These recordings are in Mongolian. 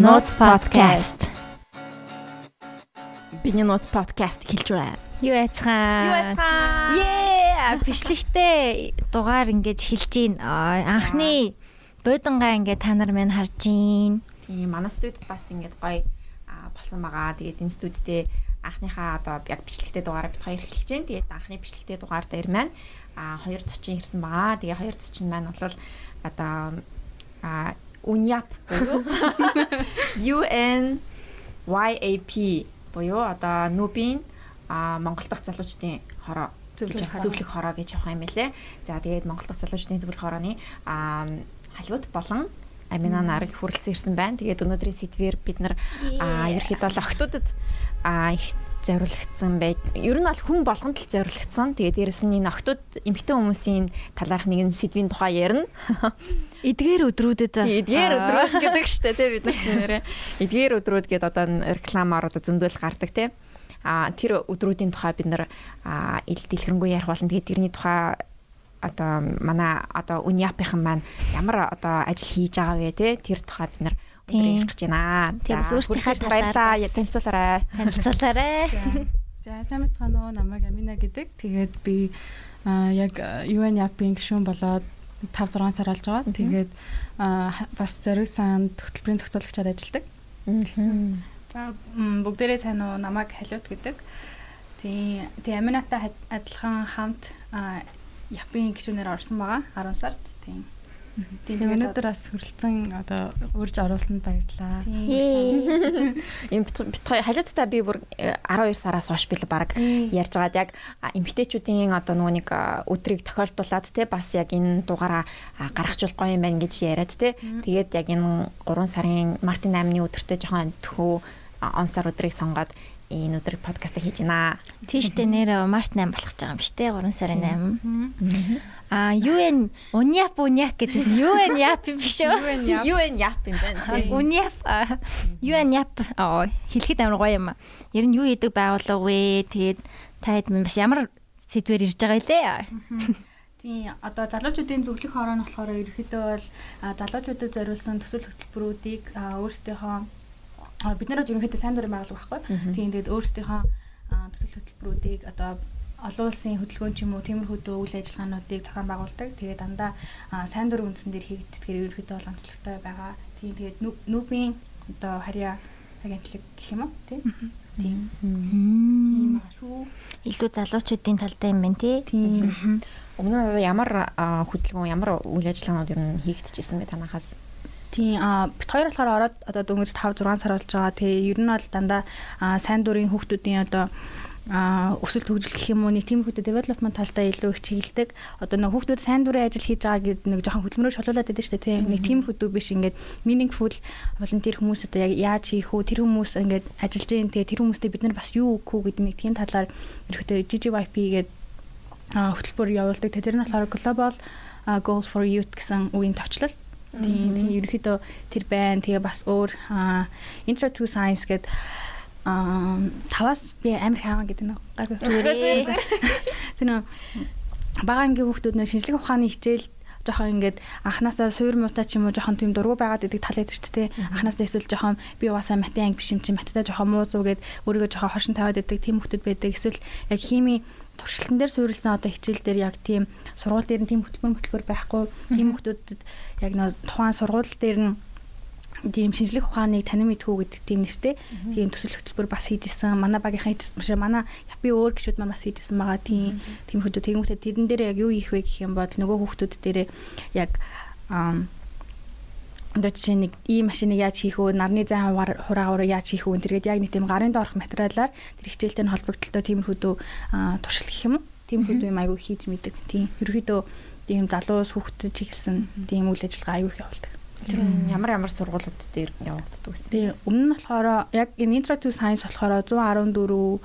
Notes podcast. Биний Notes podcast хэлж байна. Юу яцхан? Юу яцхан? Ее, бичлэгтэй дугаар ингэж хэлж гин. Анхны буудангаа ингээд та нар минь харж гин. Тийм, манай студ бас ингээд гоё болсон байгаа. Тэгээд энэ студидээ анхныхаа одоо яг бичлэгтэй дугаараа бит хоёр эхлэж байна. Тэгээд анхны бичлэгтэй дугаар дээр маань а хоёр зочин ирсэн байгаа. Тэгээ хоёр зочин маань бол одоо а UNYAP буюу UN YAP буюу одоо нүүбийн Монгол дахь залуучдын хороо зөвлөх хороо гэж явах юм лээ. За тэгээд Монгол дахь залуучдын зөвлөх хорооны халиуд болон Амина нарыг хүрэлцэн ирсэн байна. Тэгээд өнөөдрийн сэдвээр бид нар ерөөхдөө л охтуудад их зориулагдсан байж. Ер нь бол хүн болгонд л зориулагдсан. Тэгээд дээрэс нь энэ охтууд эмэгтэй хүмүүсийн талаарх нэгэн сэдвийн тухай ярина. Эдгээр өдрүүдэд эдгээр өдрүүд гэдэг штэ тий бид нар ч нэрээ. Эдгээр өдрүүд гэдэг одоо рекламаар одоо зөндөл гардаг тий. А тэр өдрүүдийн тухай бид нар ил дэлгэрэнгүй ярих болно. Тэгээд тэрний тухай одоо манай одоо Униапийнхан маань ямар одоо ажил хийж байгаа вэ тий тэр тухай бид нар өдөр ярих гэж байна. Тийм бас өөртөө баярлалаа. Танилцуулаарай. Танилцуулаарай. За сайн мэцхан уу намайг Амина гэдэг. Тэгээд би яг UN Yapping гишүүн болоод 5 6 сар болж байгаа. Тэгээд бас зориг сан хөтөлбөрийн зохицуулагчаар ажилладаг. За бүгдээрээ сайн уу намайг Халиут гэдэг. Тийм тийм Аминатай адилхан хамт Япын гишүүнээр орсон байгаа 10 сард. Тийм Тийм өнөөдөр бас хүрэлцэн одоо урьж оруулсанд баярлалаа. Им бит халиуцтай би бүр 12 э, сараас хойш бил баг ярьж байгаад яг эмгтээчүүдийн одоо нөгөө нэг өдрийг тохиолдуулаад те бас яг энэ дугаараа гаргахжуулах гоё юм байна гэж яриад те. Тэгээд яг энэ 3 сарын Мартин 8-ны өдөртөө жоохон төхөө он сар өдрийг сонгоод энэ өдөр подкаст хийж байна. Тийштэй нэр Март 8 болох гэж байгаа юм шүү дээ 3 сарын 8. А UN Униап Униак гэдээс UN юм биш үү? UN Яп юм байна. Униап UN Яп аа хэлэхэд амар гоё юм. Ер нь юу хийдэг байгууллага вэ? Тэгээд та хэд бас ямар сэдвэр ирж байгаа илээ? Тийм одоо залуучуудын зөвлөх хороо нь болохоор ерөөхдөө бол залуучуудад зориулсан төсөл хөтөлбөрүүдийг өөрсдийнхөө бид нар ерөнхийдөө сайн дурын байгууллага байхгүй. Тийм тэгээд өөрсдийнхөө төсөл хөтөлбөрүүдийг одоо олон улсын хөдөлгөөн ч юм уу тиймэрхүү үйл ажиллагаануудыг зохион байгуулдаг. Тэгээд дандаа сайн дурын үндсэн дээр хийгддгээр ерөөхдөө бол онцлогтой байгаа. Тийм тэгээд нүүбийн одоо харьяа агентлаг гэх юм уу тийм. Тийм. Тийм шүү. Илүү залуучуудын талтай юм байна тий. Тийм. Өмнө нь ямар хөдөлгөөн ямар үйл ажиллагаанууд ер нь хийгдчихсэн бэ танахаас? Тийм а бит хоёр болохоор ороод одоо дөнгөж 5 6 сар болж байгаа. Тэгээ ер нь бол дандаа сайн дурын хүүхдүүдийн одоо өсөлт хөгжил гэх юм уу нэг тийм хүүхдэд development талдаа илүү их чиглэдэг. Одоо нэг хүүхдүүд сайн дурын ажил хийж байгаа гэдэг нэг жоохон хөдөлмөрөөр шалуулад байдаг шүү дээ тийм. Нэг тийм хүүхдүүд биш ингээд meaningful volunteer хүмүүс одоо яг яаж хийх үү тэр хүмүүс ингээд ажиллаж байгаа. Тэгээ тэр хүмүүстэй бид нар бас юу өгөх үү гэдэг нэг тийм талаар ерөөхдөө GGYP гэдэг хөтөлбөр явуулдаг. Тэр нь болохоор global goal for youth гэсэн үеийн товчлол. Тийм тийм ерөөхдөө тэр байна. Тэгээ бас өөр intro to science гэдэг аа таваас би амир хаагаа гэдэг нэг гайгүй. Тэр нөө бага ангийн хүүхдүүд нөө шинжлэх ухааны хичээл жоохон ингээд анханасаа суур муутай ч юм уу жоохон тийм дургу байгаад идэг тал байдаг шүү дээ. Анханасаа эсвэл жоохон би угаасаа математик анги биш юм чи математикаа жоохон муу зүү гэд өөрийгөө жоохон хошин тавиад идэг тийм хүүхдүүд байдаг. Эсвэл яг хими туршилтан дээр суурилсан одоо хичээл дээр яг тийм сургууль дээр нь тийм хөтөлбөр хөтөлбөр байхгүй. Тийм хүүхдүүдэд яг нөө тухайн сургууль дээр нь тийм шинжлэх ухааныг танин мэдхүү гэдэг тийм нэртэй тийм төсөл хөтөлбөр бас хийжсэн. Манай багийнхаа биш манай япи өөр гişүүд маань бас хийжсэн байгаа. Тийм тийм хүмүүс тэгмүүтээ тэрэн дээр яг юу хийх вэ гэх юм бол нөгөө хүүхдүүд дээр яг одоо жишээ нэг ийм машиныг яаж хийх вэ? Нарны зайн хураагаар яаж хийх вэ? Тэргээд яг нэг тийм гарын доорх материалаар тэр хичээлтэй нь холбогдлоо тиймэрхүү туршил гэх юм? Тиймэрхүү юм айгүй хийж мэдэг. Тийм ерөөдөө тийм залуус хүүхдэд чиглэсэн тийм үйл ажиллагаа айгүй их явуулдаг. Ямар ямар сургуулиуд дээр явагддаг вэ? Тэгээ өмнө нь болохоор яг энэ Intro to Science болохоор 114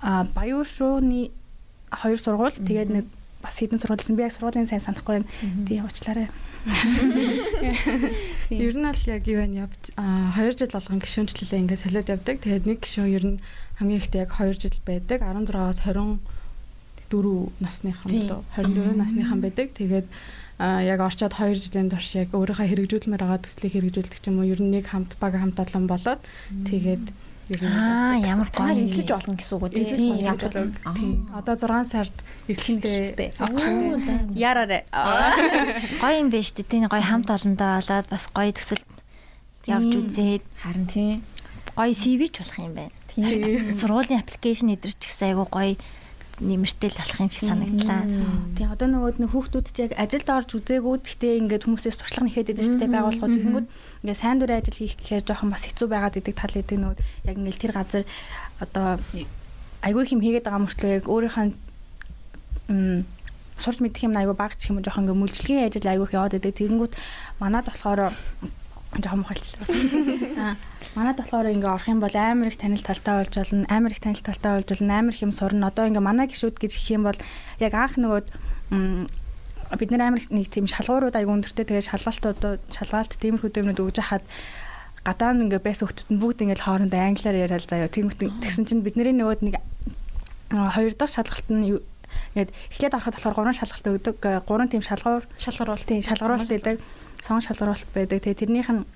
а баян шууны хоёр сургууль тэгээд нэг бас хэдэн сургуульсан би яг сургуулийн сайн санахгүй байна. Тэгээ уучлаарай. Ер нь л яг юу вэ? А 2 жил болгон гişүнчлэлээ ингээд солиод явдаг. Тэгээд нэг гişүн ер нь хамгийн ихтэй яг 2 жил байдаг. 16-аас 20 4 насныхан болоо 24 насныхан байдаг. Тэгээд а яг орчоод 2 жилийн турш яг өөрийнхөө хэрэгжүүлмээр байгаа төслийг хэрэгжүүлдэг ч юм уу ер нь нэг хамт баг хамт олон болоод тэгээд Аа ямар гоё. Эзлэж болно гэсэн үг үү? Тийм тийм. Одоо 6 сард за яраарэ гоё юм байна шүү дээ тийм гоё хамт олондоо болоод бас гоё төсөл явж үзээд. Харин тийм гоё CV ч болох юм байна. Тийм сургуулийн аппликейшн эдэрч гэсэн айгу гоё нэмэртэл болох юм шиг санагдлаа. Тийм одоо нөгөөд нь хүүхдүүдэд яг ажилд орж үзээгүү. Гэхдээ ингээд хүмүүсээс туршлага нэхэд идэв ч байгууллагууд тэгэнгүүт ингээд сайн дурын ажил хийх гэхээр жоохон бас хэцүү байгаад идэг тал идэг нөгөө яг ингээд тэр газар одоо айгүй хэм хийгээд байгаа мөртлөө яг өөрийнхөө сурч мэдэх юм айгүй баг ч юм жоохон ингээд мүлжлэгийн ажил айгүй яваад идэг тэгэнгүүт манад болохоор жоохон мухалцлаа. Аа манад болохоор ингээ орох юм бол амар их танил талтай болж болно. Амар их танил талтай болж болно. Амар их юм сурна. Одоо ингээ манай гişүүд гэж их юм бол яг анх нөгөөд бид нэр амар их нэг тийм шалгуурууд аяг өндөртэй тэгээ шалгалтууд шалгаалт тиймэрхүү юмнууд өгж хахад гадаа нь ингээ байсан хүмүүс нь бүгд ингээ хоорондоо англиар яриад заяа. Тэгмэт тэгсэн чинь бидний нөгөөд нэг хоёр дахь шалгалт нь ингээд эхлээд ороход болохоор гурван шалгалт өгдөг. Гурван тийм шалгуур шалгаруулт тийм шалгаруулт гэдэг сон шалгаруулалт байдаг. Тэгээ тэрнийх нь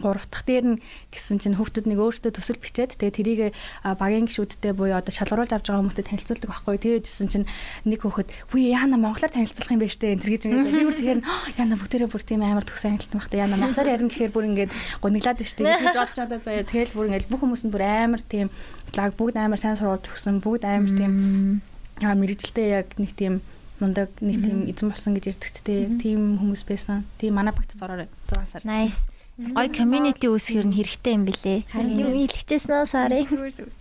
гурав дахь дээр нь гэсэн чинь хүүхдүүд нэг өөрсдөө төсөл бичээд тэгээ тэрийг багийн гişүүдтэй буюу одоо шалгаруулж авч байгаа хүмүүстэй танилцуулдаг байхгүй. Тэгээжсэн чинь нэг хүүхэд үгүй яана монголоор танилцуулах юм байна штэ? энэ гэж ингээд би бүр тэгэхээр яана бүгдээрээ бүр тийм амар төгс ангилт багтаа яана монголоор ярина гэхээр бүр ингээд гониглаад штэ гэж бодож одоо заяа. Тэгэл бүр ингээд бүх хүмүүс нь бүр амар тийм лаг бүгд амар сайн сургууль төгсөн бүгд амар тийм мэрэгжилтэй яг нэг тийм мундаг нэг тийм эзэн болсон гэж ярьдаг те тийм хүмүүс байсан. Тийм манай багтас ороорой 6 сар. Nice. Гой community үүсгэр нь хэрэгтэй юм бэлээ. Юу хэлчихсэн сарын.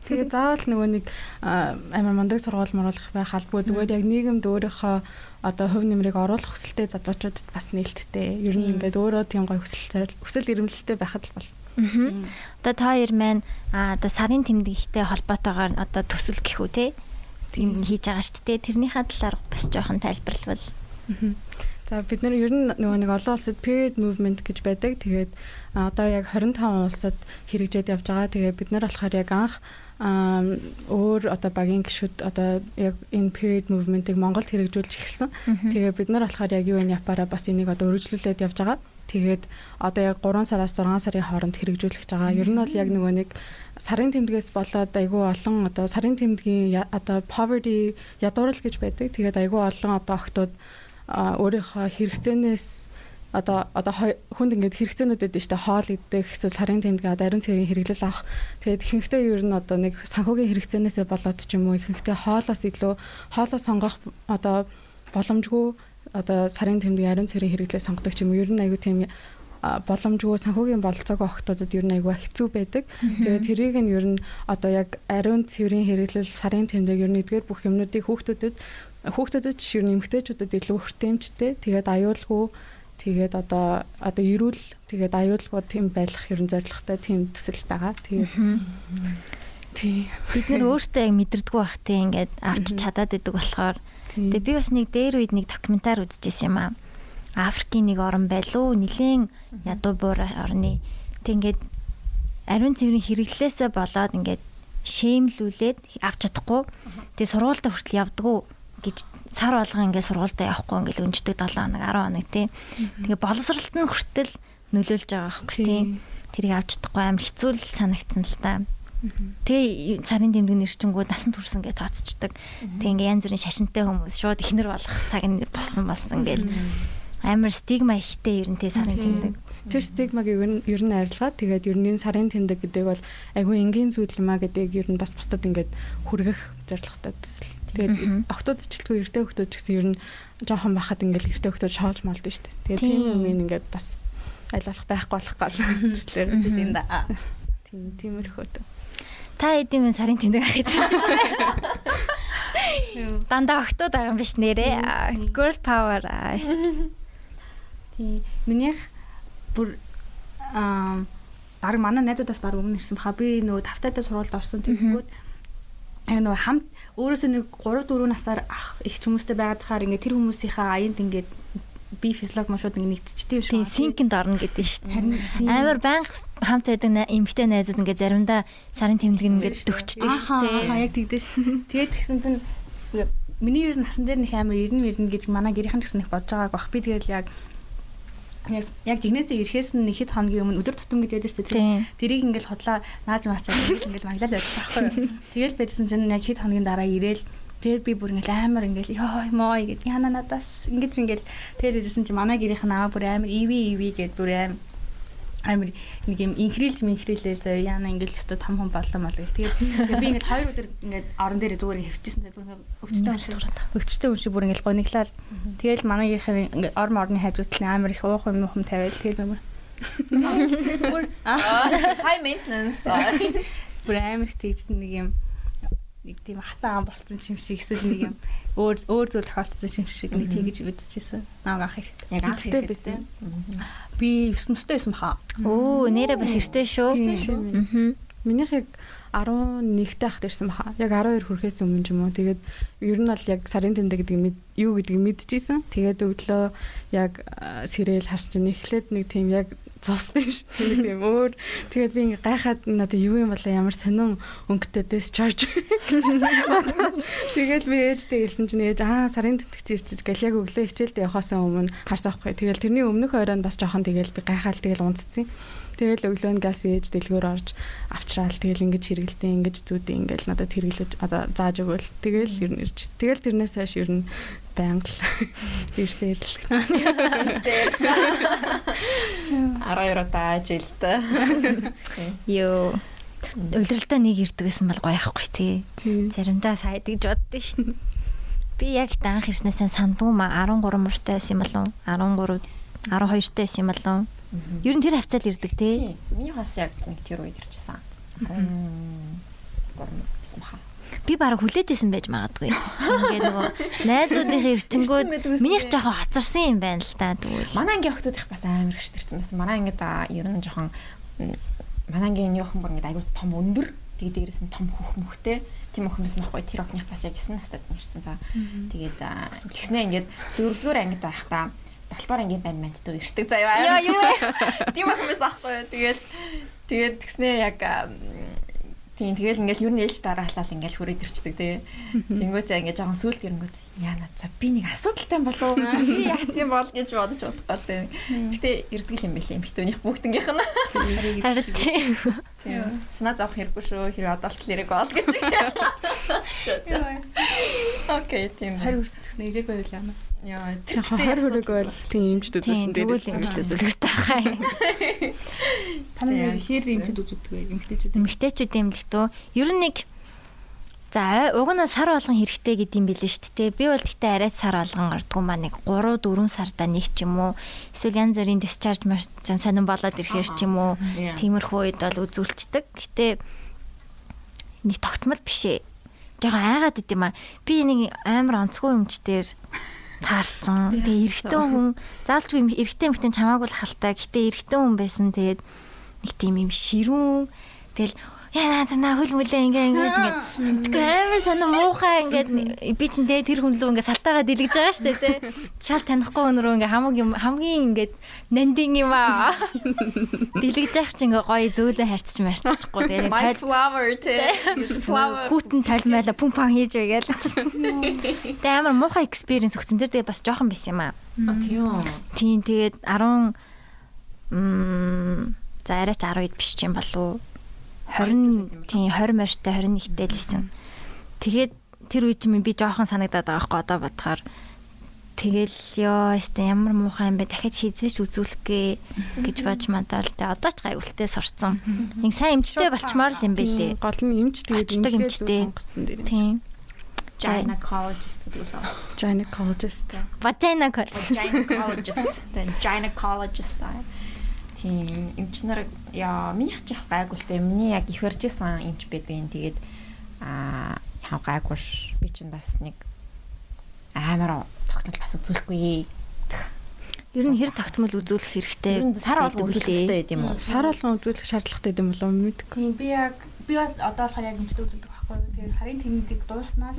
Тэгээ заавал нөгөө нэг амар мундаг сургууль моруулах байх албагүй зүгээр яг нийгэмд өөрийнхөө одоо хөв нэмрийг оруулах хүсэлтэй залуучуудад бас нээлттэй. Ер нь ингээд өөрөө тийм гой хүсэл хүсэл эрмэлзэлтэй байхад л бол. Одоо та хоёр маань одоо сарын тэмдэгтэй холбоотойгоор одоо төсөл гэх үү те тийм хийж байгаа шүү дээ. Тэрнийхээ талаар бас жоохон тайлбарлавал. За бид нар ер нь нөгөө нэг олон улсад period movement гэж байдаг. Тэгээд одоо яг 25 улсад хэрэгжээд явж байгаа. Тэгээд бид нар болохоор яг анх өөр одоо багийн гişүүд одоо яг энэ period movement-ыг Монголд хэрэгжүүлж эхэлсэн. Тэгээ бид нар болохоор яг UN Япараа бас энийг одоо өргөжлүүлээд явж байгаа. Тэгээд одоо яг 3 сараас 6 сарын хооронд хэрэгжүүлэх гэж байгаа. Ер нь бол яг нөгөө нэг сарын тэмдгээс болоод айгүй олон одоо сарын тэмдгийн одоо poverty ядуурл гэж байдаг. Тэгээд айгүй олон одоо охтууд өөрийнхөө хэрэгцээнээс одоо одоо хүнд ингээд хэрэгцээнүүд байдаг шүү дээ хоол идэх эсвэл сарын тэмдэг одоо ариун цэгийн хэрэглэл авах тэгээд ихэнхдээ ер нь одоо нэг санхүүгийн хэрэгцээнээсээ болоод ч юм уу ихэнхдээ хоолоос илүү хоолоо сонгох одоо боломжгүй одоо сарын тэмдэг ариун цэгийн хэрэглээ сонгодог юм ер нь аюу тийм боломжгүй санхүүгийн бололцоогүй охтуудад ер нь аюу хэцүү байдаг. Тэгээд тэрийг нь ер нь одоо яг ариун цэврийн хэрэглэл сарын тэмдэг ер нь эдгээр бүх юмнуудыг хүүхдүүдэд хүүхдүүдэд ч ер нь эмгтээчүүдэд илүү хүртээмжтэй. Тэгээд аюулгүй тэгээд одоо одоо эрүүл тэгээд аюулгүй тийм байх ер нь зорилготой тийм төсөл байгаа. Тэгээд тий бид нар өөртөө яг мэдэрдэггүй бах тийм ингээд авч чадаад идэг болохоор тэгээ би бас нэг дээр үед нэг докюментар үзчихсэн юм аа. Африкийн нэг орн байлуу нилээн ядуу буур орны тэг ингээд ариун цэврийн хэрэглээсээ болоод ингээд шээмлүүлээд авч чадахгүй тэгээ сургуультай хүртэл явдггүй гэж сар болгоо ингээд сургуультай явахгүй ингээд өнждөг 7 хоног 10 хоног тий. Тэгээ боловсролт нь хүртэл нөлөөлж байгаа байхгүй тий. Тэрийг авч чадахгүй амар хэцүү л санагдсан л та. Тэгээ царын тэмдэг нэрчингүүд насан турш ингээд тооцчдаг. Тэгээ ингээд янз бүрийн шашинтай хүмүүс шууд ихнэр болох цаг нь болсон болсон гээл амар стигма ихтэй ер нь тий сарын тэмдэг. Тэр стигмаг ер нь ер нь арилгаад тэгээд ер нь сарын тэмдэг гэдэг бол айгүй энгийн зүйл юм а гэдэг ер нь бас бусдад ингээд хүргэх зорилготой төсөл. Тэгээд октод зэчлэхгүй эртэй хөлтөд гэсэн ер нь жоохон бахад ингээл эртэй хөлтөд шоолж молдсон шүү дээ. Тэгээд тийм юм ингээд бас айлуулах байхгүй болох гол төслээр тийм да. Тийм тиймэрхүү. Та эдийн минь сарын тэмдэг ах гэж байна. Дандаа октод байгаа юм биш нэрээ. Girl power. Тийм. Минийх бүр аа баг манай найзуудаас баг өмнө ирсэн баха. Би нөгөө тавтайтай сургуульд орсон тэгэнгүүт яг нөгөө хамт өөрөөсөө нэг 3 4 насаар ах их хүмүүстэй байгаад хахаар ингээд тэр хүмүүсийнхээ аянд ингээд би физиолог машууд нэг нэгтчихдээ шүү. Тийм синкэнд орно гэдэг шүү дээ. Амар банк хамт байдаг эмгтэй найзууд ингээд заримдаа сарын тэмдэг ингээд төгчдөг шүү дээ. Аа яг тэгдэж шүү. Тэгээд тэгсэн чинь миний ер нь насан дээр нэг амар ирнэ ирнэ гэж манай гэрийнхэн гэсэн их бодож байгааг бах. Би тэгэл яг яг жигнэсээ ирэхээс нь хэд хоногийн өмнө өдөр тутам шүү дээ. Тэрийг ингээл хотлоо нааж маасаа ингээл маглал байсан байхгүй. Тэгэл байжсэн чинь яг хэд хоногийн дараа ирээл Тэгээд би бүр ингээл амар ингээл ёо моо гэд яна надаас ингэж ингээл тэгээд хэжсэн чи манай гэрийнх нь аа бүр амар иви иви гэд бүр амар амар нэг юм инхрилж минхрилээ зөө яана ингээл өстө том хом боллоо мол гэл тэгээд би ингээл хоёр өдөр ингээд орон дээр зүгээр хөвчсөн зэ бүр ингээд өвчтөй уншиж өвчтөй уншиж бүр ингээл гониглал тэгээд манай гэрийнх ингээд орм орны хайжуутлын амар их уух юм юм тавиал. Тэгээд амар high maintenance. Бүр амар их тэгж нэг юм нэг тийм хатан ам болцсон юм шиг эсвэл нэг юм өөр өөр зүйл тохиолдсон юм шиг нэг тэгэж үзчихсэн. Намаг ах их. Яг анх ихтэй байсан. Би 9 мөстэй байсан хаа. Оо, нэрээ бас эртээ шүү. Аа. Минийх яг 11-т ахт ирсэн баха. Яг 12 хүрэхээс өмнө юм уу. Тэгээд ер нь бол яг сарын тэмдэг гэдэг юу гэдгийг мэдчихсэн. Тэгээд өглөө яг сэрэл харж нэхлээд нэг тийм яг цус биш. Тийм өөр. Тэгээд би ингээ гайхаад надад юу юм болоо ямар сонин өнгөтэй discharge. Тэгээд би ээжтэй хэлсэн чинь ээж аа сарын тэтгэж ирчих гэл яг өглөө хичээлд явахаас өмнө харсан байхгүй. Тэгэл тэрний өмнөх оройн бас жоохон тэгэл би гайхаал тэгэл унцсан. Тэгэл өглөө нь газ ээж дэлгүүр орж авчраал тэгэл ингэж хэрэгэлдэ ингэж зүүдээ ингээл надад хэрэглэж одоо зааж өгөөл тэгэл ер нь ирж. Тэгэл тэрнээс хойш ер нь байнга л ирсээр л. Ирсээр. 12 удаа ажилд. Йоо. Улиралдаа нэг ирдэг гэсэн бол гоё ахгүй тий. Заримдаа сайд гэж боддоо шин. Би яг данх ирснээсээ сандгүй ма 13 муртай байсан юм болов 13 12 таа байсан юм болов Ер нь тэр хавцаал ирдэг тий. Миний бас яг нэг тэр үед ирчихсэн. 13 байсан баха. Би бараг хүлээжсэн байж магадгүй. Ингээ нөгөө найзуудынхаа эрчингүүд минийх жоохон хоцорсон юм байна л та тэгвэл. Манай ангийн охтууд их бас амар гэрч төрсэн байсан. Манай ангид ер нь жоохон манай ангийн нөхөн бүр ингээ аягүй том өндөр. Тэг дээрээс нь том хөх мөхтэй. Тийм охин байсан байхгүй. Тэр охиных бас яг 9 настайд нэрсэн за тэгээд тэгснэ ингээд дөрөвдүгээр ангид байхдаа долдугаар ангийн банд манд дөө ирдэг заяа. Яа юу вэ? Тийм байсан байхгүй юу. Тэгээд тэгээд тэгснэ яг Тийм тэгэл ингээл юу нээлж дараалал ингээл хүрээд ирчдэг тий. Тэнгүүтээ ингээд жоохон сүулт ирэнгүүт яана за би нэг асуудалтай болов уу? Би яац юм бол гэж бодож бодгоол тий. Гэтэ ирдэг юм бэлээ битүүнийх бүгднгийнх нь. Харин тийм. Тийм. Санаа зовх хэрэггүй шүү. Хэрэг одоолтол ирэх бол гэж. Окей тийм. Хариу үсэх нэрэг байл яана. Яа, тэр хар хөрөг бол тийм имжд үзүүлсэн дээр. Тэгвэл имжд үзүүлэх тахаа. Та нар хэр имжд үзүүлдэг вэ? Эмгтээчүүд. Эмгтээчүүд имлэгтөө. Ер нь нэг За уг нь сар болгон хэрэгтэй гэдэм билээ шүү дээ. Би бол гэхдээ арай сар болгон ордгоо маа нэг 3 4 сарда нэг ч юм уу. Эсвэл янз бүрийн discharge margin сонирн болоод ирэхээр ч юм уу. Тиймэрхүү үед бол үзүүлцдэг. Гэтэ нэг тогтмол биш ээ. Жага айгаад идэм аа. Би нэг амар онцгой өмчтөр таарсан. Тэгээ эрэгтэй хүн заалчгүй эрэгтэй эмэгтэй чамаагүй л халтай. Гэтэ эрэгтэй хүн байсан. Тэгээд нэг тийм юм ширүүн. Тэгэл яа наа хөл мүлээ ингээ ингээ ингээ тэгээ амар сонио муухай ингээ би чинь тэгээ тэр хүн лөө ингээ салтаагаа дэлгэж байгаа штэ тэ. Чал танихгүй өнөрөө ингээ хамгийн хамгийн ингээ нандин юм аа. Дэлгэж явах чинь ингээ гоё зөөлөө харьцаж марцчихгүй тэгээ my flower тэ. Flower. Хүүтэн цалмайла пум пам хийж байгаал тэгээ амар муухай experience өгсөн. Тэр тэгээ бас жоохон байсан юм аа. Тийм тийм тэгээд 10 м за арайч 10 үед биш юм болов 20 тийм 20 морьтой 21-тэй л исэн. Тэгээд тэр үе чинь би жоохон санагдаад байгаа хгүй одоо бодохоор тэгэл ёо яста ямар муухай юм бэ дахиад хийзэж үзүүлэхгээ гэж бож мадал тэ одоо ч гайвалтай сурцсан. Нэг сайн эмчтэй болчмоор л юм бэлээ. Гол нь эмч тэгээд эмчтэй сонгоцсон дээр. Тийм. gynecologist гэдэг үү? Gynecologist. Gynecologist. Then gynecologist Тийм эмч нар яа минийх чих гайгүй л дээ. Миний яг их барьжсэн эмч байдаг юм. Тэгээд аа яа гайгүй ш. Би чинь бас нэг амар тогтмол бас үзүүлэхгүй. Ер нь хэр тогтмол үзүүлэх хэрэгтэй? Ер нь сар болгон үзүүлэх хэрэгтэй гэдэг юм уу? Сар болгон үзүүлэх шаардлагатай юм болов уу мэдгүй. Тийм би яг би бол одоо болохоор яг эмчтэй үзүүлдэг байхгүй юу. Тэгээд сарын тэмдэг дууснаас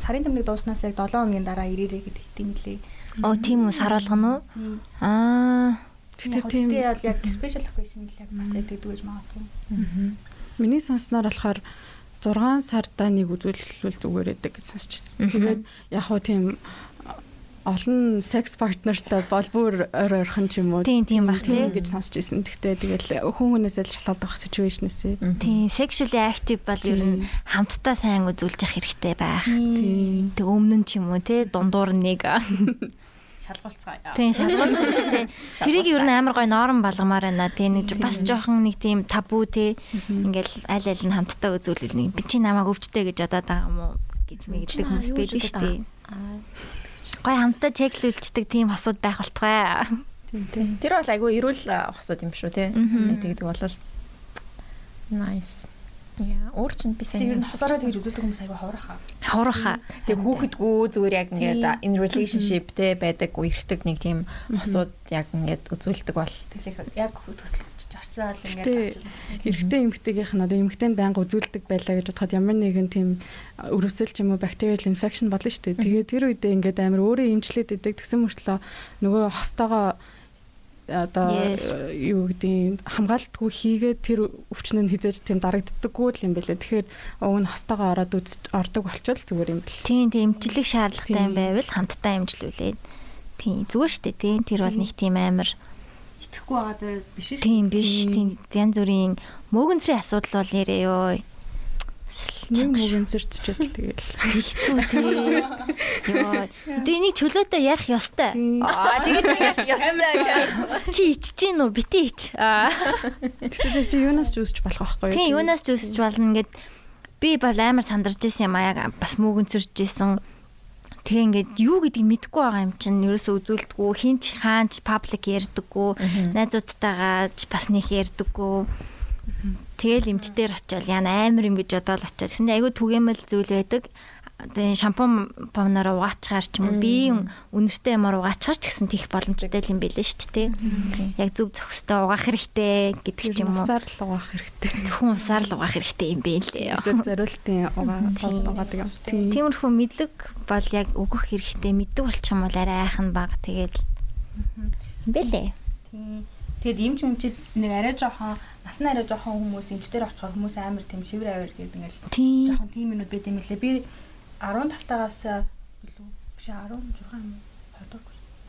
сарын тэмдэг дууснаас яг 7 хоногийн дараа ирээрээ гэдэг юм лээ. Оо тийм үү сар болгоно уу? Аа Тэгтээ тийм бол яг special occasion л яг бас байдаг гэж магадгүй. Миний сонсноор болохоор 6 сардаа нэг үзүүлэлүүл зүгээр байдаг гэж сонсчихсан. Тэгээд яг хуу тийм олон секс партнертай бол бүр ойр ойрхон ч юм уу. Тийм тийм баг тийм гэж сонсч ирсэн. Гэхдээ тэгэл хүн хүнээс л шалтгаалдаг ситүэйшнээс. Тийм sexually active бол ер нь хамтдаа сайн үзүүлж явах хэрэгтэй байх. Тэг өмнө нь ч юм уу те дундуур нэг шалгуулцгаая. Тийм шалгуулсан. Тэрийг ер нь амар гой норм болгомоор байна. Тийм нэг бас жоохон нэг тийм табу те ингээл аль аль нь хамтдаа үзүүлвэл нэг би чи намайг өвчтэй гэж бодоод байгаа юм уу гэж мэгддэг хүмүүс байдаг шүү дээ. Гой хамтдаа чеклүүлцдэг тийм асууд байх болтугай. Тийм. Тэр бол айгүй эрүүл хосууд юм шүү те. Тэгдэг бол nice. Яа, өөр чинь би сайн Тэр нь хосороо тэгж үзүүлдэг хүмүүс айгүй ховрахаа. Ховрахаа. Тэг хүүхэдгүү зүгээр яг ингээд in relationship те байдаг үерхдэг нэг тийм хосууд яг ингээд үзүүлдэг бол. Тэгэхээр яг төсөлсөж очроо л Гэтэ ингээд эрэгтэй эмэгтэйгийнх нь одоо эмэгтэй нь байнга үзүүлдэг байлаа гэж бодоход ямар нэгэн тийм өрөвсөл ч юм уу bacterial infection болно шүү дээ. Тэгээд тэр үедээ ингээд амар өөрөө имжлээд идэг тэгсэн мөртлөө нөгөө хостоогоо одоо э, юу гэдэг хамгаалтгүй хийгээд тэр өвчин нь хизээж тийм дарагддаггүй л юм байлаа. Тэгэхээр уг нь хостоогоо ороод үз ордог болчвол зүгээр юм бэл. Тийм тийм эмчлэх шаардлагатай юм байвал хамтдаа эмчлүүлээд. Тийм зүгээр штэ тийм тэр бол нэг тийм амар итгэхгүй байгаа дээр биш шүү. тийм биш тийм янз бүрийн мөөгөнцрийн асуудал бол нэрээ ёо. Нэг мөгөн зэрцчээд тэгэл. хэцүү тийм. Ёо. Тэгээ энийг чөлөөтэй ярих ёстой. аа тэгэж яг ястай Чи ичж гин үү? Бити ич. Аа. Тэгтээ чи юунаас ч үүсч болох байхгүй юу? Тийм юунаас ч үсэж болно ингээд би бол амар сандарч байсан юм а яг бас мөөгөнцөрж байсан. Тэгээ ингээд юу гэдгийг мэдэхгүй байгаа юм чинь ерөөсөө үзүүлдэггүй хинч хаанч паблик ярьдаггүй найзуудтайгаа ч бас нэг ярьдаггүй Тэгэл эмчдэр очивол яна амар юм гэж бодоод очивол гэсэн айгүй түгээмэл зүйл байдаг. Тэгээ шампун помноор угаачгаар ч юм уу би үнэртэй юмар угаачгаар ч гэсэн тийх боломжтой юм билээ шүү дээ. Яг зөв зохистой угаах хэрэгтэй гэдэг ч юм уу. Усаар л угаах хэрэгтэй. Зөвхөн усаар л угаах хэрэгтэй юм бэ лээ. Зориултын угаа угаадаг юм. Тийм. Тиймэрхүү мэдлэг бол яг өгөх хэрэгтэй. Мэддэг болчих юм бол арай айхан баг тэгэл. Юм бэлээ. Тийм. Тэгэд эмч мэмчид нэг арай жоохон насны арай жоохон хүмүүс эмчтэр очихоор хүмүүс амар тийм шивэр авир гэдэг ингээл жоохон тийм юмуд байт юм лээ. Би 15 тагаас билүү биш 16 юм.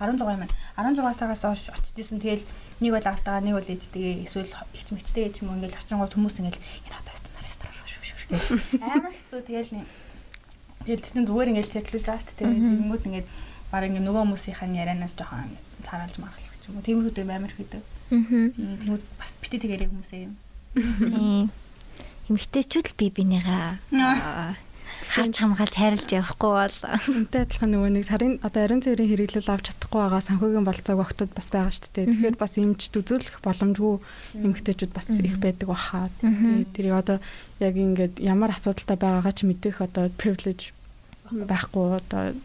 16 юм. 16 тагаас хойш очиж исэн. Тэгэл нэг бол автагаа, нэг бол эцтэйгээ эсвэл ихч мэцтэй ч юм ингээл очингууд хүмүүс ингээл энэ одоо стандарт стандарт шүү шүү гэх. Амар хэцүү тэгэл нэг тэгэл тэр чинь зүгээр ингээл чеклүүлж байгаа шүү дээ. Тэнгүүд ингээд баг ингээд нөгөө хүмүүсийнхэн ярианаас жоохон цаараалж маргалах юм уу. Тиймэрхүү дэм амар хэдэг. Аа. Тэнгүүд бас бити тэгэрэг хүмүүсээ юм. Эмэгтэйчүүд л би бинийгаа аа, харж хамгаалж хайрлаж явахгүй бол Үнтэй адилхан нөгөө нэг сарын одоо ариун цэврийн хэрэглэл авч чадахгүй байгаа санхүүгийн болцоог огтуд бас байгаа шүү дээ. Тэгэхээр бас эмчд үзүүлэх боломжгүй эмэгтэйчүүд бас их байдаг баха. Тэгээд тэрийг одоо яг ингээд ямар асуудалтай байгаагаа ч мэдэх одоо privilege байхгүй одоо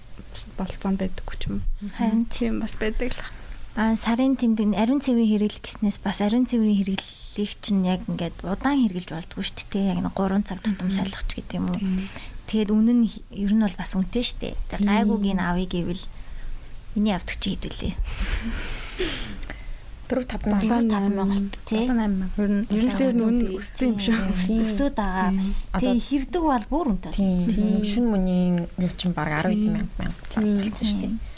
болцоонд байдаггүй ч юм. харин Тийм бас байдаг л. А сарын тэмдэг ариун цэврийн хэрэглэл гэснээс бас ариун цэврийн хэрэглэлийг чинь яг ингээд удаан хэрэгжилж болдгоо шүү дээ. Яг нэг 3 цаг тутам салгах ч гэдэг юм уу. Тэгээд үнэн нь ер нь бол бас үнэтэй шүү дээ. За гайгуугийн авъя гэвэл миний авдаг чи хэдвүлээ. 4 5 Долоо Долоо найман. таван тий. 8 Ер нь ер нь тэр нүн өссөн юм шүү. Өсөөд байгаа бас. Тэгээ хэрдэг бол бүр үнэтэй. Тийм. Шүн мөний юу чинь баг 12 мянга мянга болсон шүү дээ.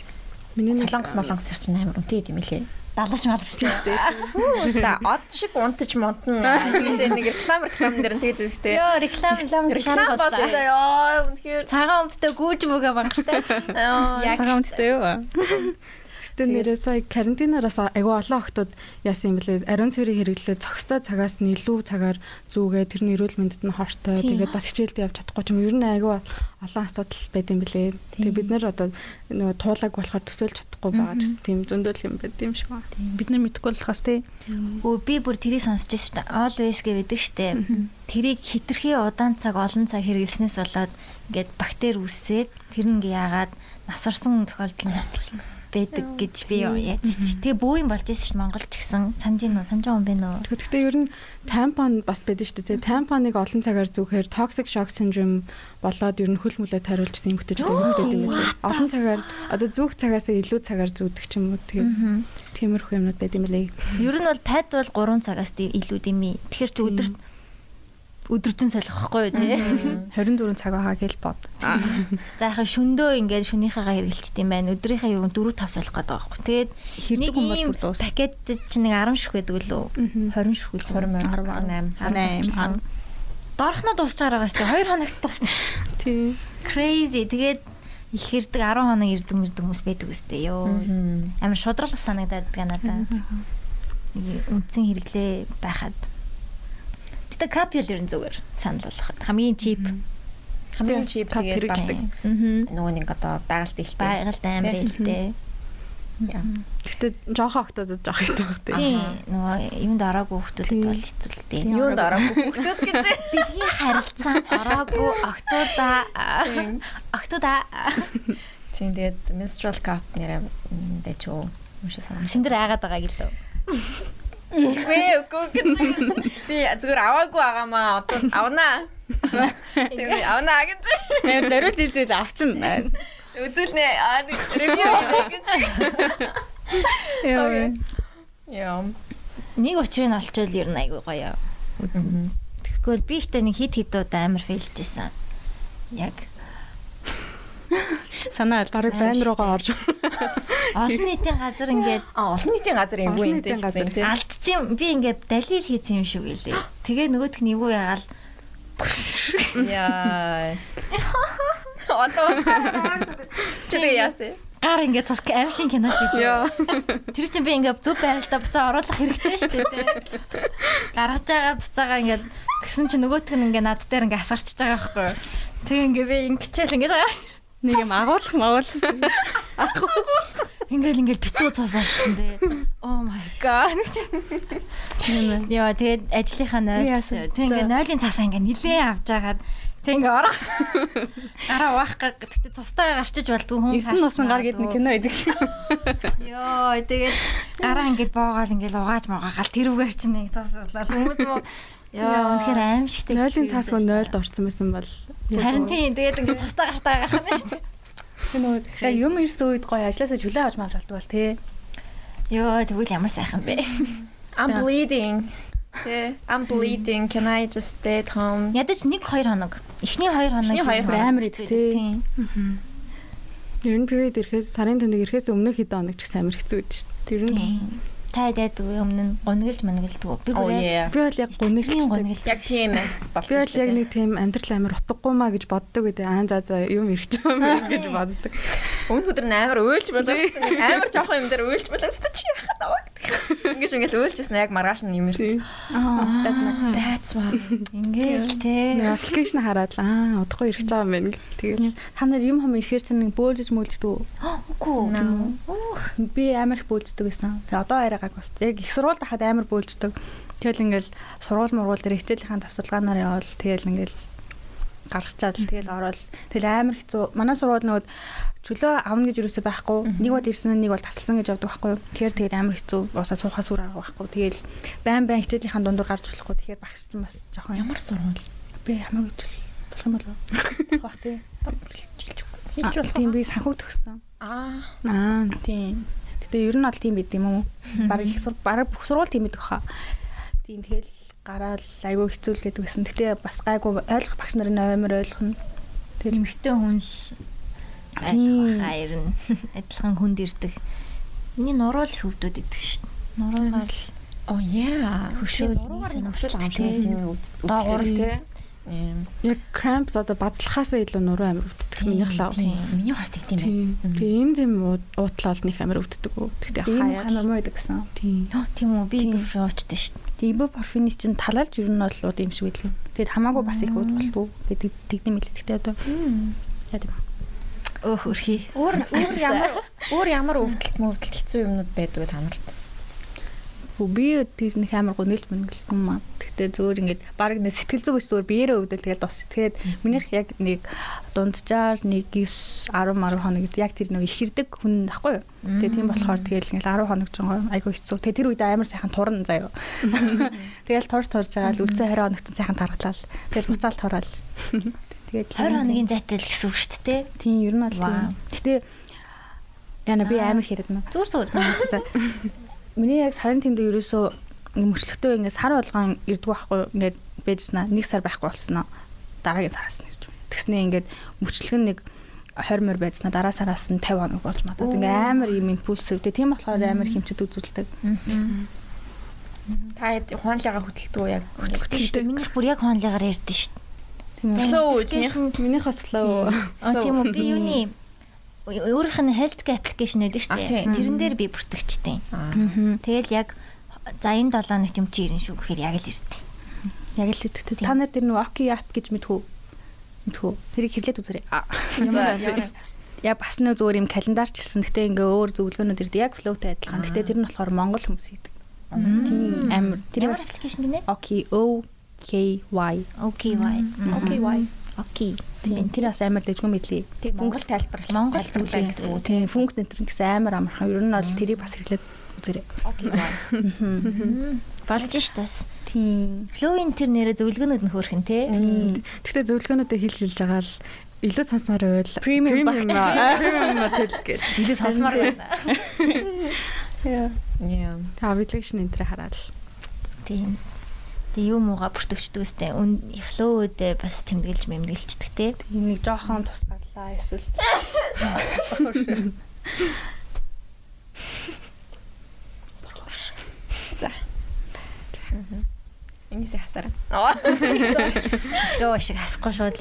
Миний Солонгос молонгос чинь амар үнэтэй юм лээ. Далж малж шүү дээ. Үста од шиг унтаж модно. Тэгээд нэг реклам реклам дээр нь тэгээд үстэй. Йоо реклам реклам Реклам болсон ёо үнэхээр Цагаан өмдтэй гүүж мөгөө бангартай. Цагаан үнэтэй юу? Гэтэ нэрээ сая карантинараас айгүй олон охтууд яасан юм бэлээ ариун цэврийн хэрэглээ зохистой цагаас нь илүү цагаар зүүгээ тэр нэрүүл мэндэд нь хортой тэгээд бас хичээлдээ явж чадахгүй ч юм ер нь айгүй олон асуудал байд юм бэлээ. Тэгээд бид нэр одоо нөгөө туулаг болохоор төсөөлж чадахгүй байгаа гэсэн тийм зөндөл юм байд юм шиг байна. Бид нар мэдхгүй болохоос тий. Өө би бүр тэрийг сонсч байсан шүү дээ. Always гэдэг штэ. Тэрийг хитрхи удаан цаг олон цаг хэрэглэснээс болоод ингээд бактери үсээд тэр нэг яагаад насварсан тохиолдол нь байдаг гэж би яаж хэлсэн шүү. Тэгээ бөө юм болж байсан шүү Монголч гэсэн. Үү? Санаж байгаа юм бэ нөө? Гэхдээ ер нь тампон бас байдаг шүү дээ. Тампоныг олон цагаар зүүхээр toxic shock syndrome болоод ер нь хөл мүлээ тариулжсэн юм хөтөж байдаг юм байна. Олон цагаар одоо зүүх цагаас илүү цагаар зүүдэг ч юм уу. Тэгээд тиймэрхүү юмнууд байд юм лээ. Ер нь бол пад бол 3 цагаас илүү дими. Тэгэхээр чи өдөрт өдөржин солихгүй тий. 24 цаг байгаа гэж бод. За яхаа шөндөө ингээд шөнийхээгаа хэрэгэлчт юм байна. Өдрийнхээ юу 4 5 солих гэдэг байхгүй. Тэгээд Хэрдэг хүн бол дуус. пакет чи нэг 10 шүх байдаг лөө. 20 шүх л 20 18 18 Дорхноо дуусч байгаагаас тий 2 хоногт дуусч. Тий. Crazy. Тэгээд их хэрдэг 10 хоног ирдэг мэрдэг хүмүүс байдаг үстэй ёо. Амар шудрал санагдаад байгаа надад. Үндсэн хэрэглээ байхад. Гэтэ капюл ер нь зүгээр санал болгоход хамгийн чип. хамгийн чип тэгээд бас нөгөө нэг одоо байгаль дэлтэй. Байгальд амар Тий. ээлтэй. Гэхдээ жоохон октодод жоох хэцүү тий. Тийм нөгөө юунд ороогүй хүмүүсд Тийм. бол хэцүү л дээ. Юунд ороогүй хүүхдүүд гэж. Бидний харилцаа ороогүй октода октода Тийм тэгээд menstrual cup нэрээ дэж үү мөшө санаа. синдэр айгаад байгаа гэлөө. Вэ үгүй гэж. Би зүгээр аваагүй байгаамаа. Одоо авнаа. Тэгээд авнаа гэж. Яг зориулж ийзээд авчин. Үзүүлнэ. Аа ревю гэж. Яа. Яа. Нэг учрыг нь олчвол ер нь айгүй гоё. Тэгэхгүй би ихтэй нэг хит хит удаа амар фейлж исэн. Яг Санаа Бараг байн руугаа орж олон нийтийн газар ингээд олон нийтийн газар юм Олон уу нийтийн энэ газар. тийм. алдсан би ингээд далил хийсэн юм шиг үлээ. Тэгээ нөгөөх нь эвгүй ягаал Яа. Одоо чи тэг яасан? гар ингээд цас аимшиг кино шиг. Яа. Тэр чинь би ингээд зүг байралдаа буцаа оруулах хэрэгтэй шүү дээ. Гаргаж байгаа буцаага ингээд тэгсэн чинь нөгөөх нь ингээд над дээр ингээд асарчж байгаа байхгүй. Тэг ингээд би ингээд байгаа. Нэг юм агуулах магуулах. Ингээл ингээл битүү цосоолсон дээ. Oh my god. Яа тэгээд ажлынхаа нойлс. Тэг ингээд нойлын цасаа ингээд нилээ авч жагаад тэг ингээд ороо. Гараа угаах гэдэг. Тэгтээ цустайгаа гарчиж болдгүй хүн Эрдэнэ нусан гар гэдэг нэг кино байдаг шиг. Йоо тэгээд гараа ингээд боогаал ингээд угааж могаагаал тэрүүгээр чинь нэг цосоолал хүмүүс мө Яа үнэхээр аимшигтэй. Нойлын цаасгүй нойлд орсон байсан бол Харин тийм тэгээд ингээд цустай гартаа гарах юм шүү дээ. Тэр нөгөө юм ирсэн үед гоё ажилласаа хүлээ авч мавж болдог бол тий. Йоо тэгвэл ямар сайхан бэ. I'm bleeding. Тэ I'm bleeding. Can I just stay at home? Ядаж 1 2 хоног. Эхний 2 хоног амар хоног амар хэцүү тий. тийм. ер нь period ирэхээс сарын тэнэг ирэхээс өмнөх хэдэн хоног ч гэсэн амар хэцүү байдаг шүү дээ. Тэр нь Тийм. Та дэд өмнө нь гонглж мангалдаг. Би Oh бүр би бол яг гүнэлттэй. гонглж. Яг PMS Би бол яг нэг тийм амьдрал амар утгагүй маа гэж боддог гэдэг. Аа за за юм ирэх юм байна гэж боддог. Өмнө өдөр нь амар уйлж болоо. Амар жоохон юм дээр уйлж болоо. Өстө чи яхад аваад. Ингиж ингээл уйлжсэн яг маргааш нь юм ирсэн. Аа. That's why. Ингээл те. Аппликейшн хараад л аа удахгүй ирэх ч байгаа юм байна. Тэгээд Та нар юм хам ирэхээр чинь нэг бөөлж мөлждөг. Үгүй. Би амар их бөөлждөг гэсэн. Тэгээ одоо арайгааг болт. Яг их сургуульд хахад амар бөөлждөг. Тэгэл ингээл сургууль мургуул дээр хичээлийн тавцалгаанаар явал тэгэл ингээл гаргачаад тэгэл ороод тэгэл амар хэцүү. Манай сургууль нөгөө чөлөө авна гэж юусоо байхгүй. Нэг бол ирсэн нэг бол тасалсан гэж явдаг байхгүй юу. Тэгэхээр тэгэл амар хэцүү. Уусаа суухаас үр арга байхгүй. Тэгэл байн байн хичээлийнхаа дундуур гарч болохгүй. Тэгэхээр багш чинь бас жоохон Ямар сургууль? би хамаагүй ч болох юм болов. Бах тий. Хийж болох. Тийм би санхуг төгссөн. Аа. аа Тийм. Гэтэ ер нь бол тийм байд юм уу? Бараг их сур бараг бүх сургууль тийм байдаг хаа. Тийм тэгэл гараал айгүй хэцүүлээд байсан. Гэтэ бас гайгүй ойлгох багш нарын амар ойлгоно. Тэгэл эмхтэй хүн л Тийм. айлах хайр нь адилхан хүнд ирдэг. Миний нуруул их хөвдөд идэг шүү дээ. Нуруугаар л Oh yeah. Хөшөөл нуруугаар нөхшөл сонирхолтой амшиг тийм. тийм Доогуур тий. Яг cramps одоо базлахаасаа илүү нуруу амар өвддөг минийх лав. Миний бас тэг тийм байна. Тийм. Тэгээ энэ тийм уутлал нэг амар өвддөг. Тэгтээ ийм хаяа. хамар муу байдаг гэсэн. Тийм. Оо тийм үү би уучтай шүү дээ. Тийм бо парфины чинь талaalж ер нь бол юм шиг байлгүй. Тэгэд хамаагүй бас их ууд болтгоо гэдэг тэгдэм мэл. Гэтэ одоо яа тийм. Өөх өрхий. Өөр өөр ямар өөр ямар өвдөлт мөвдөлт хэцүү юмнууд байдгүй та нарт. Хөө би тийс нэг амар гонэлж мэнгэлт юм Гэтэ зөөр ингээд баг нэг сэтгэл зүй биш зөөр биеэрээ өвдөл тэгэл дус. Тэгээд минийх яг нэг дунджаар нэг 9 10 10 хоног гэдэг яг тэр нэг ихэрдэг хүн байхгүй юу. Тэгээд тийм болохоор тэгэл ингээл 10 хоног жоо айгу хэцүү. Тэгээд тэр үед амар сайхан турна заяа. Тэгэл турж турж байгаа л үлцэн 20 хоногт сайхан тархалал. Тэгэл буцаал тураал. Тэгээд 20 хоногийн зайтай л гэсэн үг шүү дээ. тийм ер нь бол. Гэтэ яна би амар хэрэг нэ. Зүгээр зүгээр. Миний яг сарын тэнд ерөөсөө мөчлөгтэй ингээд сар болгон ирдэг байхгүй ингээд байжснаа нэг сар байхгүй болсноо дараагийн сараас нь ирж байна. Тэгснээ ингээд мөчлөг нь нэг 20 мөр байжснаа дараа сараас нь 50 хоног болж матад ингээ амар юм импульсив. Тийм болохоор амар хэмчэд үзүүлдэг. Та хуанлыгаа хөтэлдэг уу яг? Хөтэлдэг. Минийх бүр яг хуанлыгаар ярьдэн шүү дээ. Flow үү? Минийхээс flow. А тийм үү би юуны өөрийнх нь health application байдаг шүү дээ. Тэрэн дээр би бүртгэжтэй. Тэгэл яг за энэ 7 хоногт юм чи ирэн шүү гэхээр яг л ирдэ. Яг л үтгтэй. Та нар тэр нөгөө Oki app гэж мэдхүү. Мэдхүү. Тэрийг хэрлээд үзээрэй. Ямар яг бас нэг зүгээр юм календарчлсан. Гэтэ ингээ өөр зөвлөгөөнүүд ирдэг. Яг flow-тай адилхан. Гэтэ тэр нь болохоор монгол хүмүүс хийдэг. Тийм амар. Тэр бас аппликейшн гинэ? Oki O K Y. OKY. OKY. Окей. Тийм тэр бас амар дэжгүй мэдлээ. Тийм монгол тайлбар монгол зүйлээ гэсэн үг. Тийм функц энэ гэсэн амар амархан. Ер нь бол тэрийг бас хэрэглээд үзээрэй. Окей. Болж ш тас. Тийм. Флоуин тэр нэрэ зөвлөгөөнүүд нь хөөрхөн те. Гэхдээ зөвлөгөөнүүдээ хэлжилж байгаа л илүү сонсомоор байвал премиум премиум тэл гэл. Илүү сонсомоор байна. Яа. Яа. Та application энэ дээр хараад. Тийм. Тэгээ юм ууга бүртгэждэг үстэй. Флоуд бас тэмдэглэж мэмдэглэждэг те. Тийм нэг жоохон тусгаарлаа эсвэл За. Энийг хасаараа. Шгөө шиг хасахгүй шууд.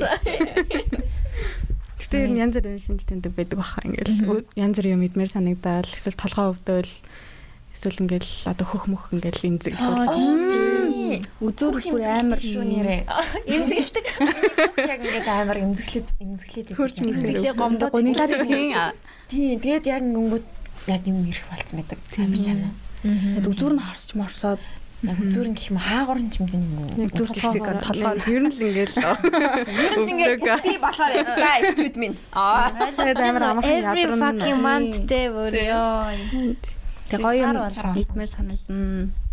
Гэтэ ер нь янз бүрийн шинж тэмдэг байдаг баха ингээл янз бүр юм идмээр санагдал эсвэл толгоо өвдөл эсвэл ингээл одоо хөх мөх ингээл имзэглэх Үзүүр бүр амар шүү нэрээ. Имзэглдэг. Яг ингээд амар имзэглээд имзэглээд имзэглээ гомдоод гуниглаад тийм. Тийм. Тэгээд яг ингэнгүүт яг юм ирэх болцсон байдаг. Амар санаа. Үзүүр нь харсч морсоод яг үзүүр нь гэх юм хаагур юм гэдэг юм. Яг зүр шиг толгой ер нь л ингээл ер нь ингээд би болохоор та ихчүүд минь. Аа. амар ядрын. Every fucking month те бүр ёо. Тэг гоё юм. Нийтмээр санагдана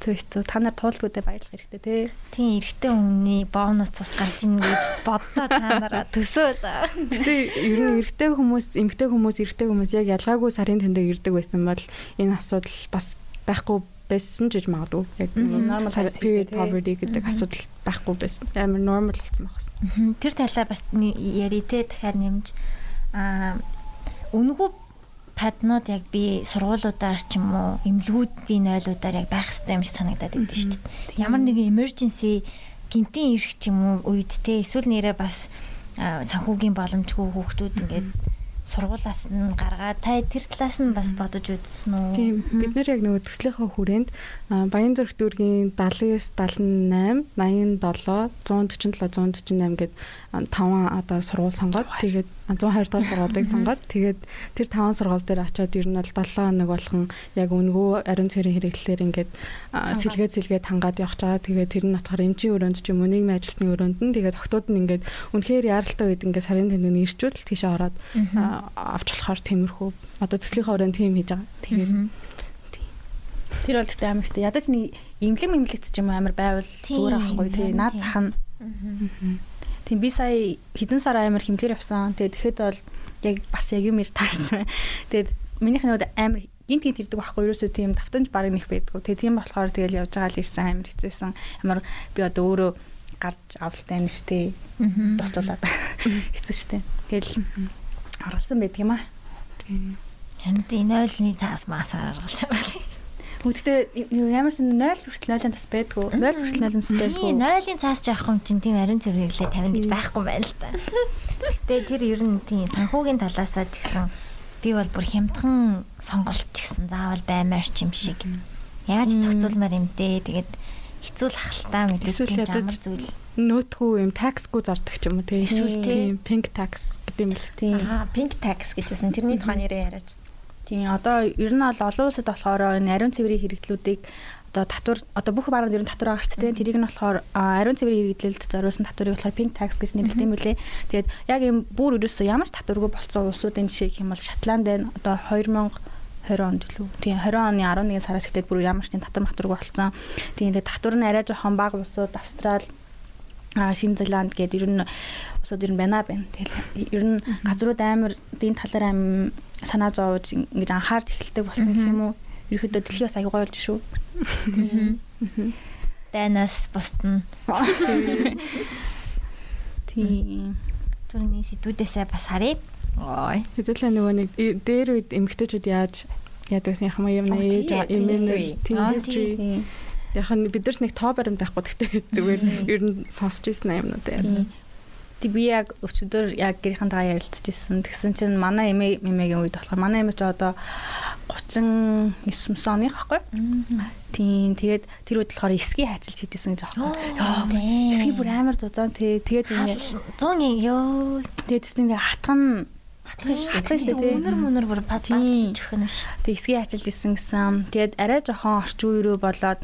хэцүү хэцүү. Та нар туулгуудад баярлах хэрэгтэй тий. Тийм, эрэгтэй хүмүүний бонус цус гарч ийн гэж боддоо та нараа төсөөл. Гэтэ ер нь эрэгтэй хүмүүс, эмэгтэй хүмүүс, эрэгтэй хүмүүс яг ялгаагүй сарын тэндэг ирдэг байсан бол энэ асуудал бас байхгүй байсан ч гэж магадгүй. Яг normal period poverty гэдэг асуудал байхгүй байсан. Амар normal болсон байна. Тэр талаа бас яри те дахиад нэмж аа үнгүү паднууд яг би сургуулиудаар ч юм уу эмнэлгүүдийн нойлуудаар яг байх хэрэгтэй юм шиг санагдаад байдаг шүү дээ. Ямар нэгэн emergency гинтийн ирэх ч юм уу үед те эсвэл нэрээ бас санхүүгийн боломжгүй хүүхдүүд ингээд сургуулаас нь гаргаад та тэр талаас нь бас бодож үзсэн үү? Тийм. Бид нэр яг нөгөө төслийнхөө хүрээнд Баян зүрх дүүргийн 79 78 87 147 148 гээд 5 одоо сургууль сонгоод тэгээд 120 дахь сургуулийг сонгоод тэгээд тэр 5 сургууль дээр очиод ер нь бол 7 хоног болгон яг үнгөө ариун цэрийн хэрэглэлээр ингээд сэлгээд сэлгээд хангаад явж байгаа. Тэгээд тэр нь натахаар эмчийн өрөөнд ч юм уу нийгмийн ажилтны өрөөнд нь тэгээд октод нь ингээд үнэхээр яаралтай үед ингээд сарын тэмдэг нь ирчүүл тийшээ ороод авч болохоор тиймэрхүү одоо төслийнхөө өрөөнд тийм хийж байгаа. Тэгээд Тэр бол амар ихтэй ядаж нэг имлэг имлэгт ч юм амар байвал зүгээр ахгүй тий наад зах нь. Тийм би сая хэдэн сар амар хэмжээр явсан. Тэгээд тэгэхэд бол яг бас яг юм ир таарсан. Тэгээд минийх нь амар гинт гинт ирдэг байхгүй ерөөсөө тийм давтамж баг нэх байдгүй. Тэгээ тийм болохоор тэгэл явж байгаа л ирсэн амар хэцээсэн. Амар би одоо өөрөө гарч авалтай юм штэ. Туслуулаад хэцүү штэ. Тэгэл харгалсан байдаг юм аа. Энд энэ ойлны цаас маасаар гаргалж байгаа. Гэхдээ ямар ч 0 хүртэл 0-ын тас байдгүй. 0 хүртэл 0-ын тас байдгүй. 0-ын цаас жаах юм чинь тийм ариун цэвэрлэлээ 50 гэж байхгүй байна л та. Гэтэ тэр ер нь тийм санхүүгийн талаасаа ч гэсэн би бол бүр хямдхан сонголт ч гэсэн заавал баймаар ч юм шиг. Яаж зохицуулмаар юм дээ. Тэгээд хэцүү л ахaltaа мэдээж амар зүйл. нөтгүү юм таксгүй зардаг ч юм уу тийм. Pink tax гэдэг юм л. Тийм. Аа pink tax гэжсэн. Тэрний тухай нэрээ яриач. Тийм одоо ер нь бол олон улсад болохоор энэ ариун цэврийн хэрэгтлүүдийг одоо татвар одоо бүх бараад ер нь татвар шүү дээ. Тэрийг нь болохоор ариун цэврийн хэрэглэлд зориулсан татварыг болохоор pink tax гэж нэрлэдэг юм билээ. Тэгээд яг юм бүр ерөөсөө ямар ч татваргүй болсон улсуудын жишээ гэх юм бол Шотланд байна. Одоо 2000 20 онд лүү. Тийм 20 оны 11 сараас ихтэй бүр ямар ч тийм татвар матваргүй болсон. Тийм тэгээд татвар нь арай жоохон бага улсууд Австрал а Шинэ Зеланд гэдэг ер нь усууд ер нь байна байна. Тэгэл ер нь газрууд амар дийн талаар аим санаа зовж ингэж анхаарч эхэлдэг болсон гэх юм уу? Ерөөхдөө дэлхий бас аюулгүй болж шүү. дайнаас бусдна. Тийм. Түрний сэдвүүдээсээ бас харъя. Ой. Хэдүүлээ нөгөө нэг дээр үед эмгтээчүүд яаж яадаг гэсэн юм юм тийм Аа, history. Тийм. Яг нь бид нар нэг тоо баримт байхгүй гэхдээ зүгээр ер нь сонсч ирсэн юмнууд яа. Тэг би яг өчигдөр яг гэрийнхэнтэйгээ ярилцчихсан. Тэгсэн чинь манай эмээ мэмэгийн үед болохоор манай эмээ ч одоо 39 оны байхгүй. Тийм тэгээд тэр үед болохоор эсхий хайцалж хийдсэн гэж аахгүй. Яа эсхий бүр амар зузаан тий. Тэгээд ингээ 100 ёо. тэгээд тест ингээ Хатлах шүү Хатлах шүү дээ. Өнөр мөнөр бүр бад Тийм. чихэн шүү. тэг эсхий хайцалж исэн гэсэн. Тэгээд арай жоохон орчин үе рүү болоод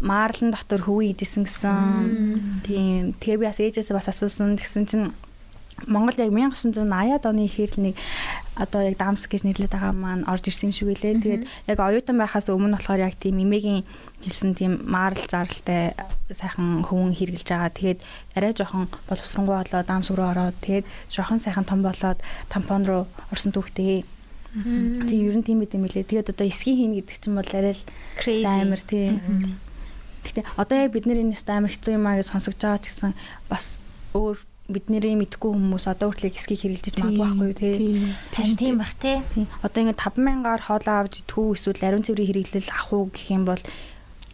маарлан дотор хөвөө идсэн гэсэн. Тийм. Тэгээ би бас ээжээсээ бас асуусан. Тэгсэн чинь Монгол яг 1980-ад оны ихээр л нэг одоо яг Дамск гэж нэрлэдэг байгаа маань орж ирсэн юм шиг үлээ. Тэгээд яг оюутан байхаас өмнө болохоор яг тийм эмээгийн хэлсэн тийм марл заралтай сайхан хөвөн хэрглэж байгаа. Тэгээд арай жоохон боловсронгуй болоод Дамск руу ороод тэгээд жоохон сайхан том болоод тампон руу орсон түүхтэй. Тийм ер нь тийм байт юм лээ. Тэгээд одоо эсгийн хийн гэдэг чинь бол арай л амар тийм. Гэтэ одоо яг бид нэр энэ амар хэцүү юм аа гэж сонсогдож байгаа ч гэсэн бас өөр бидний мэдгүй хүмүүс одоо хүртэл эсгийг хэрэгжилж магадгүй байхгүй тий. Тань тийм бах те. Тийм. Одоо ингэ 50000-аар хоолоо авч идэх үү эсвэл ариун цэврийн хэрэглэл авах уу гэх юм бол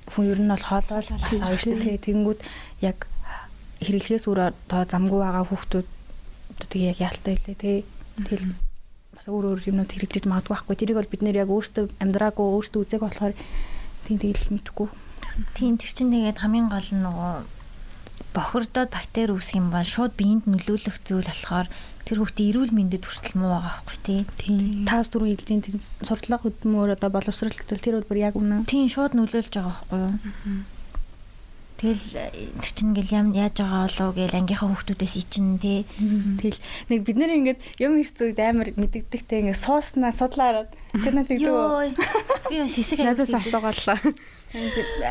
хүн ер нь бол хоолоо л бас авах шүү дээ. Тэгэнгүүт яг хэрэглэхээс өөр одоо замгүй байгаа хүүхдүүд одоо тэгээ яг яалтай илээ тий. Тэгэл бас өөр өөр юмнууд хэрэгжиж магадгүй байхгүй. Тэрийг бол бид нэр яг өөртөө амьдраагүй өөртөө үзег болохоор тийм тэгэл мэдхгүй. Тийм тэр чинь тэгээд хамгийн гол нь нөгөө бохирдоод бактери үүсэх юм бол шууд биеинд нөлөөлөх зүйл болохоор тэр хүүхдээ эрүүл мэндэд хүртэл муу байгаа байхгүй тий. Тийм. Таас дөрөв хэлжийн тэр сурдлага хөдөлмөр одоо боловсрал гэдэг тэр бол яг үнэ. Тийм шууд нөлөөлж байгаа байхгүй юу? Тэгэл тэр чинь ингээл ям яаж байгаа болов гээл ангийнхаа хүүхдүүдээс ичин тий. Тэгэл нэг бид нэр ингээд юм хэрцүүд амар мэддэгтэй ингээд сууснаа судлаараад тэр нас гэдэг Йоо. Би бас хэсэг Надаас асуугаалаа.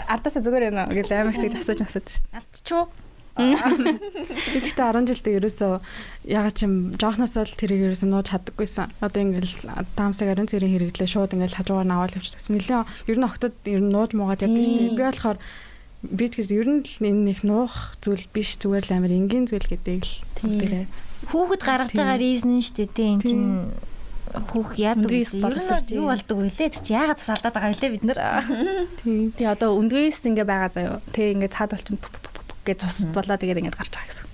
ардаасаа зүгээр байна гэл амар их тэгж асууж асууж шин. Алдчихуу. Тэгтээ 10 жилдээ ерөөсөө ягаад ч юм жоохносоо л тэрийг ерөөсөө нууж чаддаггүйсэн. Одоо ингээл даамсаг ариун цэрийн хэрэглээ шууд ингээл хажуугаар наваал явчихсан. Нилээ ер нь октод ер нь нууж муугаад явдаг шүү дээ. Би болохоор би тэгээс ер нь л энэ нэг нуух зүйл биш зүгээр л амар энгийн зүйл гэдэг л тэрэ. Хүүхэд гаргаж байгаа reason нь шүү дээ тий. Энд чинь хүүх яадаг нь юу болдог вэ? Тэр чи яагаад бас алдаад байгаа вэ бид нар? Тийм. Тий одоо өндгөөс ингээ байгаа заяо. Тэг ингээ цаад болчих гэж цус болоо тэгээд ингээд гарч байгаа гэсэн.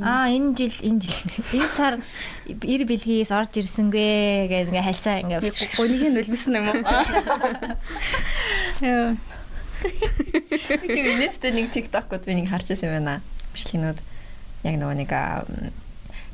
Аа энэ жил энэ жил энэ сар эр бэлгээс орж ирсэнгүй гэдэг ингээ хальсаа ингээ Гунийг нь өлмсөн юм уу? Яа. Тийм инээдтэй нэг TikTok-ууд би нэг харж байсан юм байна. Бичлэгнүүд яг нөгөө нэг аа,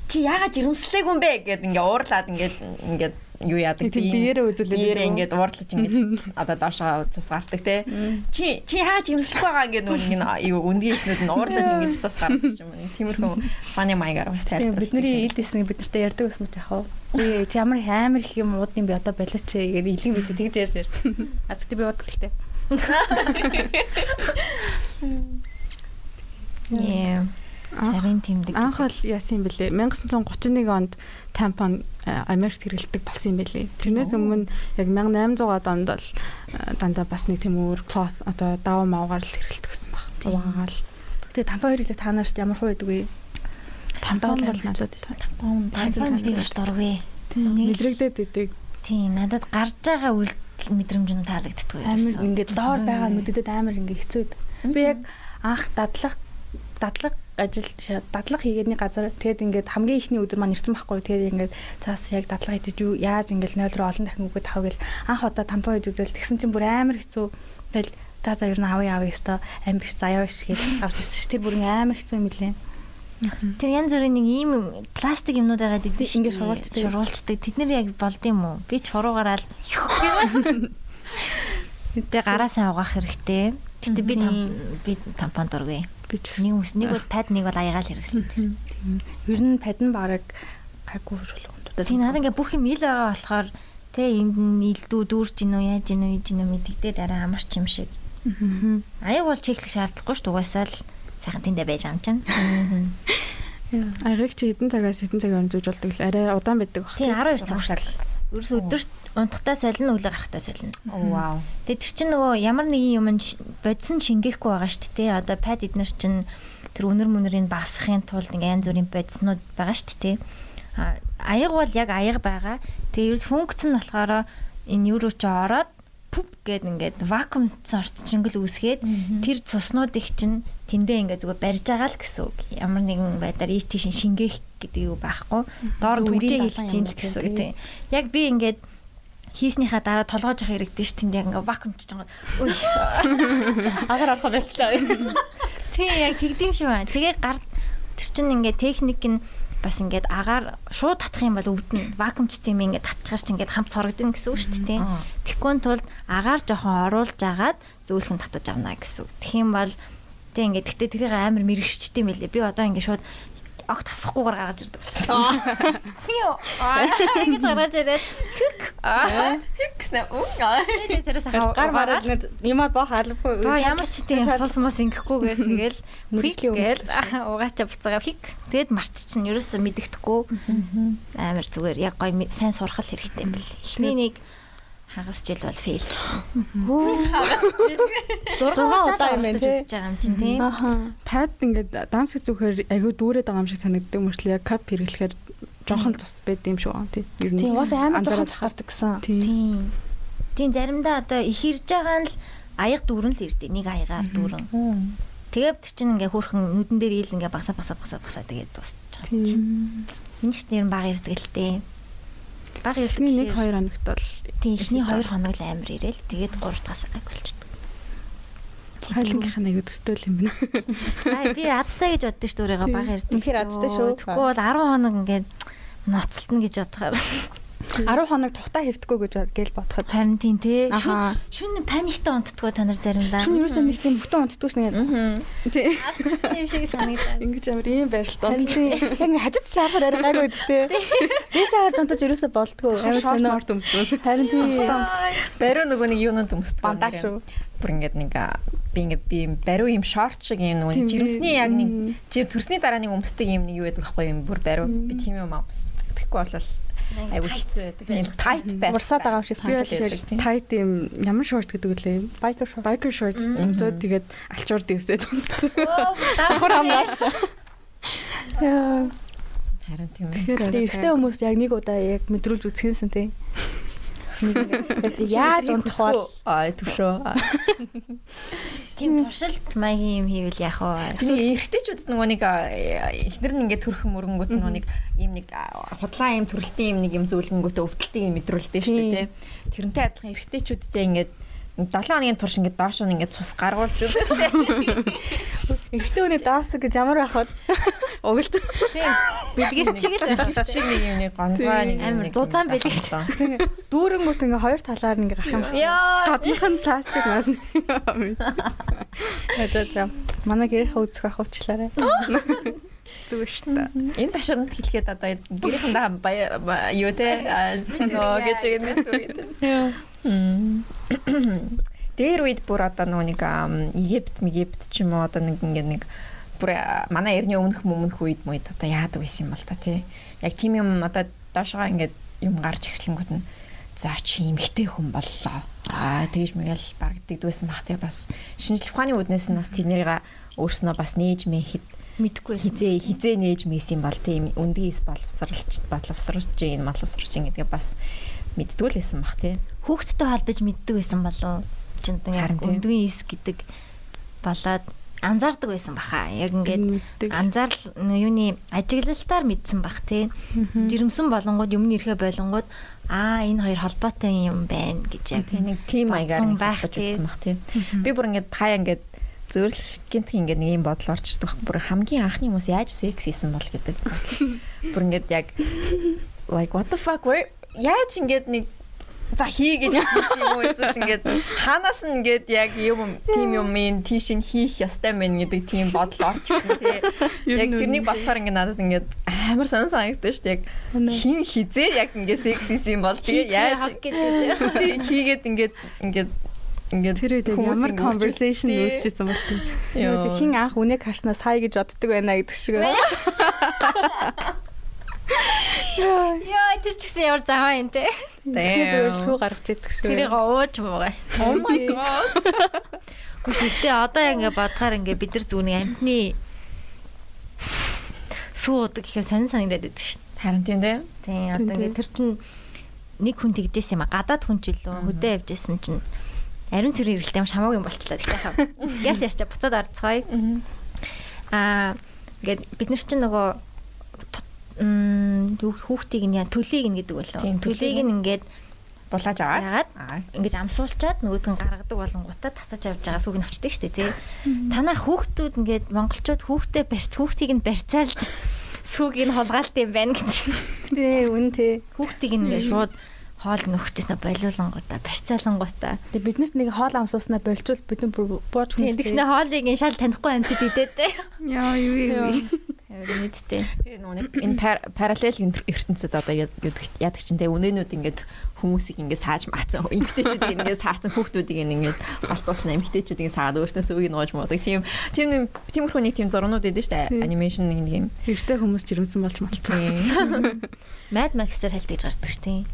чи яагаад жирэмслээг юм бэ гэд ингээ уурлаад ингээд ингээд юу яадаг Тийм, биеэрээ үзүүлээд биеэрээ ингээд уурлаж ингээд одоо доошоо цус гардаг те чи чи яагаад жирэмслэх байгаа ингээд нөгөө нэг юу өндгийн ихнүүд нь уурлаж ингээд цус гардаг юм тиймэрхүү фаны маягаар бас Тийм тайлбарлаж бидний ил дэсний бид нартай ярьдаг ус мэт яхав. Би чи ямар амар их юм уудын би одоо болооч гэхээр илэн бид тэгж ярьж ярьд. Аз би уудаг л тээ. Яа. Сарын тэмдэг. Анх бол яасан юм бэлээ. 1931 онд тампон э, Америкт хэрэглэдэг болсон юм бэлээ. Тэрнээс өмнө яг 1800-аад онд бол э, дандаа бас нэг тийм өөр cloth одоо даваа мавгаар л хэрэглэдэг гэсэн баг. Угаагаал. Тэгээ тампа хэрэглэх та нарт ямар хуу байдаг вэ? Тампон бол надад Тампон Тампон би бас дургүй. Мэдрэгдээд идэг. Тийм надад гарч байгаа үйлдэл мэдрэмж нь таалагддаг амар ингээд доор байгаа мэддэд амар ингээд хэцүү байдаг. Би яг анх дадлах дадлах ажил дадлах хийгээдний газар тэгэд ингээд хамгийн ихний өдөр маань ирсэн байхгүй тэгээд ингээд цаас яг дадлага хийж юу яаж ингээд 0 руу олон дахин үгээд тав гэл анх одоо тампон үзэл тэгсэн чинь бүр амар хэцүү тэгэл за за ер нь авъя авъя өстой амбиш заяа биш гэж авч ирсэн ш тэр бүр амар хэцүү юм лээ Тэр янз бүрийн нэг ийм пластик юмнууд байгаа гэдэг шүү. Ингээд шургуулцдаг. Шургуулцдаг. Тэд нэр яг болд юм уу? Би ч хуруугаараа л Тэ гараасаа угаах хэрэгтэй. Гэтэ би би тампон дургүй. Би ч Нэг үс нэг бол пад нэг бол аягаал хэрэгсэн. тэр. ер нь падн бараг гайгүй шулгуунтуудаа Тийм надад ингээ бүх юм ил байгаа болохоор тэ энд нь илдүү дүүрч гинөө яаж гинөө ийж гинөө мэддэгдээ дараа амарч юм шиг. Аяг бол чеклэх шаардлагагүй шүү дээ угаасаа л сайхан тэндэ байж ам чинь. аягыг чи хэдэн цагаас хэдэн цагаар зүүж болдог л арай удаан байдаг баг. Тийм 12 цаг хүртэл. Ерөөс өдөрт унтахтаа солино өглөө гарахтаа солино. Вау. Тэгээ тэр чинь нөгөө ямар нэгэн юм бодсон шингээхгүй байгаа шүү дээ. Одоо пад эднэр чинь тэр өнөр мөнрийг багасгахын тулд ингээ янз бүрийн бодиснууд байгаа шүү дээ. А аяга бол яг аяга байгаа. Тэгээ ерөөс функц нь болохоор энэ юу руу ч ороод пүп гэд ингээд вакуум орцчингэл үүсгээд тэр цуснуудыг чинь тэндээ ингээд зүгээр барьж байгаа л гэсэн үг. Ямар нэгэн байдлаар ийш тийш шингээх гэдэг юу байхгүй. Доор түгжээ хэлж чинь л гэсэн үг тийм. Яг би ингээд хийснийхаа дараа толгоож явах хэрэгтэй ш тэнд яг ингээ вакуумчж байгаа. Үй. Агаар орох байлцлаа. Тийм яг тэгдэм шиг байна. Тэгээ гар тэр чин ингээ техник нь бас ингээд агаар шууд татах юм бол өвдөн вакуумчсан юм ингээд татчихаар чи ингээд хамт сорогдно гэсэн үг шүү дээ. Тэгэхгүй тулд агаар жоохон оруулж агаад зөөлхөн татаж авна гэсэн үг. Тэгэх юм бол тийм ингээд гэтээ тэрийг амар мэрэгчтэй юм байлээ. Би одоо ингээд шууд огт тасахгүйгээр гаргаж ирдэг. Хио. Аа ингэж гаргаж ирээд хük. Аа. Гэснэ үн аа. тэгээ тэрээс ахаа Гар мараад нэг юмар боох албагүй. Ба ямар ч тийм тус мос ингэхгүйгээр тэгэл. Мэргэжлийн мэрэгэл угаачаа буцаага хик тэгэд марч чинь ерөөсөө мэддэхгүй амар зүгээр яг гой ми- сайн сурах л хэрэгтэй юм бэл. Эхний нэг хагас жил бол фейл. 6 удаа юм байна тий. үзэж байгаа юм чинь тийм. Аха. Пад ингээд данс хийхүүхээр айгүй дүүрээд байгаа юм шиг санагддаг мөртлөө яг кап хэрэглэхээр жоохон цус байд юм шиг байгаа тийм. Ер нь Тийм уус амар жоохон гардаг гэсэн. Тийм. Тийм. Заримдаа одоо их ирж байгаа нь л аяга дүүрэн л ирдэ. Нэг аягаар дүүрэн. Тэгээд тэр чинь ингээ хөөрхөн нүдэн дээр ийл ингээ басаа басаа басаа басаа тэгээд дуусчих байгаа юм чинь. Тийм. Минийх нэр баг ирдэг л дээ. Баг. Эхний нэг гэхээр- 2 хоногт бол Тийм эхний 2 хоног л амар ирээл тэгээд 3 дахь гайг болчихдог. хайлангийнх нь айгүй төстэй юм байна. Аа би азтай гэж боддоо шүү дээ баг ирдэг. Үнэхээр азтай шүү. Тэгэхгүй бол 10 хоног ингээд ноцтолно гэж бодохоор 10 хоног тухтаа хэвдэхгүй гэж гээл бодоход. харин тийм те. Шүн паниктай унтдаггүй та нар заримдаа. Шүн ерөөсөө нэг тийм бүтэн унтдаггүй шнэ. Тийм. юм шиг санагдаад. Ингэж амар ийм байралтай. Харин чи яг нэг хажууд шафар арай гайгүй гэдэгтэй. Дээшээ харж унтаж ерөөсөө болдгоо. Амар сонио. морт өмсгөө. Харин тийм Бариу нөгөө нэг юунууд өмсдөг. бандаа шүү. Бүр ингээд нэг би ингээд би бариу юм шорт шиг юм Тийм, жирэмсний яг нэг жир төрсний дараа нэг өмсдөг юм нэг юу байдаг байхгүй юм бүр бариу би тийм юм өмсдөг. Тэгэхгүй бол айгүй хэцүү байдаг. Тийм tight байр. Урсаад байгаа юм шиг санагдаж байна. тайт юм ямар шорт гэдэг үлээ. Biker short. Biker shorts өмсөд тэгээд алчуур дэвсээд Давхар хамгаалт. Яа. Харин тийм. Тэгэхээр Тэгээ ихтэй хүмүүс яг нэг удаа яг мэдрүүлж үзэх юмсан тий. Яаж унтах бол аа төвшөө. Тийм туршилт маягийн юм хийвэл яах вэ? Тэгсэн эргэжтэйчүүд нөгөө нэг эхнэр нь ингээд төрхөн мөрөнгөт нөгөө нэг ийм нэг худлаа юм төрөлтийн юм нэг юм зүйлгэнгүүтээ өвдөлтийг мэдрүүлдэг шүү дээ тий. Тэрнтэй адилхан эргэжтэйчүүдтэй ингээд 7 хоногийн турш ингээд доош нь ингээд цус гаргуулж үздэг. ихтэй үнэ даасаг гэж ямар байх вэ? угалт. Тийм. Бэлгэр чиг л байх. Шиг нэг юм нэг гонцгой нэг Амар зузаан байх бэлэг. юм. Дүүрэнгүүт ингээ хоёр талаар ингээ гарах юм. Яа. Гаднах нь пластик мас. За за. Манай гэрийнхээ үзэх ах уучлаарай. зүгээр шүү дээ. Энэ ташрамт хэлэхэд одоо гэрийнхэндээ баяа юу те санаа гэж юм үү. Дээр үед бүр одоо нөгөө нэг Египт, Египт ч юм уу одоо нэг ингэ нэг бүр манай эртний өмнөх өмнөх үед мууд одоо яадаг байсан юм бол та тий. Яг тийм юм одоо доошоо ингэ юм гарч ирэхлэнгүүд нь за чи эмгтэй хүн боллоо. Аа тэгж мэгэл барагддагдсэн бах тий бас шинжлэх ухааны үднээс нь бас тэднийг өөрснөө бас нээж мэхэд Мэдгүй байсан. хизээ хизээ нээж мэйсэн бол тийм үндгийс боловсралч боловсруулж ийн боловсруулж ийн гэдгээ бас мэддгүй л байсан бах тий. Хүүхдтэй холбож мэддэг байсан болов. Чинь яг өндгөн ис гэдэг болоод анзаардаг байсан баха. Яг ингээд анзаарл юуны ажиглалтаар мэдсэн бах тий. Жирэмсэн болонгууд юм нэрхэ болонгууд аа энэ хоёр холбоотой юм байна гэж яг нэг тим тий. үзсэн бах тий. Би бүр ингээд хаяа ингээд зөөрл гинт ингээд нэг юм бодол орчдөг. Бүр хамгийн анхны хүмүүс яаж секс хийсэн бол гэдэг. Бүр ингээд яг like what the fuck where яаж ингээд нэг за хий гэж юм уу эсвэл ингээд хаанаас нь ингээд яг юм тим юм ин тийш нь хийх ёстой мэн гэдэг тийм бодол орчихсон тий. Яг тэрнийг болохоор ингээд надад ингээд амар сонь санагдсан шүү дээ. Яг хин хизээ яг ингээд секс хийсэн бол тэгээ яаж хийгээд ингээд ингээд ингээд Тэр үед яг ямар ингээд conversation үүсчихсэн бол тийм. Хин анх үнэ карснаа сая гэж боддог байна гэдэг шиг. Яа тэр ч гэсэн ямар заваа юм те. Тэгснэ зүгээр сүү гаргаж идэх шүү. Тэрийг ууж муугаа. Oh my god. Хүшигтэй одоо ингээ бодохоор ингээ бид нар зүүний амтны сүү удаг гэхээр сонин санагдаад байдаг шин. Харин тийм дээ. Тийм одоо ингээ тэр чин нэг хүн тэгжээс юм а гадаад хүн ч илүү хөдөө явжсэн чинь ариун сүрийн ирэлтэй юм шамаагийн болчлаа гэхдээ хаа. Гяс ярьчаа буцаад орцгоё. Аа ингээд бид нар чинь нөгөө хүүхдийг нь төлийг нь гэдэг болоо. Төлийг нь ингээд булааж аваад ингэж амсуулчаад нөгөөд нь гаргадаг болонгуудаа татаж авч байгаа сүг нь авчдаг штэ тий. Танаа хүүхдүүд ингээд монголчууд хүүхдээ барьц хүүхдийг нь барьцаалж сүгийг нь хулгаалт юм байна гэдэг. Тий, үн тий. Хүүхдийг нь ингээд шууд хоол нөгчөөснө болиулангуудаа барьцаалангуудаа. Тэгээ бид нарт нэг хоол амсууснаа болцвол бид нар бууж хүн. Тэгснэ хоолыг ин шал танихгүй амьтад идээд те. Яа юу юу. Мэдтэй. Тэгээ нөгөө энэ параллел ертөнцид одоо яадаг чинь тэгээ үнэнүүд ингээд хүмүүсийг ингээд сааж маацсан эмгтээчүүдийг ингээд саацсан хүүхдүүдийг ингээд болтуулсан эмгтээчүүдийг саад өөрснөөс үгийг нууж муудаг. Тийм тийм тиймэрхүү нэг тийм зурнууд идэв штэ анимашн нэг юм. Хэрэгтэй хүмүүс жирэмсэн болж малтсан. Mad Max-ээр хальтаж гардаг штэ.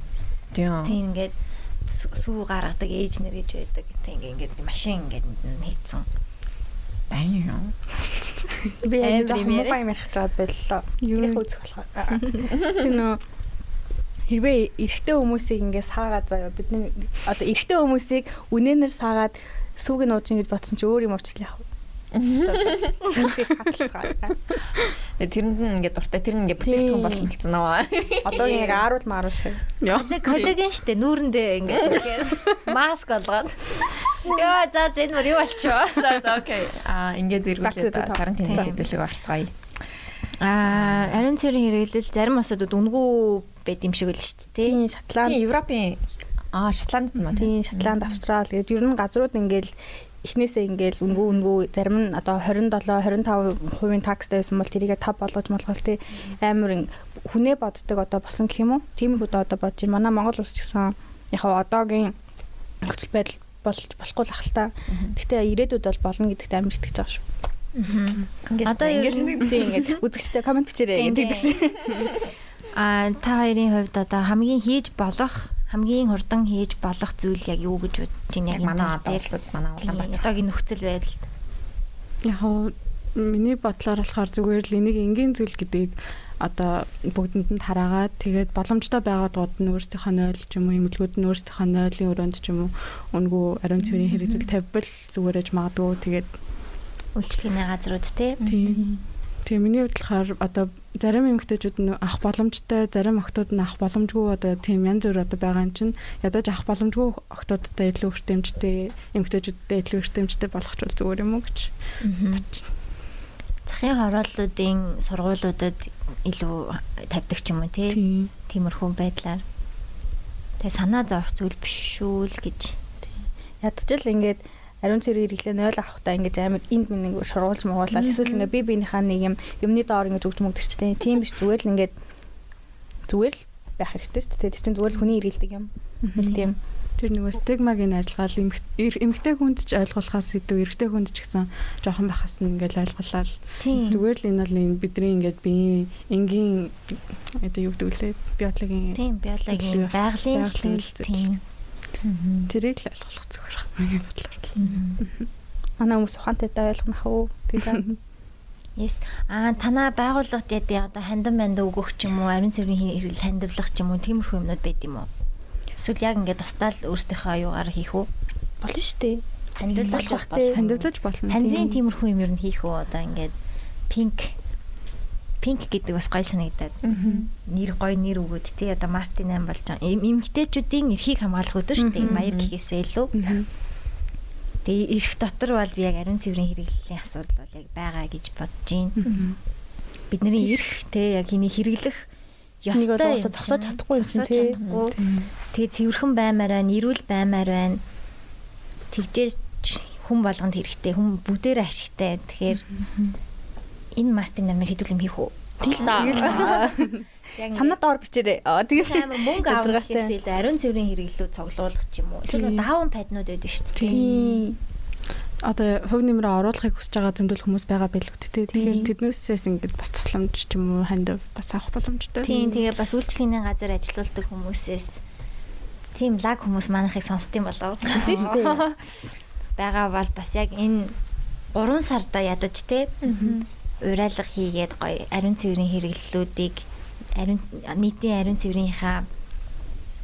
Тийм ингээд сүү гаргадаг ээж нэр гэж байдаг. Тийм ингээд машин ингээд хийцэн. Дайнё. Би яг муу юм ярих чад боллоо. Юу үзэх болохоор. Тийм нөө хэрвээ эрэгтэй хүмүүсийг ингээд саагаад заяа бидний одоо эрэгтэй хүмүүсийг үнэнээр саагаад сүүг нь ууж ингэж бодсон чи өөр юм уучлаа яах вэ? Тэрийг хатлцгаа. Тэрэнд нь ингээд дуртай тэр нь ингээд бүтээгдэхүүн болно гэсэн нөө. Одоо яг ааруул мааруул шиг. Коллаген штэ нүүрэндээ ингээд маск олгоод. Яа за за энэ мөр юу болчихоо. За за окей. Аа ингээд эргүүлээд сарын тэнцээ сэдвэлэг харцгаая. Аа ариун цэрийн хэрэглэл зарим асуудад үнгүү байд юм шиг л шүү дээ. Тийм Шотланд. Тийм Европын Аа Шотланд юм аа. Тийм Шотланд, Австрали гэдэг ер нь газрууд ингээл эхнээсээ ингээл үнгүү үнгүү зарим нь одоо 27 25% такстай байсан бол тэрийгэ 5 болгож молгол тий амар хүнээ боддог одоо босон гэх юм уу? Тиймэрхүү одоо бодож байна. Манай Монгол улс ч гэсэн яг одоогийн нөхцөл байдал болж болохгүй л ахalta. Гэхдээ ирээдүйд бол болно гэдэгт амар итгэж байгаа шүү. Одоо ингээл нэг тийм ингээд үзэгчтэй комент бичээрэй гэдэг шиг. А та хоёрын хувьд одоо хамгийн хийж болох хамгийн хурдан хийж болох зүйл яг юу гэж бодож байна яг манай дээр манай Улаанбаатар. одоогийн нөхцөл байдал яг миний бодлоор болохоор зүгээр л энийг энгийн зүйл гэдгийг одоо бүгдэнд нь тараагаад тэгээд боломжтой байгаадууд нь өөрсдийнхөө нойл ч юм уу эмгэлгүүд нь өөрсдийнхөө нойлын өрөөнд ч юм уу үнгүү ариун цэврийн хэрэгжил тавьбал зүгээрэж магадгүй. Тэгээд үйлчлэгийн газрууд тий. Тийм миний хувьд болохоор одоо зарим эмэгтэйчүүд нь авах боломжтой, зарим охтууд нь авах боломжгүй одоо тийм янз бүр одоо байгаа юм чинь ядаж авах боломжгүй охтуудтай илүү хүртээмжтэй, эмэгтэйчүүдтэй илүү хүртээмжтэй болгоч бол зүгээр юм уу гэж бодчих. Захын хорооллуудын сургуулиудад илүү тавьдаг ч юм уу тий. Тиймэрхүү байдлаар. Тэгээ санаа зовх зүйл биш шүү л гэж. Ядчил ингээд ариун цэрэг ирэглээ 0 авахтаа ингэж амар энд минь нэг шургуулж муулаад эсвэл ингээ би биенийхээ нэг юм юмны доор ингэж өгч мөгдөж ч тийм биш зүгээр л ингээд зүгээр л байх хэрэгтэй ч тийм тэр чинь зүгээр л хүний ирэлдэг юм. Тийм. Тэр нөгөө стигмагийн арилгаал эмэгтэй хүнд ч ойлгуулахаас илүү эрэгтэй хүнд ч гэсэн жоохон байхаас нь ингээл ойлгуулаад зүгээр л энэ бол энэ бидний ингээд бие энгийн одоо юу гэдэг лээ биологийн тийм биологийн байгалийн зүйл. Тийм тэрийг л ойлгох зүгээр байна миний бодлоор Манай хүмүүс ухаантай даа ойлгох уу гэж байна. Yes. Аа танаа байгууллагад яа одоо хандан банд өгөх ч юм уу, ариун цэврийн хэрэгэл хандивлах ч юм уу, тиймэрхүү юмнууд байд юм уу? Эсвэл яг ингээд тусдаал өөртөөхөө аюугаар хийх үү? Болно шүү дээ. Хандивлах байх. Хандивлаж болно. Хандрын тиймэрхүү юм ер нь хийх үү? Одоо ингээд пинк пинк гэдэг бас гоё санагдаад. Нэр гоё нэр өгөөд тий одоо Мартин 8 болж байгаа. Эмэгтэйчүүдийн эрхийг хамгаалах өдөө шүү дээ. Маяг гэхээсээ илүү. Тэгээ эрх дотор бол би яг ариун цэврийн хэрэглэлийн асуудал бол яг байгаа гэж бодож байна. Бидний эрх те яг хиний хэрэглэх ёстой зогсоож чадахгүй юм тий. Тэгээ цэвэрхэн баймаар байна, эрүүл баймаар байна. Тэгжээж хүн болгонд хэрэгтэй, хүн бүгдээрээ ашигтай. Тэгэхээр энэ Мартин намайг хэдүүл юм хийх үү? Тэгэл. Санаа доор бичээрэй. Тэгээс амар мөнгө авах гэхээс илүү ариун цэврийн хэрэглэлүүд цуглуулах ч юм уу. Эсвэл даван паднууд байдаг шүү дээ. Тийм. одоо хөв нэмрээ оруулахыг хүсэж байгаа зөндөл хүмүүс байгаа байлгүй тэ. Тэгэхээр тэднээсээс ингээд бас тусламж ч юм уу ханд бас авах боломжтой. Тийм тэгээ бас үйлчлэгийн газар ажилуулдаг хүмүүсээс тийм лаг хүмүүс манайхыг сонсдсон болов. Хэлсэн шүү дээ. Бага бол бас яг энэ 3 сарда ядаж те. Урайлга хийгээд гоё ариун цэврийн хэрэглэлүүдийг ариун нийтийн ариун цэврийнхаа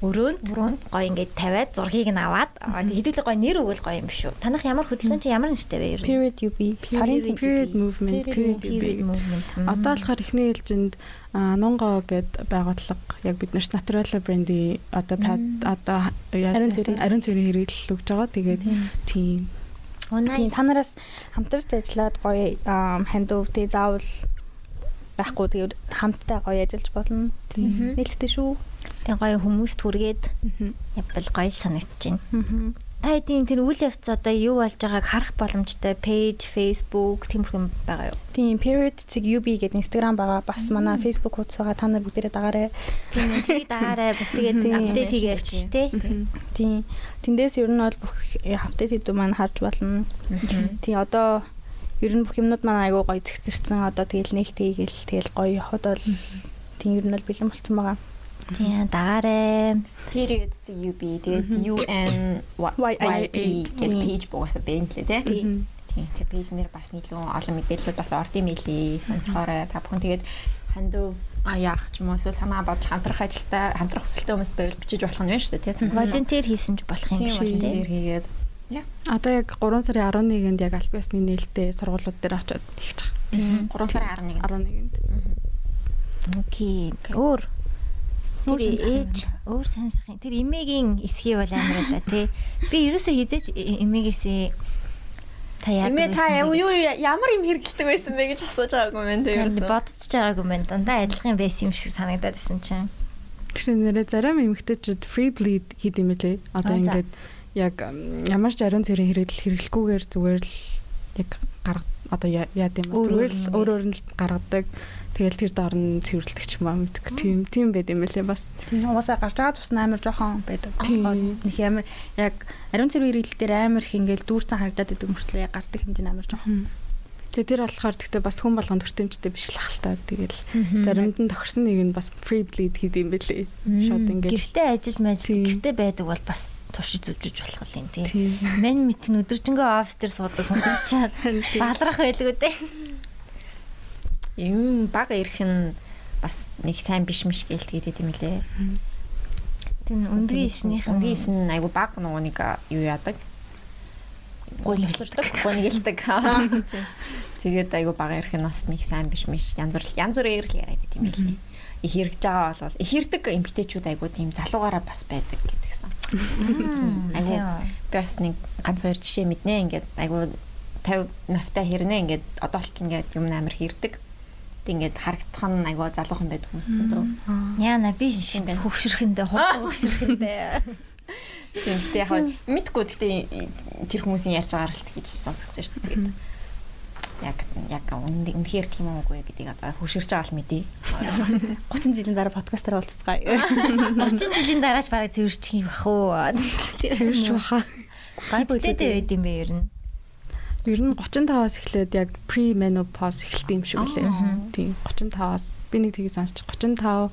өрөөнд гоё ингээд тавиад зургийг нь аваад хэдүүлээ гоё нэр өгөл гоё юм биш үү? Танах ямар хөдөлгөөн чи ямар нэртэй вэ ер нь? Period UB сарын period movement. Period movement. Одоо болохоор эхний ээлжинд Нунго гэд байгууллага яг бид нарт Naturala брэндийн одоо одоо ариун цэврийн хэрэглэл өгж байгаа. Тэгээд тийм Тийм та нараас хамтарч ажиллаад гоё хандив тий заавал байхгүй тэгээд хамтдаа гоё ажиллаж болно. Нээлттэй шүү. Тэг гоё хүмүүст хүргээд явбал гоё санагдаж байна. Та хэдийн тэр үйл явц одоо юу болж байгааг харах боломжтой пэйж, Facebook тиймэрхэн байгаа юу? Тийм, period цэг UB гэдэг Instagram байгаа. Бас манай Facebook хуудас байгаа. Та нар бүгдээрээ дагаарай. Тийм, тэрийг дагаарай. Бас тэгээд апдейт хийгээ явчих тий. Тийм. Тэндээс ер нь бол бүх апдейт хийдүү маань харж болно. Тийм, одоо ер нь бүх юмнууд маань айгүй гоё зэгцэрсэн. Одоо тэгэл нээлттэй хийгээл тэгэл гоё явахад бол тийм ер нь бол бэлэн болцсон байгаа. Тийм дагаарэ. Period to UB тэгээд UN YP гэдэг пэйж бугасаа бэнтлээ тий. Тийм. Тэр пэйж нэр бас нийлүүн олон мэдээлэлүүд бас орд юм илий. Сонирхоорой. Та бүхэн тэгээд хандив а яах ч юм уу эсвэл санаа бодол хамтрах ажилдаа хамтрах хүсэлтэй хүмүүс байвал бичиж болох нь байна шүү дээ тий. Волонтер хийсэн ч болох юм шүү дээ. Волонтер хийгээд Одоо яг 3 сарын 11-нд яг аль биесны нээлттэй сургуулиуд дээр очиод байгаа. 3 сарын 11-нд. 11-нд. Окей. Өөр Тэр ээж өөр сайн сайхан. Тэр эмээгийн эсхий бол амар байла тий. Би ерөөсөө хизээч эмээгээсээ та яадаг вэ? Эмээ та юу ямар юм хэрэгэлдэг байсан бэ гэж асууж байгаагүй мэн тий. Тэр бодож байгаагүй мэн. Дандаа адилхан байсан юм шиг санагдаад байсан чинь. Тэгэхээр нэрээ зарим эмэгтэйчүүд free bleed хийд юм лээ. Одоо ингээд яг ямар ч ариун цэрийн хэрэглэл хэрэглэхгүйгээр зүгээр л яг гарга одоо яа гэм зүгээр л өөр өөр нь гаргадаг Тэгэл тэр доор нь цэвэрлдэг ч юм аа мэдгүй. Тийм тийм байд юм лээ бас. Тийм угаасаа гарч байгаа тусна амар жоохон байдаг. Нэг амар яг ариун цэвэр хэрэглэл дээр амар их ингээл дүүрцэн харагдаад идэг мөртлөө гардаг хэмжээ амар жоохон. Тэгээ тэр болохоор гэхдээ бас хүн болгонд хүртээмжтэй биш л хальтаа. Тэгэл заримд нь тохирсон нэг нь бас free bleed хийд юм бэлээ. Шууд ингээд гэртээ ажил мажил гэртээ байдаг бол бас туршиж зүжиж болох юм тий. Мен мэт өдөржингөө офс дээр суудаг хүмүүс чад балрах байлгүй дээ юм бага ирэх нь бас нэг сайн биш миш гэлтгээд идэм лээ. Тэр өндгийн ишнийх нь өндгийн иш нь айгу бага нөгөө нэг юу яадаг. Гуйлгалтдаг, гунигэлдэг. Тэгээд айгу бага ирэх нь бас нэг сайн биш миш. Янз бүр янз бүрээр л яриад идэм лээ. Их хэрэгж байгаа бол их хэрдэг эмгтээчүүд айгу тийм залуугаараа бас байдаг гэдгсэн. Айгу би бас нэг ганц хоёр жишээ мэднэ. Ингээд айгу 50 нафта хэрнэ. Ингээд одоо л ингээд юм амар хэрдэг ингээд харагдах нь айгаа залуухан байдаг хүмүүс зөндөө. Яна би хөвшөрхөндөө хөвшөрхөндөө. Гэхдээ яг мэдгүй гэхдээ тэр хүмүүсийн ярьж байгаа аралт гэж сонсогдсон шүү дээ. Тэгээд яг яг үнэхээр тийм уугүй гэдгийг одоо хөшөрч байгаа л мэдээ. 30 жилийн дараа подкастаар уулзцгаая. 30 жилийн дараач бараг цэвэрчих юм бах уу? Цэвэрч баха. Гай болтой байд юм бэ ер нь. Ер нь 35-аас эхлээд яг pre menopause эхэлт юм шиг үлээ. Тийм 35-аас би нэг тийг сонсч 35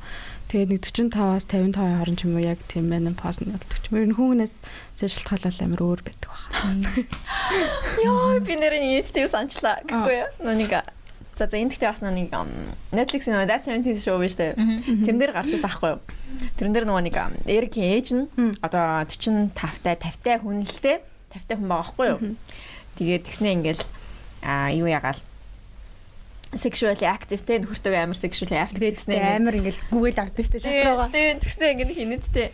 тэгээд нэг 45-аас 55-ын хооронд ч юм уу яг тийм menopause нь болдог ч юм. Ер нь хүүнээс шалтгаалал амар өөр байдаг байна. Йоо би нэрийн институт сончлаа гэхгүй юу? Нүг За за энэ гэхдээ бас нэг Netflix нөгөө That 70s show биш үү? Тэрэн дээр гарч ирсэн аахгүй юу? Тэрэн дээр нөгөө нэг Эрикийн ээж нь одоо 45 та 50 та хүнэлтэй 50 та хүн байгаа аахгүй юу? Тэгээд тэгснэ ингээл а юу ягаал sexually active те нөхөртөө амар sexually active гэснэ амар ингээл гүгэл авдаг штэ шатрууга. Тэгээд тэгснэ ингээд хинэдтэй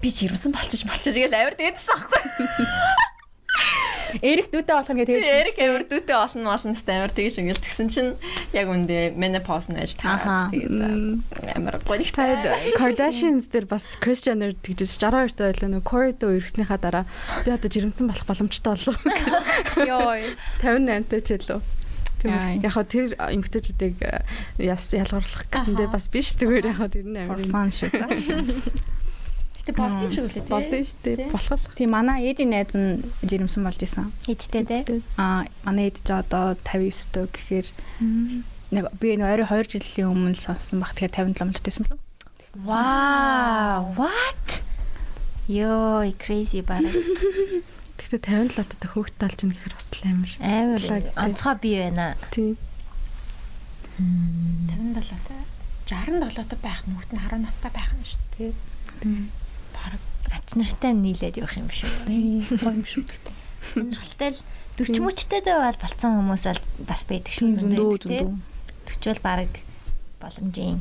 би ч ирсэн болчих болчих гээл амар дээдсэн аахгүй. Эрик дүүтэй болох нь тэгээд Эрик амар дүүтэй болно болно гэстэй амар тэгэж ингээл тэгсэн чинь яг үндэ menopause нэж таараад тэгээд амар гонигт Kardashians дээр бас Kris Jenner тэгжээс 62 таа байлаа нөө Corey-дөө ирэснийхаа дараа би одоо жирэмсэн болох боломжтой болов. Йоо 58 таа ч илүү. Тийм. Яг хаа тэр эмгтээчүүдийг яс ялгарлах гэсэндээ бас биш зүгээр. Яг хаа тэр нь амар fun шүү. Гэтэ болд юм шиг үлээ тий. Болно шүү дээ. Болох л. Тийм манай ээжийн найз нь жирэмсэн болж исэн. Хэдтэй те. Аа манай ээж ч одоо 59 дөө гэхээр нэг би нэг ойрын 2 жилийн өмнө сонссон баг. Тэгэхээр 57 мөлт байсан болов. Wow, what? Йоо, crazy бараг. Гэхдээ 57 одоо хөөхт талж ин гэхээр бас л амар. Амар онцгой бий байна. Тий. 57 та 67 та байх нь хүүт нь 10 настай байх нь шүү дээ тий. Бараг Ач нартай нийлээд явах юм шүү. Тийм юм шүү дээ. Сонирхолтой л 40 мөчтэй байвал болцсон хүмүүс бол бас байдаг шүү Зөндөө зөндөө. 40 бол баг боломжийн.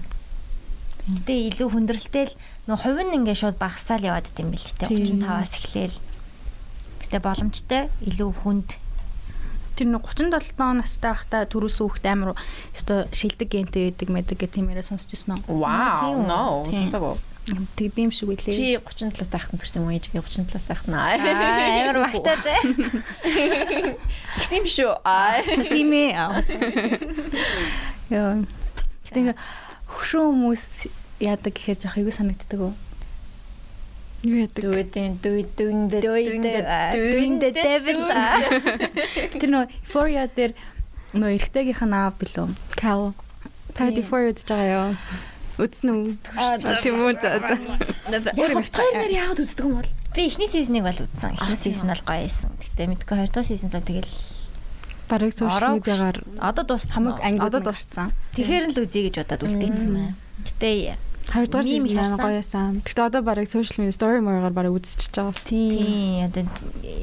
Гэтэ илүү хүндрэлтэй л нөө хувь нь ингээ шууд багасаал яваад идэм бил. Тийм. 35-аас эхлээл. Гэтэ боломжтой илүү хүнд Тэр нэг 37 настай байхдаа төрөөс хүүхд амар өстой шилдэг гентэй байдаг мэдэг гэх тиймээрээ сонсч ирсэн үү? тийм үү? Wow, no. Тийм. Тэгдэм шиг үлээ. Чи 37 тахтан төрсөн юм уу? Ээжгээ 37 тахтан. Аа, амар багтаа те. Тэгсэн юм шүү. Аа. тийм ээ. Яа. Гэтэ хөшөө хүмүүс яадаг гэхээр жоох аягүй санагддаг уу? Юу яадаг? Дүйдэн дүйдэн Doing the devil. Тэр нөө Euphoria дээр нөө эргэтэйгийнх нь аав билүү? Cal. Та defer үзэж байгаа юу? Үзнэ үү? Тийм үү. за, за. Хоёр нэр яагаад үздэг юм бол? Би эхний сизныг бол үзсэн. Эхний сизон бол гоё байсан. Гэтэ мэдгүй хоёр дахь сизон л тэгэл Бараг Ороогүй media-гаар одоо дууссан. Хамаг ангид Одоо дууссан. нь л үзье гэж бодоод үлдээсэн байна. Гэтэ Хоёрдугаар season харсан. гоё яасан. Гэхдээ одоо бараг social media story маягаар бараг үзчихэж байгаа. Тийм. одоо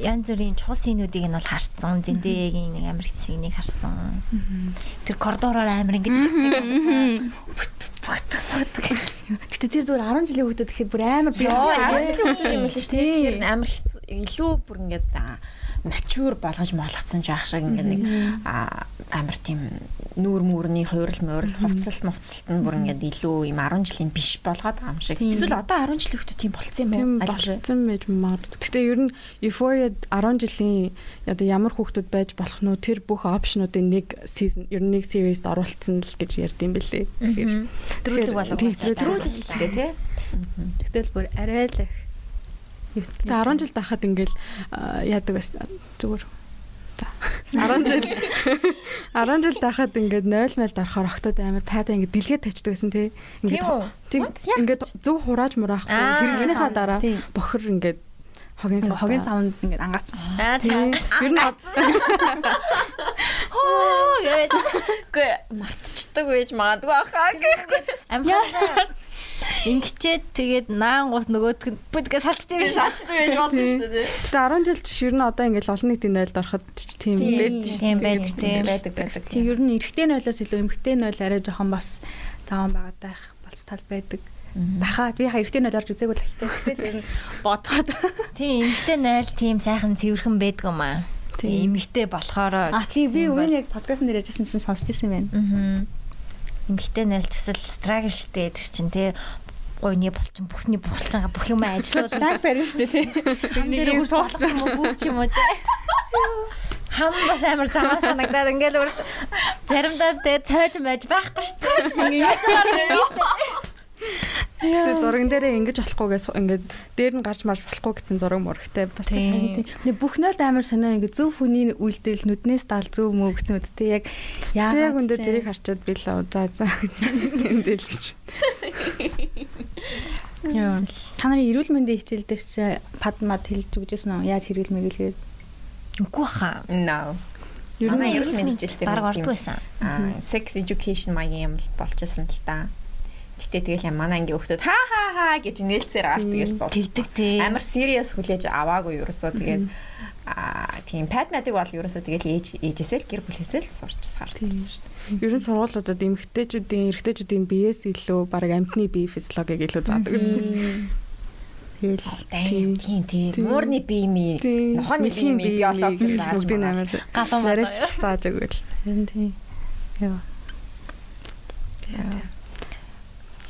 янз бүрийн чухал синүүдийг нь бол харсан. Зэндэгийн нэг амар хэсгийг харсан. Тэр коридороор амар ингэж харсан. Гэтэ тэр зүгээр 10 жилийн хүүхдүүд гэхэд бүр амар би Йоо, 10 10 жилийн хүмүүс юм л шүү дээ. Тэгэхээр амар хэцүү илүү бүр ингээд матюр болгож молгоцсон жаах шиг ингээд нэг амар тийм нүүр мүрний хуурал муурал хувцалт мувцалт нь бүр ингээд илүү юм 10 жилийн биш болгоод байгаа юм шиг. Эсвэл одоо 10 жилийн хүмүүс тийм болцсон юм уу? Болцсон байж магадгүй. Гэхдээ ер нь Euphoria 10 жилийн одоо ямар хүүхдүүд байж болох нь тэр бүх опшнуудын нэг season ер нь нэг series-д оруулсан л гэж ярьд юм бэлээ. Тэгэхээр Дөрүлэг болов. Тийм, Төрүүлэг хэлдэг тий. Тэгтэл бүр арай л их. Тэгээ 10 жил дахад ингээл яадаг байсан зүгээр. За. 10 жил. 10 жил дахад ингээд 0 мэл дарахаар октод амар пайда ингээд дэлгээд тавьчихдаг байсан тий. Яг ингээд зөв хурааж мураахгүй Аа, хэрэгснийхаа дараа бохор ингээд хогийн сав Хогийн савнд ингээд ангаацсан. Аа тийм. Ер нь Хоо гэж. Үгүй мартчихдаг байж магадгүй ахаа гэхгүй. амхаа. Ингэчээд тэгээд наан гут нөгөөдг нь бүдгээ салчдаг юм шиг. Мартчихдаг байж болно шүү дээ. Гэтэ 10 жил чи ер нь одоо ингээд олон нийтийн нойлд ороход ч тийм Тийм. байд шүү Тийм байдаг тийм. байдаг байдаг. Чи ер нь эрэгтэй нойлоос илүү эмэгтэй нойл арай жоохон бас зааван байгаад байх болц тал байдаг. Бахаа би хаа эрэгтэй нойл орж үзээгүй л хэлтэй. Гэтэл ер нь бодоход Тийм эмхтэй найл тийм сайхан цэвэрхэн байдаг юм аа. Тийм эмхтэй болохоор А тийм би өвөө яг подкаст нэр яжсэн чинь сонсч ирсэн юм байна. Аа. Эмхтэй найл тусал страгл штэ тэр чинь тий гойны болчин бүхний булчингаа бүх юм ажиллуулаад Лайк барин штэ тий. хам дээр хурц болох юм уу гүүч юм уу тий. Хам бас амар замаа санагдаад ингээл өөрс заримдаа тий цойж байж байхгүй штэ. Яаж байгаа юм штэ. Гэтэ зурган дээрээ ингэж болохгүйгээс ингээд дээр нь гарч марж болохгүй гэсэн зураг мурагтай бас Тийм. Бүх нойлд амар сонио ингээ зөв хүний үйлдэл нүднээс дал зөв мөө гэсэн мэт тий яг яг үндэ тэрийг харчаад би л за за тийм дэлгэж. Яа. Та нарын эрүүл мэндийн хичээл дээр чи падмад хэлж өгчээсэн үү? Яаж хэрэгэл мэгэлгээд. Үгүй хаа. No. Манай ерөнхий мэдээ хичээлтэй баг нэг ордог юм. байсан. Аа, sex education маягийн юм л болчихсон л та. Гэтэ тэгэл юм манай ангийн хүмүүс ха ха ха гэж нээлтсээр авт тэгэл болсон. Амар serious хүлээж аваагүй ерөөсөө тэгээд аа тийм падмадыг бол ерөөсөө тэгэл ээж ээжээсээ л гэр бүлээсээ л сурч сарсан шүү дээ. ер нь сургуулиудад эмэгтэйчүүдийн эрэгтэйчүүдийн биеэс илүү баг амтны бие физиологиг илүү заадаг. Тэгэл Тийм тийм тийм. Тийм. Муурны бие ми Тийм. нохооны бие ми биологи зааж амар Галан зааж өгвөл. харин тий. Яа.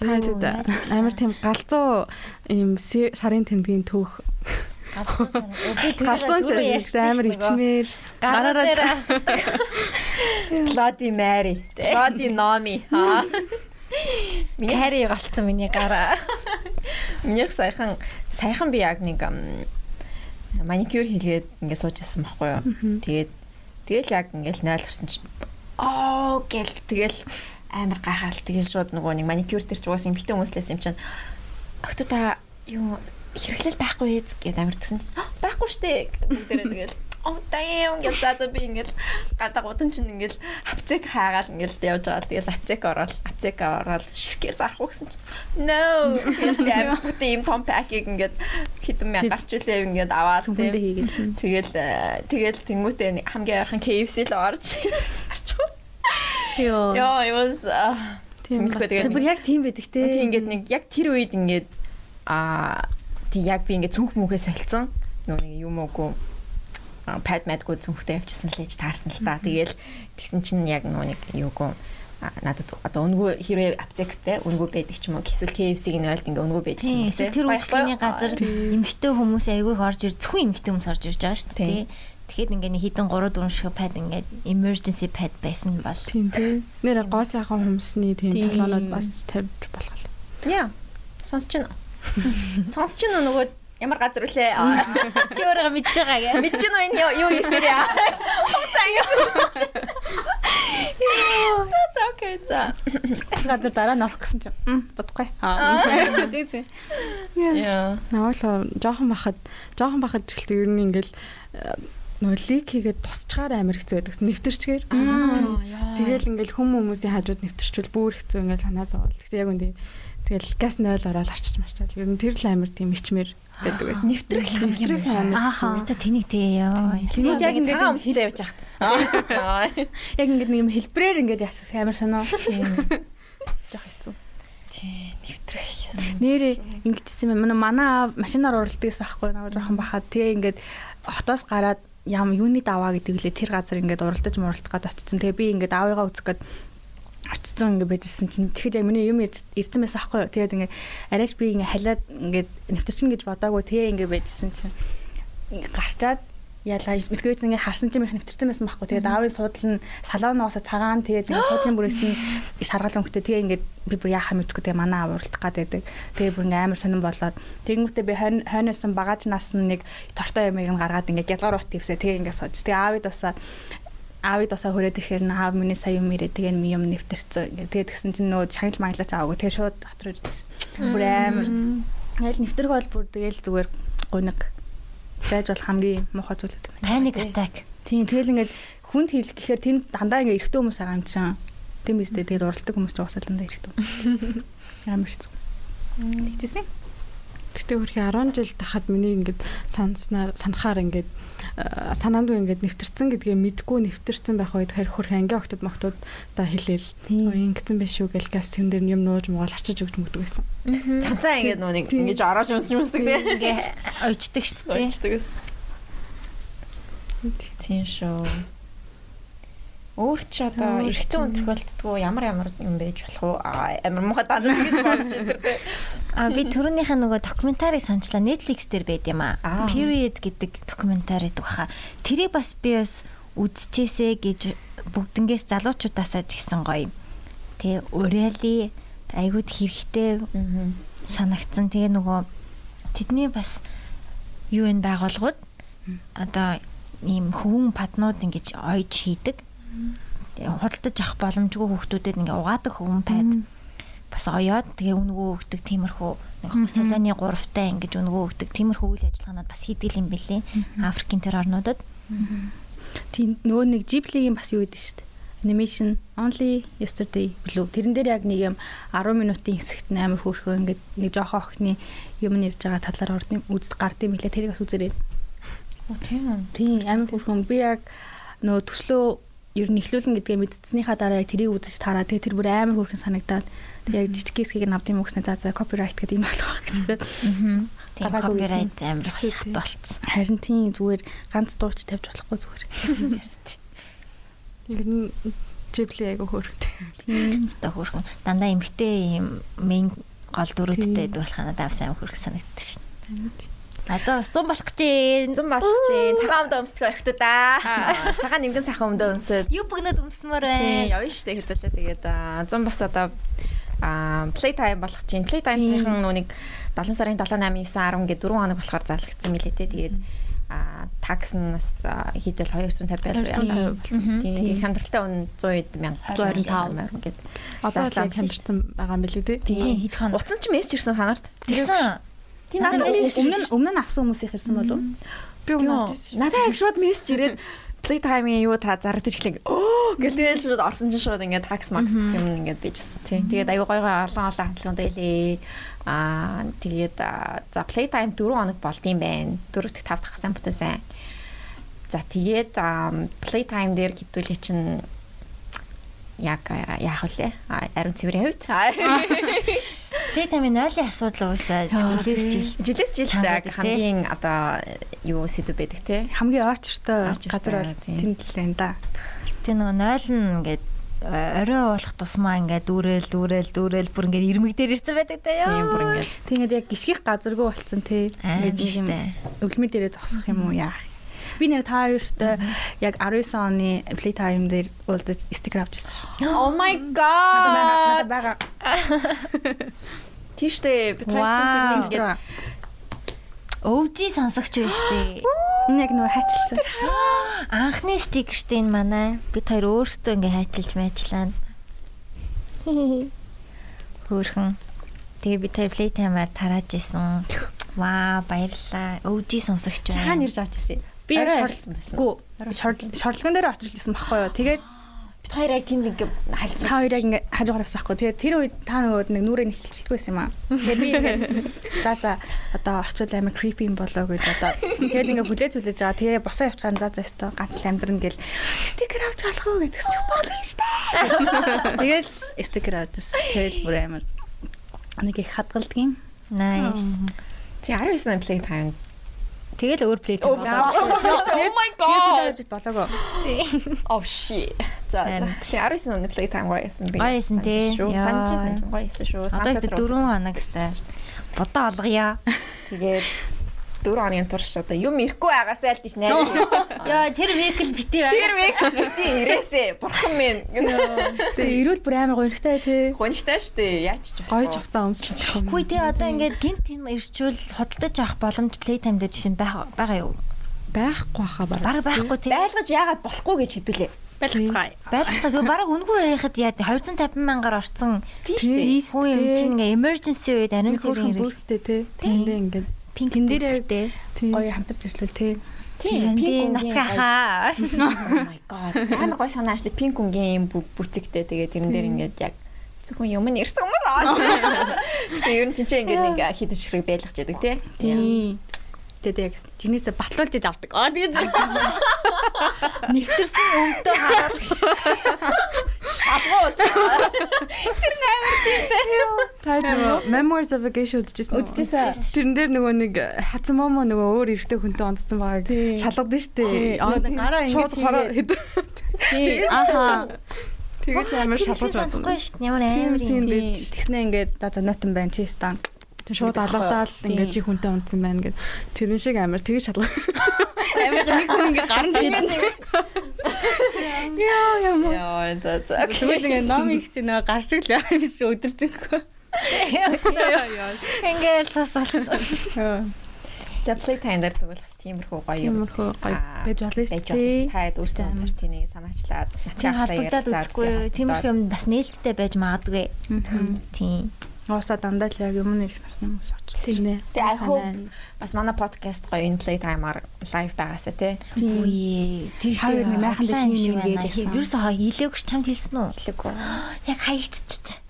Таад амар тийм галзуу юм се- сарын тэмдгийн түүх галзуу шашигсан амар ичмээр гараараа заас Bloody Mary. Bloody Nomi. Аа. Кари голцсон миний гараа. Минийх саяхан саяхан би яг нэг маникюр хийгээд ингээд сууж ирсэн байхгүй юу. Тэгээд тэгэл яг ингээд 0 гарсан чинь оо гэл тэгэл амар гайхаал тэгэл шууд нөгөө нэг маникюр дээр ч угаасан эмхтэн хүмүүслээс юм чинь өгтөө та юу хэрэглэл байхгүй ээ гэд амар тгсэн чинь байхгүй штэ бүгдээрээ тэгэл оо даям гэж заа заа би ингээл гадаа гудам чинь ингээл апцек хаагаал ингээл явж байгаа. Тэгэл апцек ороод апцек ороод ширхгээс арах гэсэн чинь no би амар бүтэн юм том пакийг ингээд хэдэн мянга гарч үлээ ингээд аваад. Тэгэл э, тэгэл тэнгуүтээ хамгийн ойрхон KFC л орж арчих. Йоо, it was Тийм тэгээд бүр яг тийм байдаг те. Тийм ингээд нэг яг тэр үед ингээд аа тий яг би ингээд цүнх мүхээ солилцсон. Нөө нэг юм уугүй пад мэдгүй зүнхтэй явчихсан л ээж таарсан л та. Тэгээл тэгсэн чинь яг нөө нэг юугүй надад одоо өнгөө хэрвээ аптектэй өнгөө байдаг ч юм уу эсвэл KFC-ийн ойлд ингээ өнгөө байжсэн юм тийм тэр үйлчлэгийн газар эмхтэй хүмүүс айгүйх орж ир зөвхөн эмхтэй хүмүүс орж ирж байгаа шүү дээ Тэгэхэд ингээ нэг хідэн 3 4 шиг пад ингээ emergency pad байсан бол тийм тийм нэр гоо сайхан хүмүүсний тийм цалгаанууд бас тавьж болох л. Яа. Сонсч байна. Сонсч байна нөгөө Ямар газар үлээ? Чи өөрөө мэдж байгаа гэ. Мэдж байна уу юу юм нэрээ? Хусаа юу? За окей за. Газар дараа нь орох гэсэн чинь. Бодохгүй. Аа. Тэг чи. Яа. Наавал жоохон бахад жоохон бахад жилт ер нь ингээл нөгөө лик хийгээд тусчгаар амар хэцүү байдаг. Нэвтэрчгээр. Тэгэл ингээл хүм хүмүүсийн хажууд нэвтэрчвэл бүр хэцүү ингээл санаа зовоол. Тэгтээ яг үндэ тэгэл газ 0 ороод арчиж марчаад. Ер нь тэр л амар тийм ичмэр гэдэг байсан. Нэвтрэх нэвтрэх ааха. Тэнийг тэнийг тий ёо. Тэнийг яг ингээд цагаан өмтөд явж хахт. Яг ингээд нэг юм хэлбрээр ингээд ясах амар сонио. Жах хэцүү. Тий, нэвтрэх гэсэн. Нэрээ ингэжсэн юм. Манай машинаар уралдаг гэсэн аахгүй наваа жоохон бахад тэгээ ингээд хотоос гараад ям юуны даваа гэдэг лээ тэр газар ингээд уралдаж муралдах гад очсон. Тэгээ би ингээд аавыгаа үзэх гээд очсон ингээ байжсэн чинь тэгэхэд яг миний юм ирсэн байсан аахгүй юу. Тэгээд ингээ арайч би ингээ халиад ингээ нэвтэрчин гэж бодоагүй тэгээ ингээ байжсэн чинь гарчаад ялаа мэдгүйц ингээ харсан чинь нэвтэрсэн байсан байхгүй. Тэгээд аавын суудлын салооноосоо цагаан тэгээд ингээ суудлын бүрээс нь шаргал өнгөтэй тэгээ ингээ би бүр яхаа мэдгүй тэгээ манай аав уралдах гад байдаг. Тэгээ бүр ингээ амар сонирн болоод тэгэнгүүтээ би хойноос нь багаж нас нь нэг тортой ямыг нь гаргаад ингээ гялгаар бат твсээ тэгээ ингээ сууж. Тэгээ аавыг тусаа аавыг тусаа хүрээд ирэхээр аав миний сая юм ирээ тэгээ юм нэвтэрсэн. Тэгээд тэгсэн чинь нөө шагнал манглаач аваагүй тэгээ шууд дотор. Бүр амар. Тэгэл нэвтрэх бол бүр тэгэл зүгээр гуниг байж бол хамгийн муухай зүйл гэдэг. Паник атак. Тийм тэгэл ингээд хүнд хил гэхээр тэнд дандаа ингээ эрэгтэй хүмүүс байгаа юм чинь. Тийм биз дээ тэгээд уралдаг хүмүүс ч уусаа дандаа эрэгтэй. Амар хэцүү. Тэгчихсэн. Гэтэ өөрхий 10 жил тахад миний ингээд санснаар санахаар ингээд санаанд ингээд нэвтэрсэн гэдгээ мэдгүй нэвтэрсэн байх үед харь хөрх анги октод могтууд та хэлээл ингэсэн биш үү гэл газ юм дээр юм нууж муул ачиж өгч мөгдөг байсан. Цамцаа ингээд нөө нэг ингэж ороож юмсан юмсдаг тий. Ингээ ойчдаг шүү дээ. Ойчдаг ус. Тийм шүү. Өөр чи одоо эрэгтэй хүн тохиолддгоо ямар ямар юм байж болох уу? Амар муухай даа гэж бодож энэ төр. А би түрүүнийхээ нөгөө докюментарийг санчлаа Netflix дээр байд юм аа. Period гэдэг докюментари гэдэг баха. Тэрийг бас би бас үзчихээсэ гэж бүгднгээс залуучуудаасаа ч гисэн гоё. Тэгээ урайли айгууд хэрэгтэй санагдсан. Тэгээ нөгөө тэдний бас юу энэ байгууллагууд одоо ийм хөвөн паднууд ингэж ойж хийдэг худалдаж авах боломжгүй хүүхдүүдэд ингээ угаадаг хөвөн пайд бас оёод тэгээ өнгөө өгдөг тиймэрхүү нэг солоны гуравтай ингэж өнгөө өгдөг тиймэрхүү үйл ажиллагаанууд бас хийдэг юм бэлээ Африкийн тэр орнуудад. Тийм нөгөө нэг Ghibli-ийн бас юу гэдэг шүү дээ animation only yesterday билүү. Тэрэн дээр яг нэг юм 10 минутын хэсэгт амар хөөрхөө ингээд нэг жоохон охины юм нэрж байгаа талаар ордын үзд гардыг мэлээ тэрийг бас үзээрэй. Тийм. Тийм амар хөөрхөн. Би яг нөгөө төслөө ер нь ихлүүлэн гэдгээ мэдтснийхаа дараа яг тэрийг үзэж тараа тэгээ тэр бүр амар хөөрхөн санагдаад тэгээ яг жижиг хэсгийг авд юм өгснэ за за копирайт гэдэг юм болох гэж тийм. Тийм копирайт амар хат болцсон. Харин тийм зүгээр ганц дууч тавьж болохгүй зүгээр. Ер нь Ghibli айгу хөөрхөнтэй. Тийм өстой хөөрхөн. Дандаа эмгтэй юм мэн гол дүрүүдтэй байдаг болох надад амар хөөрхөн санагддаг шин. Одоо бас 100 болох гэж байна. 100 болох гэж байна. Цагаан өмдөө өмсдөг байх та. Цагаан нэмгэн сайхан өмдөө өмсөд. Юу бүгнөд өмсмөр байна. Тийм, явна штэ хэдүүлээ. Тэгээд 100 бас одоо Аа playtime болох чинь playtime сайхан нүг 7 сарын 7 8 9 10 гэдэг 4 хоног болохоор зарлагдсан мэлээ те. Тэгээд а такс нь бас хэд бол 250 байлгүй яа. Тийм хямдралтай үн 100 мянга 125 гэд. Одоо хямдсан байгаа юм билий тий. Тийм хэд хон. Утсан ч мессеж ирсэн санаарт. Тэгсэн. Тийм надад мессеж өмнө өмнө нь авсан хүмүүс ирсэн болов уу? Би өмнө авчихсан. Надад яг шууд мессеж ирээд playtime-ийн юу та зарагдаж эхлэх. Оо гэл тэгээд шууд орсон чинь шууд ингээд tax max гэх юм ингээд bijсэн тий. Тэгээд аюу гой гой олон олон хамтлагууд байлээ. Аа тэгээд за playtime 4 хоног болдсон байна. 4 дахь 5 дахь сайн бүтэн сайн. За тэгээд playtime дээр хэдүүлээ чинь яг яах вэ? Ариун цэврийн хувьд. Playtime-ийн нойлын асуудал уусаа жилээс жил. Жилээс жилдэг хамгийн одоо юу сэдв байдаг те. Хамгийн очртой газар бол тэнд л байна да. Тэгээ нөгөө нойл нь ингээд орой уулах тусмаа ингээд дүүрэл дүүрэл дүүрэл бүр ингээд ирмэг дээр ирсэн байдаг та ёо. Тийм бүр ингээд. Тэгээд яг гიშгих газаргүй болцсон те. Ингээд юм өвлмөд дээрээ зогсох юм уу яа. Би нэр та хоёрт яг 19 оны playtime дээр уулзаж стикер авчихсан. Oh my god. Тийштэй би хоёр чинь тэрнийг ингээд өвжи сонсогч байна штэ. Энэ яг нөгөө хайчилсан. Анхны стик штэ энэ манай. Бид хоёр өөрсдөө ингээ хайчилж мэйчлаа. Хөөхөн. Тэгээ бид хоёр playtime-аар тарааж исэн. Ваа баярлаа. Өвжи сонсогч байна. хаана ирж авч ирсэн. Би шорлсон байсан. Гүү. Шорлогон дээр очиж ирсэн байхгүй юу. Тэгээд Бид хоёр яг тэнд ингээ хайлцсан. та хоёр яг ингээ хажуугаар авсан байхгүй. Тэгээд тэр үед та нөгөө нэг нүрээ нэг хилчилдэг байсан юм аа. Тэгээд би ингээ за за одоо очил амар creepy юм болоо гэж одоо тэгээд ингээ хүлээж хүлээж байгаа. Тэгээ босоо явчихсан за за өстө ганц л амьдрын гэл стикер авч болох уу гэдэгс чи болно штэ. Тэгээд стикер авчихсан. Тэгээд бүр амар нэг их хадгалдаг юм. Nice. Тий 19 он play time. Тэгэл өөр playtime болоо. Oh my Тэгээд сүлээд болоогоо. Oh shit. За тий 19 оны play time гоёсэн би. Гоё байсан тий. Шүү. Яа. Санаж санаж гоёсэн шүү. Одоо ихтэй 4 хоног сте. Бодоо олгоё. Тэгээд 4 хоногийн турш одоо юм ирэхгүй байгаасай л тийш найр. Йоо тэр векл бити байна. Тэр век тий ирээсэ. Бурхан минь. Тэгээ ирүүл бүр амар гонхтой тий. Гонхтой штэ. Яач ч Гоё жавцаа өмсчих. Хүй тий одоо ингээд гинт тийм ирчүүл худалдаж авах боломж playtime дээр жишээ байгаа юу? Байхгүй хаа бараг. Бараг байхгүй тий. байлгаж яагаад болохгүй гэж хэдүүлээ. Байлгацгаа. Байлцаа би бараг үнгүй байхад яа 250 мянгаар орцсон Тийм штэ. хүн юм чинь ингээ emergency үед ариун цэврийн бүртээ тий. Тэндээ ингээд пинк Тэн дээр. Гоё хамтарч ирсэн тий. Тийм. пинк нацгаа хаа. Oh my god. Амар гой санаа штэ пинк үнгийн юм бүцэгтэй тэгээ тэрэн дээр ингээд яг зөвхөн юм нэрсэн хүмүүс аа. Тэгээ ер нь тийч ингээд нэг хідэж хэрэг байлгаж яадаг тий. Тийм. Тэгээд яг жинээсээ батлуулж иж авдаг. Аа тэгээд Нэвтэрсэн өвдөө хараад Шалгуул. Та нөгөө Memoirs of a Geisha үзчихсэн. Үзчихсэн. Тэрэн дээр нөгөө нэг хацан момо нөгөө өөр эрэгтэй хүнтэй онцсон байгааг шалгадсан шүү дээ. Нэг гараа ингэж шууд хороо хэд. тий. Аха. Тэгэж амар шалгаж байна. Ямар Тийм амар юм бид Тэгснэ ингээд за нотон байна чи стан. Тэг шууд алгадаал ингээд чи хүнтэй унтсан байна гэд. Тэрэн шиг амар тэгэж шалгаж. Амар нэг хүн ингээд гаран дээд. Яа яа. Яа за за. Тэгвэл ингээд ном их чи нөгөө гар шиг л яа биш өдөржингөө. Ингээл цас болцсон. За play time дээр тэгвэл бас тиймэрхүү гоё юм. Тиймэрхүү гоё байж болно шүү дээ. Таад өөртөө бас тийнийг санаачлаад. Тийм холбогдоод үзэхгүй. Тиймэрхүү юм бас нээлттэй байж магадгүй. Тийм. Ууса дандаа л яг юм нэг насны хүмүүс очсон. Тийм ээ. Тэгээ I hope бас манай подкаст гоё энэ play time-аар live байгаасаа тий. Тэгж Хоёр нэг майхан хаглаа юм шиг гэж ясан. Ерөөсөө хаа илээгч чамд хэлсэн үү? Хэлээгүй. Яг хаягдчих.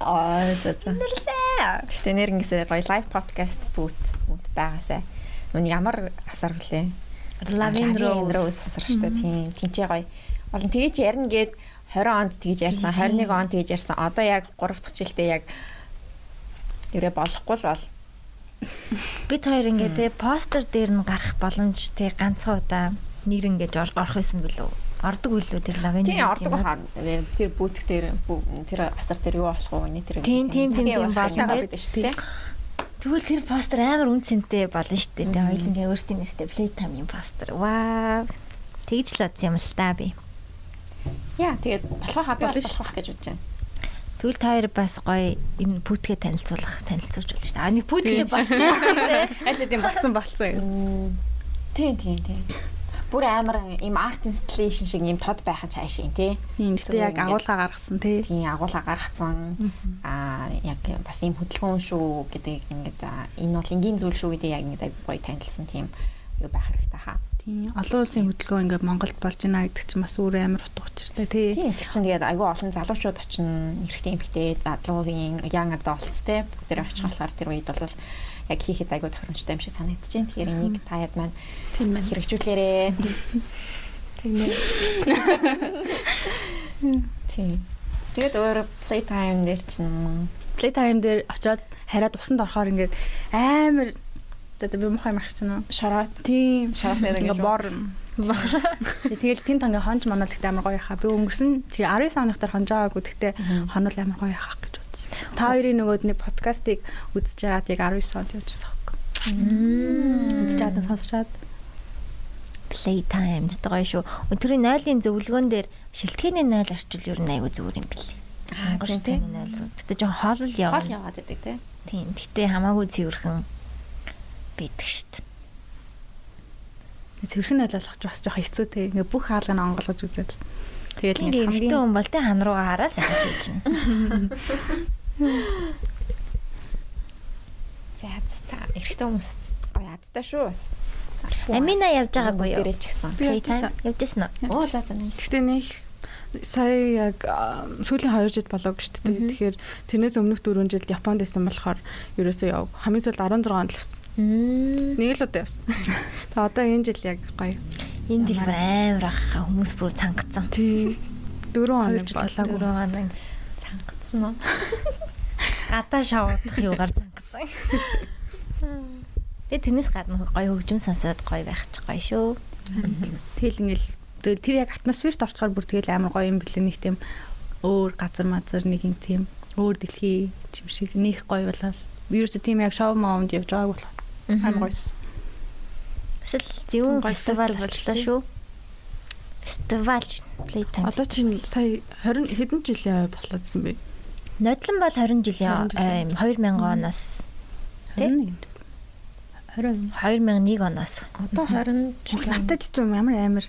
Аа за за. Инэрлээ. Гэтэ нэр ингэсээ гоё live podcast boot boot байгаасаа. Нүн ямар асар вүлээ. Lavin Rose. асар штэ тийм. Тинчээ гоё. Болон тэгэж ярина гээд 20 онд тэгж ярьсан, 21 онд тэгж ярьсан. Одоо яг 3 дахь жилдээ яг ерөө болохгүй л бол. Бид хоёр ингээд те постэр дээр нь гарах боломж те ганцхан удаа нэр ингэж ор- орох байсан билүү? Ордог үлээ тэр Lavin Тийм Rose ордог юм аа. хаа. Тэр бүүтг дээр тэр асар дээр юу болох? Эний тэр Тийм, тийм, тийм, тийм болно гэдэг гэдэг шүү дээ. Тэгвэл тэр постэр амар үнцэнтэй болно шүү дээ. Тэгээ хоёул ингээ өөртөө нэртэй Playtime-ийн постэр. Вау. Тэгж л бодсон юм л та би. Яа тэгээд болох хаа болно болох гэж бодож байна. Тэгвэл та хоёр бас гоё юм пүтгэ танилцуулах танилцуулж болж шүү дээ. А нэг пүтгэ болсон юм. Аль хэдийн болцсон болцсон. Тийм тийм тийм. Бүр амар ийм art installation шиг ийм тод байх чаашийн тий. Тийм гэхдээ яг агуулга гаргасан тий. Тийм агуулга гаргацсан. Аа яг бас ийм хөдөлгөөн шүү гэдэг ингээд энэ бол энгийн зүйл шүү гэдэг яг ингээд гоё танилцсан тийм юу байх хэрэгтэй хаа. Тийм. Олон улсын хөдөлгөөн ингээд Монголд болж байна гэдэг чинь бас өөр амар утга учиртай тий. Тийм. Тэр чинь тэгээд айгүй олон залуучууд очино, эрэгтэй эмэгтэй, залуугийн young adults те бүгд тэр очих болохоор тэр үед бол яг хийхэд айгүй тохиромжтой юм шиг санагдаж байна. Тэгэхээр энийг та яд маань тийм маань хэрэгжүүлээрээ. Тийм ээ. Тийм. Тэгээд өөр playtime дээр чинь playtime дээр очиод хараад усанд орохоор ингээд амар Тэгээд би мохой марч чинь шороо. Тийм. Шороо ингээ бор. Тэгэл тэн танга хонж манал ихтэй амар гоё хаа. Би өнгөрсөн чи 19 оныхтар хонжаагүй гэхдээ хонол амар гоё хаа гэж бодсон. Та хоёрын нөгөөд нэг подкастыг үзэж байгаад яг 19 онд явчихсан хөөе. Үзэж байгаад сонсож байгаад playtimes гоё шүү. Өдрийн 0-ын зөвлөгөөн дээр шилтгэний 0 орчил ер нь айгүй зүгээр юм бэлээ. Хангаш тийм 0 руу. Гэтэ жоо хоол яваа. Хоол яваад байдаг тийм. Тийм. Гэтэ хамаагүй цэвэрхэн байдаг штт. Цэвэрхэн ойлгох бас жоохон хэцүү те. Ингээ бүх хаалгыг онгойлгож үзээд. Тэгэл ингээ хэрэгтэй хүн бол те хан руугаа хараад сайхан шийдэж байна. За та эрэгтэй хүмүүс гоё ядтай шүү бас. Амина явж байгаагүй юу? Ч гэсэн. Playtime явдсан уу? Оо за за. Гэхдээ нэг сая яг сүүлийн 2 жил болоо шүү дээ. Тэгэхээр тэрнээс өмнөх 4 жилд Японд байсан болохоор ерөөсөө яв. Хамгийн сүүлд 16 онд л. Нэг л удаа явсан. Тэгээ одоо энэ жил яг гоё. Энэ жил бүр амар ах хүмүүс бүр цангацсан. Тий. 4 хоног болоогүй 4 хоног цангацсан уу? Гадаа шавуудах юугаар цангацсан. Тэгээ тэрнээс гадна гоё хөгжим сонсоод гоё байх ч гоё шүү. Тэгэл ингээл тэр яг атмосферт орчхоор бүр тэгэл амар гоё юм бэлээ нэг тийм өөр газар мазар нэг юм тийм өөр дэлхий юм шиг нөх гоё болоод ерөөсө тийм яг шоу маунд явж байгааг болох Амар гоё. Эсвэл зөвхөн фестивал болчлоо шүү. Фестивал playtime. Одоо чинь сая 20 хэдэн жилийн болоодсэн бэ? Нодлон бол 20 жилийн 2000 оноос тийм 20 2001 оноос. Одоо 20 жил надад ч юм ямар амар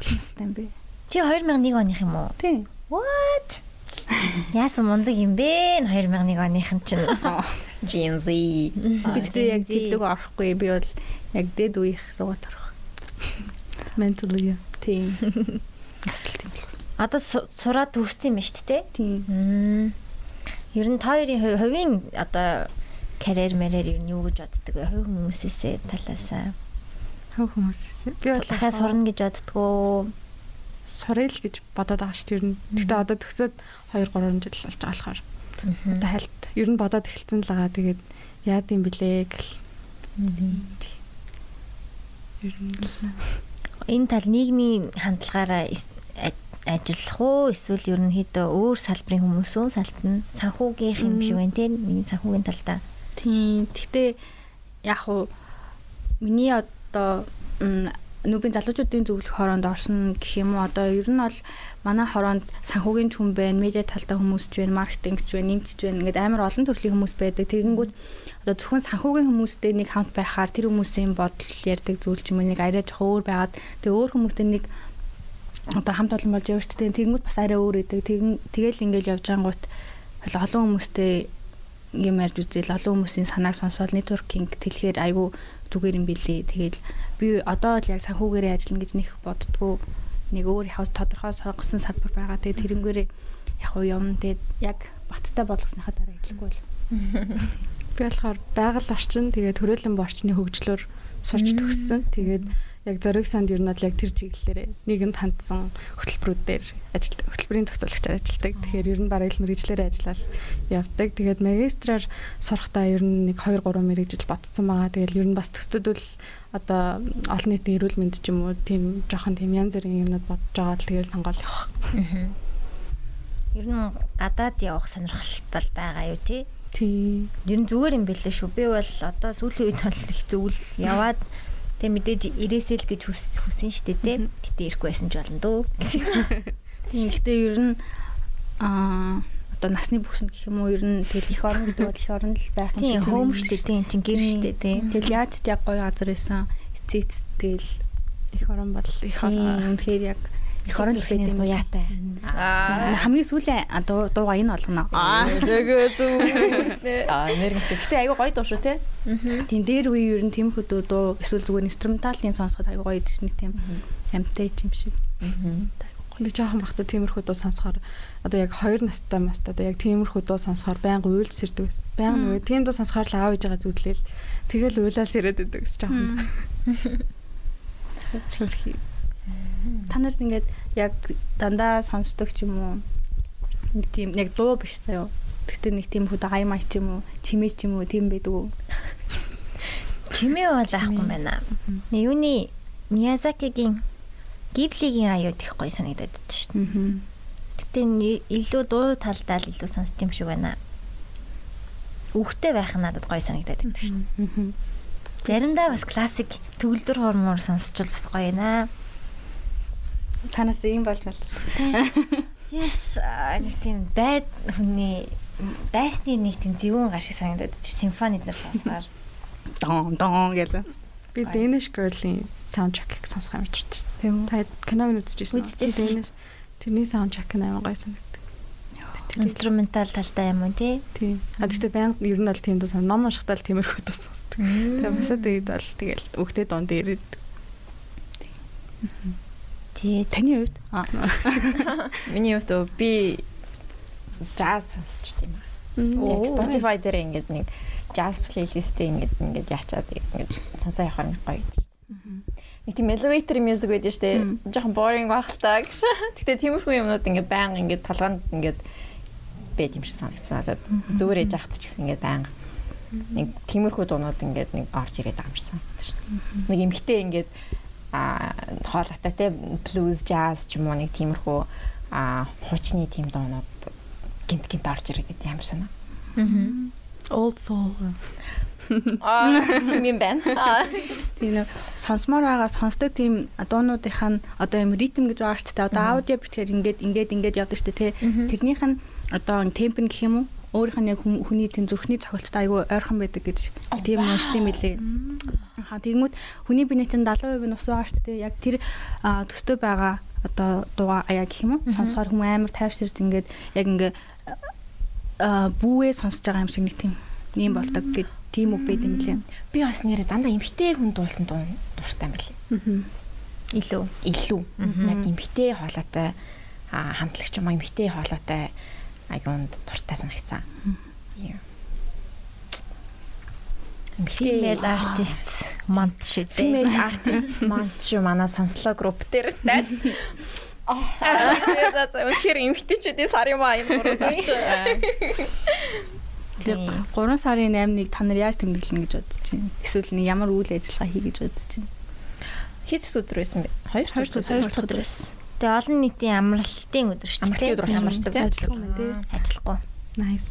олон настай юм бэ? Чи 2001 оных юм уу? Тийм. What? Яасан мундаг юм бэ? 2001 оныхан чинь. Gen Z. Би тэгтээ яг зэлэг орохгүй. Би бол яг дэд үеих руу орох. Mentally. Тийм. Асал тийм бол. Одоо сураад төгссөн юм ба шүү дээ. Тийм. Ер нь та хоёрын хувийн одоо карьер мэрээр ер нь юу гэж боддөг вэ? Хувь хүмүүсээсээ талаасаа. Хувь хүмүүсээсээ. Би бол дахиад сурна гэж боддгоо. Сурал гэж бодоод байгаа шүү дээ. Ер нь. Гэхдээ одоо төгсөөд 2 3 жил болж байгаа болохоор. Одоо хальт ер нь бодоод эхэлсэн л байгаа. Тэгээд яад юм блэ гэл. Ер нь энэ тал нийгмийн хандлагаараа ажиллах уу? Эсвэл ерөнхийдөө өөр салбарын хүмүүс үү салтна санхүүгийнх юм шиг байна тийм миний санхүүгийн талдаа тийм гэхдээ яг уу миний одоо нүбийн залуучуудын зөвлөх хороонд орсон гэх юм уу? Одоо ер нь бол манай хороонд санхүүгийн хүн байна медиа талдаа хүмүүс ч байна маркетинг ч байна нэмч ч байна ингээд амар олон төрлийн хүмүүс байдаг. Тэгэнгүүт одоо зөвхөн санхүүгийн хүмүүстэй нэг хамт байхаар тэр хүмүүсийн бодол ярьдаг зүйл ч юм уу нэг арай жоох өөр байгаад тэгээ өөр хүмүүстэй нэг одоо хамт олон болж явж тээ тэгэнгүүт бас арай өөр идэг тэгэн тэгэл ингээл явж ангууд олон хүмүүстэй юм ярьж үзэл олон хүмүүсийн санааг сонсоод нэтворкинг тэлэхээр айгүй зүгээр юм билий тэгэл би одоо л яг санхүүгээрээ ажиллана гэж нэх боддгоо нэг өөр яг тодорхой сонгосон салбар байгаа. Тэгээ тэрнгээрээ яг уу юм тэгээд яг баттай болгосныхаа дараа хэлэхгүй бол. Би болохоор байгаль орчин тэгээд төрөлн борчны хөгжлөөр сурч төгссөн. Тэгээд яг зориг санд ер нь бол яг тэр чиглэлээр нийгэмд хандсан хөтөлбөрүүдээр ажилладаг. Хөтөлбөрийн төгсгөлөгчөөр ажилладаг. Тэгэхээр ер нь бараг л мэрэгчлэрээ ажиллаад явдаг. Тэгээд магистраар сурахдаа ер нь нэг 2 3 мэрэгжил ботцсон байгаа. Тэгээд ер нь бас төстөдөл одоо олон нийтийн эрүүл мэнд ч юм уу тийм жоохон тийм янз бүрийн юмнууд бодож байгаа тэгээд сонгоол явах. Ер нь гадаад явах сонирхол бол байгаа юу тий? Тий. Ер нь зүгээр юм бэлээ шүү. Би бол одоо сүүлийн үед бол их зөвл яваад тэг мэдээж ирээсэл гэж хүсэн штэ тий. Гэтэ ирэхгүй байсан ч болно дөө. Тийм гэхдээ ер нь аа одоо насны бүхсэнд гэх юм уу ер нь тэгэл их орон гэдэг бол их орон л байх юм Тийм хөөм штэ тийм чин гэр штэ тийм. Тэгэл яаж ч яг гоё газар байсан. Эцээц тэгэл их орон бол их орон. үнэхээр яг их орон л байт юм уяатай. Аа хамгийн сүүлийн дууга энэ болгоно. Аа Лөгөө зүг. Аа нэрнэс. Гэтэ айгүй гоё дуу шүү те. тийм дээр үе ер нь тийм хөдөө дуу эсвэл зүгээр инструменталын сонсоход аягүй гоё идэж нэг тийм амтай юм шиг. Би жоохон бахта тиймэрхүү дуу сонсохоор одоо яг 2 настай маст одоо яг тиймэрхүү дуу сонсохоор байнга уйлж сэрдэг ус. Байнга уу тийм дуу сонсохоор л аав ээжээ зүтлээл тэгэл уйлаас ирээд идэг ус жоохон. Та нарт ингээд яг дандаа сонсдог ч юм уу нэг тийм яг дуу биш заяо. Гэхдээ нэг тийм хөдөө хай май ч юм уу, чимээ ч юм уу тийм байдаг уу? Чимээ бол аахгүй байна. Юуны Миязакигийн Гиблигийн аюут их гоё санагдаад байдаг шүү дээ. Гэтэ илүү дуу талдаа л илүү сонсд юм шиг байна. Үхтэй байх нь надад гоё санагдаад байдаг шүү дээ. Аа. Заримдаа бас классик төгөлдөр хормоор сонсчвал бас гоё наа. Танаас ийм болж бол. Yes, нэг тийм байд хүний дайсны нэг тийм зөвүүн гар шиг санагдаад чи симфонид нар сонсохоор. Дон дон гэдэг. Би Danish Girl-ийн саундтрекийг сонсох амар дуртай. Тийм үү? Та киног үзчихсэн үү? Үзчихсэн Тэрний саундтрек нь амар гоё санагддаг. Инструментал талтай юм уу тий? Тийм. А гэхдээ байнга ер нь бол тийм дуу ном уншихтаа л тиймэрхүү дуу сонсдог. Тэгээ бусад үед бол тэгэл өгтөө донд ирээд Тий. Таны хувьд? Аа. Миний хувьд би jazz сонсч тийм аа. Spotify дээр ингээд нэг jazz playlist-тэй ингээд ингээд яачаад ингээд сонсоо явахаар нэг гоё шүү дээ. Нэг тийм elevator music байдаг шүү дээ. Жохон boring байх л та гэж. Гэтэ тиймэрхүү юмнууд ингээд баян ингээд толгойд ингээд байд юм шиг санагдсан надад. Зүгээр ээж ахт ч гэсэн ингээд баян нэг тиймэрхүү дуунууд ингээд нэг орж ирээд байгаа юм шиг санагдсан шүү дээ. Нэг эмхтэй ингээд а хоолойтой те blues jazz ч юм уу нэг тиймэрхүү а хуучны тийм дуунууд гинт гинт орж ирээд байт юм шиг байна. old soul. Аа тийм юм байна. Тийм нөө сонсомоор байгаа сонсдог тийм дуунуудынх нь одоо юм ритм гэж байгаа шүү дээ. Одоо аудио битгэр ингээд ингээд ингээд явдаг шүү дээ. тэ. Тэрнийх нь одоо темп гэх юм уу? Өөрийнх нь яг хүний тийм зүрхний цогцолтой айгүй ойрхон байдаг гэж тийм уншдсан мэлээ. Хаа тэгмүүд хүний биений чинь 70% нь ус байгаа шүү дээ. Яг тэр төстэй байгаа одоо дууга аяа гэх юм уу? Сонсохоор хүмүүс амар тайвширж ингээд яг ингээ а бүүгээ сонсож байгаа юм шиг нэг тийм юм болдог гэж тийм үг байд юм лээ. Би бас нэрээ дандаа эмхтэй хүн дуулсан дуу дуртай юм байна. Илүү. Илүү. Яг эмхтэй хоолойтой хамтлагч юм эмхтэй хоолойтой аюунд дуртай санагцсан. Female artists манд шүү дээ. Female artists month шүү манай сонслоо групп дээр тань. Аа үнэхээр эмхтэйчүүдийн сар юм аа энэ гурван сар чи. Тэр 3 сарын 8-ыг та нар яаж тэмдэглэн гэж бодож байна? Эсвэл нэг ямар үйл ажиллагаа хий гэж бодож байна? Хэд өдөр байсан бэ? Хоёр Хоёр өдөр. дахь өдөр байсан. Тэгээ олон нийтийн амралтын өдөр шүү Амралтын өдөр дээ. амарчдаг тийм. Ажиллах юм тий. Ажиллахгүй. Nice.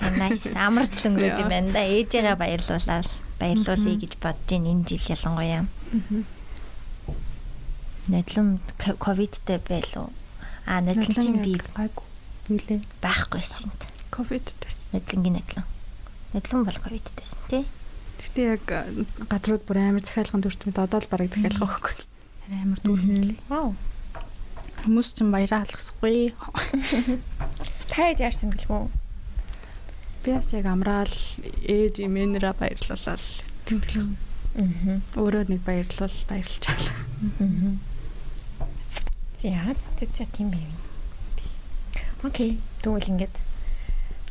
Nice амарч л өнгөрөөд юм байна да. Ээжээгээ баярлуулаад баярлуулъя гэж бодож байна энэ жил ялангуяа. Нодлон ковидтэй байлуу. А нодлон чинь би гайгүй. Байхгүйсэн. Ковид тест. Нодлонгийн нодлон. Нодлон бол ковидтэйсэн тий. Гэтэ яг а, газрууд бүр амар захиалганд өртмөд одоо л бараг захиалгаа өгөхгүй. Амар дүүрэн. Вау. Хүмүүс ч баяраа алгасгүй. Таад яаж тэмдэглэх үү? Би бас яг амраал ээж имэнэрэ баярлуулаад тэмдэглэх. Аа. Өөрөө нэг баярлуул баярлчаал. За за за тийм байв. Окей. Тэгвэл ингээд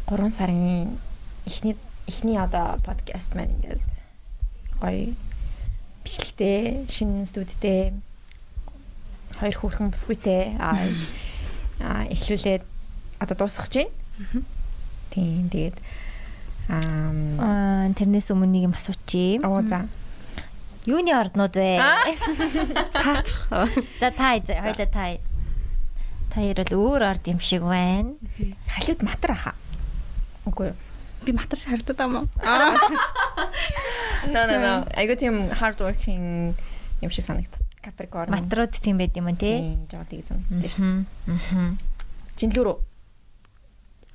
3 сарын эхний эхний одоо подкаст маань ингээд гоё бичлэгтэй, шинэ студидтэй хоёр хүүхэн бүсгүйтэй аа эхлүүлээд одоо дуусгах чинь. Тийм тэгээд аа тэрнээс өмнө нэг юм асуучих. оо за Юуны орднууд вэ? Таач. За та хоёлаа та. Та хоёр бол өөр орд юм шиг байна. халиуд матар аха. Үгүй юу? Би матар шиг харагдаад байгаа мó. No no no. Айгуу тийм hard working юм шиг санагд. Capricorn. Матрууд тийм байд юм уу те? жоо тийг зам тийм шүү дээ. Аа. Жинлүү рүү.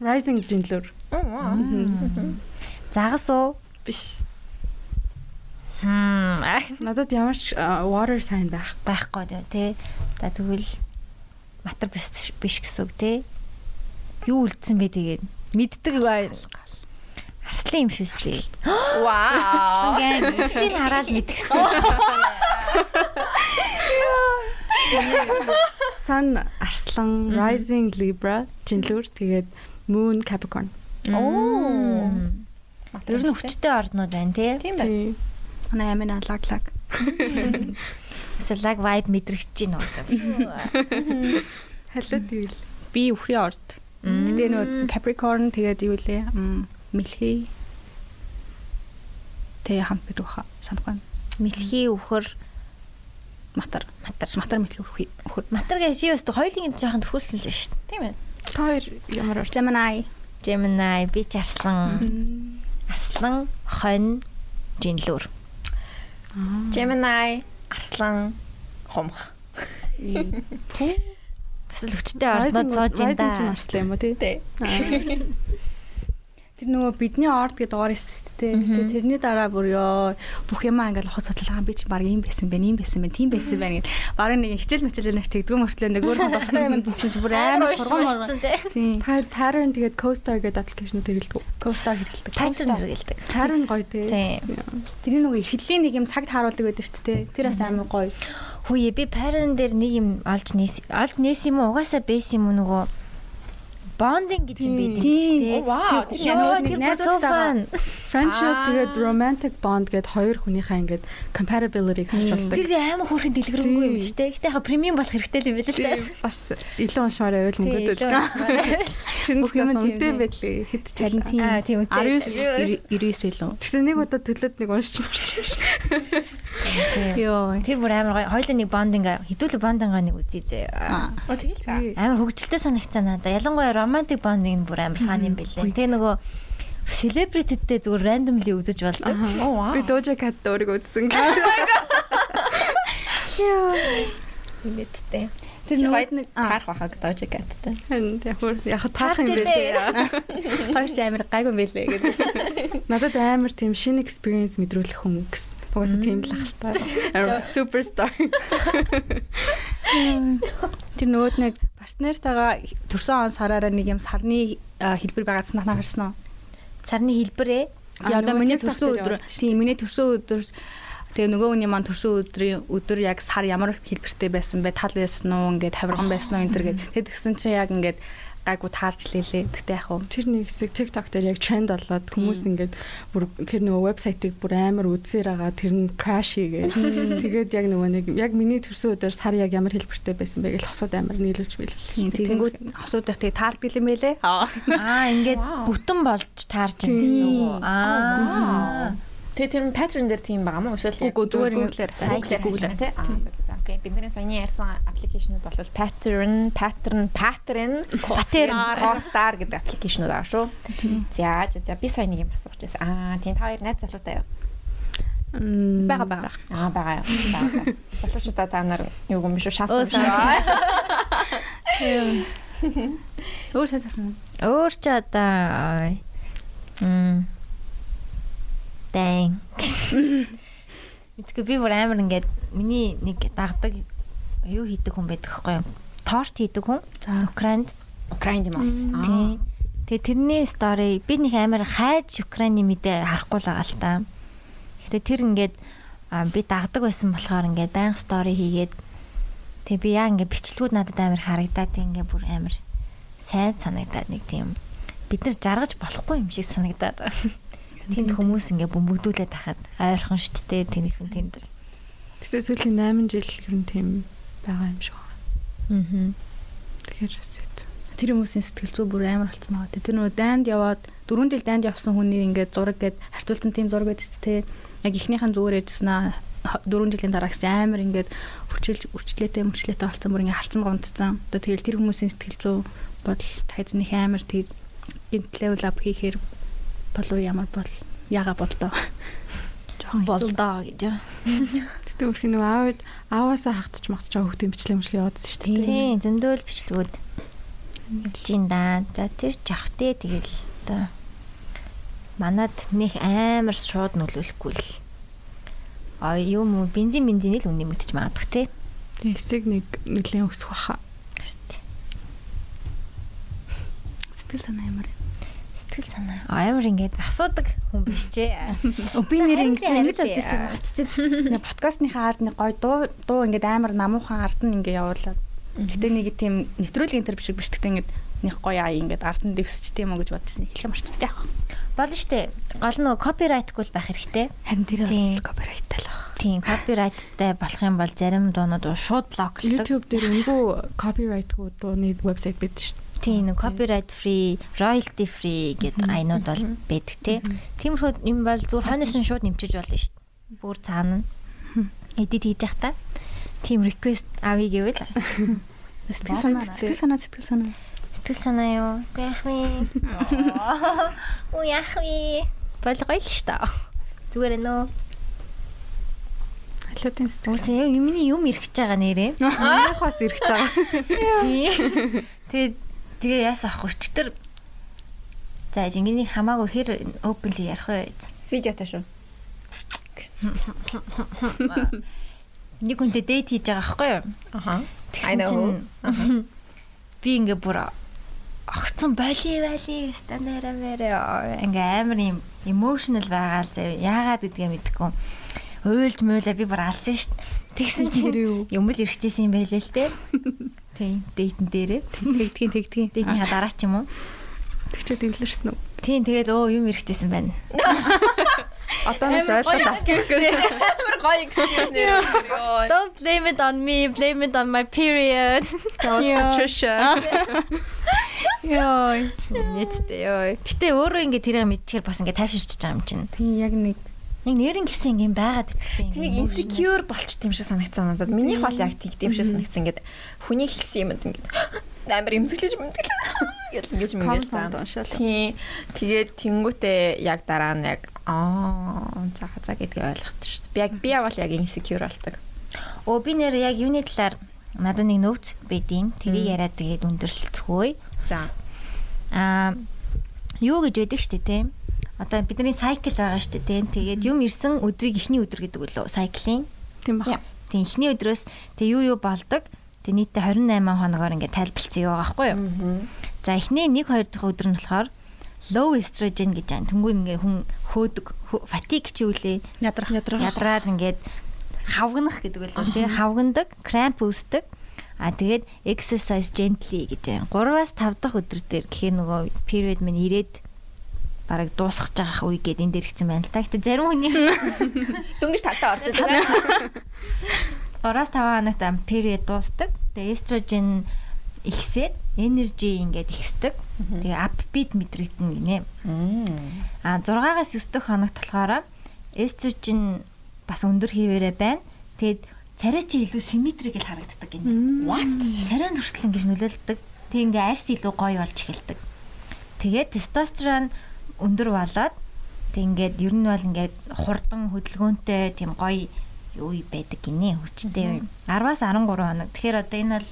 Rising жинлүр. Аа. Загас уу? Биш. Хм. Надад ямар ч water sign байх. байхгүй тий. За тэгвэл матар биш биш- гэсэн үг тий. Юу үлдсэн бэ тэгээд мэддэг бай. Арслан юм шүү дээ. Вау. Ингээ эсийг хараад мэдгэсэн. Sun Арслан, Rising Libra жинлүр тэгээд Moon Capricorn. Оо. Тэр нь хүчтэй орднууд байна тий. Тийм байна. Манай амин лаг лаг. Эсвэл лаг vibe мэдрэгч чинь уусаа. Халиуд юу л. Би үхрийн орд. Гэтэ нөө Capricorn тэгээд юу лээ? Мэлхий. Тэгээ хамт байдаг хаа. Санахгүй. Мэлхий өхөр Матар. матар. Матар мэлхий үхий. Үхэр. Матар гэж чи бас хоёулын жоохон төхөрсөн л шүү дээ. Тийм. Та хоёр ямар орч? Gemini. Gemini, би ч арслан. Арслан, хонь, жинлүр. Gemini, Арслан, Хумх. Бас л хүчтэй орднод сууж ин да. Арслан юм уу тий? Тэ. Тэр нөгөө бидний орд гэдэг ор эсвэ тээ. Тэгээ тэрний дараа бүр ёо бүх юм ингээл хот судлаа би чи баг ийм байсан байх, ийм байсан байх, тийм байсан байх гэдэг. Бараг нэг хичээл мэтэлээр нэг тэгдгүү мөртлөө нэг өөр дуртай юм болчихж бүр амар сургам урсан тий. Та pattern тэгээд co-star гэдэг аппликейшн хэрэглэдэг. Co-star хэрэгэлдэг. Pattern хэрэгэлдэг. Pattern гоё тий. Тэрний нөгөө ихэдлийн нэг юм цагт харуулдаг байдаг шүү дээ. Тэр бас амар гоё. Хүүе би парен дээр нэг юм олж нээс олж нээс юм уу угаасаа бэс юм уу нөгөө bonding гэж юм байд юм Тийм. шүү дээ. Вау, Тэр тийм нэг fun. Friendship тэгээд romantic bond гэд хоёр хүнийхээ ингээд compatibility харьцуулдаг. Тэр амар хөөрхөн дэлгэрэнгүй юм шүү дээ. Гэтэ яг премиум болох хэрэгтэй л юм байл л таас. бас илүү уншмаар байвал мөнгөд үлдээ. Бүх юм үнэтэй байдлаа хэд ч Харин тийм. Аа тийм үгүй. 19 99 илүү. Тэгсэн нэг удаа төлөөд нэг уншиж марчих. Йоо. Тэр бүр амар гоё. Хоёулаа нэг bonding хідүүлэг bonding нэг үзье зэ. Оо тэгэл. Амар хөвгчлээ санагцаа надаа. Ялангуяа romantic bonding нь бүр амар фан юм бэлээ. Тэгээ нөгөө celebrity-тэй зүгээр randomly үзэж болдог. Би Doja Cat өөрийгөө үзсэн. мэдтэй. Тэр Чи нөгөө хоёр нэг аа Таарах байхаг Doja Cat-тай. Харин хөр яг таах юм байлээ. хоёр ч амар гайгүй байлээ гэдэг. Надад амар тийм шинэ experience мэдрүүлэх хүн гэсэн. Угаасаа тийм л. Амар суперстар. Тэр нөгөөд нэг партнертайгаа төрсөн он сараараа нэг юм сарны хэлбэр байгаа цаанаа харсан уу? Сарны хэлбэрээ нөгөө миний төрсөн өдөр тийм миний төрсөн өдөр тэгээ нөгөө хүний маань төрсөн өдрийн өдөр яг сар ямар хэлбэртэй байсан бэ? Тал байсан уу? Ингээд тавирган байсан уу? энэ төр гээд тэгээд тэгсэн чинь яг ингээд гайгүй таарч лээлээ. Тэгтээ яг уу. Тэр нэг хэсэг TikTok дээр яг тренд болоод хүмүүс ингээд бүр тэр нөгөө вебсайтыг бүр амар үзсээр байгаа тэр нь crash хийгээ. Тэгээд яг нөгөө нэг яг миний төрсөн өдөр сар яг ямар хэлбэртэй байсан бэ гэж хосоод амар нийлүүлж Тийм билээ. тэгэнгүүт асуудаг тэгээ таардаг юм байлээ. Аа. ингээд бүтэн болж таарч юм гэсэн үг. Аа. Тэгээ тэр pattern дээр тийм байгаа мó эсвэл яг зүгээр сайт Google-аар Google-аар. тий. Окей. Бидний саяны ярьсан аппликейшнуд бол pattern, pattern, pattern, pattern, co-star гэдэг аппликейшнуд аа шүү. За за за би сая нэг юм асуух гэсэн. Аа тийм та хоёр найз залуутай юу? Бага бага. Аа байгаа юу. За за. Залуучуудаа та нар юу юм биш үү шанс шүү. Өөр шалах юм. Өөр ч одоо м Дан. Мэдгүй би бүр амар ингээд миний нэг дагдаг юу хийдэг хүн байдаг хгүй юу? Торт хийдэг хүн. За. Украинд. Украинд юм аа. Тий. Тэгээ тэрний стори би нэг амар хайж Украины мэдээ харахгүй л байгаа л та. Гэтэ тэр ингээд би дагдаг байсан болохоор ингээд баян стори хийгээд тэгээ би яа ингээд бичлэгүүд надад амар харагдаад ингээд бүр амар сайн санагдаад нэг тийм бид нар жаргаж болохгүй юм шиг санагдаад. Тэнд хүмүүс ингээд бөмбөгдүүлээд тахад ойрхон штт те тэнийхэн тэнд. Гэтэ сүүлийн 8 жил ер нь тийм байгаа юм шиг байна. Аа. Тэгэхээр бас эт. Тэр хүмүүсийн сэтгэл зүй бүр амар болцсон байгаа. Тэр нөгөө дайнд яваад 4 жил дайнд явсан хүний ингээд зураг гээд харьцуулсан тийм зураг байдаг ч те. Яг ихнийхэн зүгээр яжсан аа 4 жилийн дараагч амар ингээд хүчилж үрчлээтэй мөрчлөөтэй болсон бүр ингээд харцсан гомдсон. Одоо тэгэл тэр хүмүүсийн сэтгэл зүй бодол тайзныг амар тийм гинтлээ лаб хийхээр болов ямар бол яга болдоо. Жохон Болдоо гэж. Гэтэ Тэгвэрх нөгөө аавд ааваасаа хагтч магтч байгаа хөлт имчлэг имчлэг яваадсан шүү дээ. Тийм зөндөөл бичлэгүүд хэлж ин да. За тэр жавхтээ тэгэл одоо манад нэх амар шууд нөлөөлөхгүй л. А юм бензин бензин л үнэ мэдчих магадгүй те. Эсэг нэг нэлийн өсөх баха. Сэтгэл санаа ямар вэ? Сэтгэл санаа. Амар ингээд асуудаг хүн биш ч. Би нэр ингэж ингэж болж ирсэн батчиж. Нэг подкастныхаа ард нэг гой дуу дуу ингээд амар намуухан ард нь ингээд явуулаад. Гэтэ нэг тийм нэвтрүүлгийн интер биш биш гэтэ ингээд нэг гоё ая ингээд ард нь дэвсч тийм үү гэж бодчихсон. Эхлэх марчдаг яах вэ? Болно штэ. Гол нь копирайтгүй байх хэрэгтэй. Харин тэр бол копирайттай л. Тийм, копирайттай болох юм бол зарим дуунууд шууд блоклдог. YouTube дээр өнгөө copyright-гүй дууны вебсайт шүү дээ. Тийм, нэг copyright free, royalty free гэдэг айнууд бол байдаг тий. Тиймэрхүү юм бол зүгээр хойноос нь шууд нэмчиж болно шүү дээ. Бүр цаана edit хийж явахдаа тийм request авъя гэвэл Сэтгэл санаа сэтгэл санаа сэтгэл санаа. сэтгэл санаа юу? Үгүй яах вэ? Үгүй яах вэ? Болгоё л шүү дээ. Зүгээр ээ нөө. Халиутын сэтгэл. Үгүй яг юмний юм ирчихэж байгаа нэрээ. Яахаас ирэх гэж байгаа. Тэгээд тэгээ яасан ах өчтөр За жингэний хамаагүй хэр openly ярих вэ? Видеотой шүү. Нэг хүнтэй дейт хийж байгаа байхгүй юу? Аха. Тэгсэн чинь би ингээ бүр огцон боли боли стандараа мэрэ ингээ амар юм emotional байгаа л заяа. Яагаад гэдгээ мэдэхгүй. Уйлж муулаа би бүр алсан дээ. Тэгсэн чинь юм л ирчихсэн юм байлээ л те. Тийм, дейтэн дээрээ. Тэгдгийн тэгдгийн. Дейтний дараа ч юм уу. Тэгчээ дэвлэрсэн үү? Тийм, тэгээд өө юм ирчихсэн байна. Одоос ойлгоод авчихсан. Амар гоё excuse нэр. Don't blame it on me, blame it on my period. Яваас Patricia. Йой. Нийтдээ ёо. Гэтэ өөрөө ингээ тэрийг мэдчихээр бас ингээ тайвширч байгаа юм чинь. Тийм яг нэг Яг нэрэн гэсэн ингээ байгаад итгэдэг. Тэнийг insecure болч тийм шиг санагцсан надад. Минийх бол яг тийм тийм шиг санагцсан ингээд хүний хэлсэн юмд ингээд амар имзэглэж мэмзэглээ. Гэл ингэж мэнгээл заа. уншаал. Тийм. Тэгээд тэнгуүтээ яг дараа нь яг аа за за гэдгийг ойлгохтой шүү дээ. Би яг би бол яг insecure болдог. Өө би нэр яг юуны талаар надад нэг нөвц байдیں۔ Тэрийг яриад тэгээд өндөрлөлцгөө. За. Аа юу гэж байдаг штэ тийм. Одоо бидний cycle байгаа штэ тийм. Тэгээд юм ирсэн өдрийг эхний өдөр гэдэг үлээ cycle-ийн. Тийм ба. Тийм эхний өдрөөс тэг юу юу болдог. Тэг нийтдээ 28 хоногоор ингээ тайлбарлсан юу байгаа байхгүй юу? За эхний 1 2 дахь өдөр нь болохоор low estrogen гэж байна. Тэнгүү ингээ хүн хөөдөг хөө- fatigue ч юу лээ. ядрах Ядрах. Ядраад ингээд хавгнах гэдэг үлээ тий. Хавгнадаг, cramp үүсдэг. А тэгээд exercise gently гэж байна. 3-аас 5 дахь өдөр дээр гэхээр нөгөө period минь ирээд бараг дуусах жаах үе гээд энэ дээр ихсэн байна л та. Гэтэ зарим хүний Дөнгөж тавтаа орж идэг. 3-аас 5 хоногт period дуустдаг. Тэгээ estrogen ихсээд energy ингээд ихсдэг. Тэгээ upbeat мэдрэгдэн гинэ. А 6-аас 9 дэх хоногт болохоор estrogen бас өндөр хэвээрээ байна. Тэгээд царай чи илүү symmetrical харагддаг гинэ. What? Царай хүртэл ингэж нөлөөлдөг. Тэг ингээ арьс илүү гоё болж эхэлдэг. Тэгээд тестостерон өндөр болоод тэг ингээд ер нь бол ингээд хурдан хөдөлгөөнтэй тийм гоё юу байдаг гинэ хүчтэй. 10-аас 13 хоног. Тэгэхээр одоо энэ бол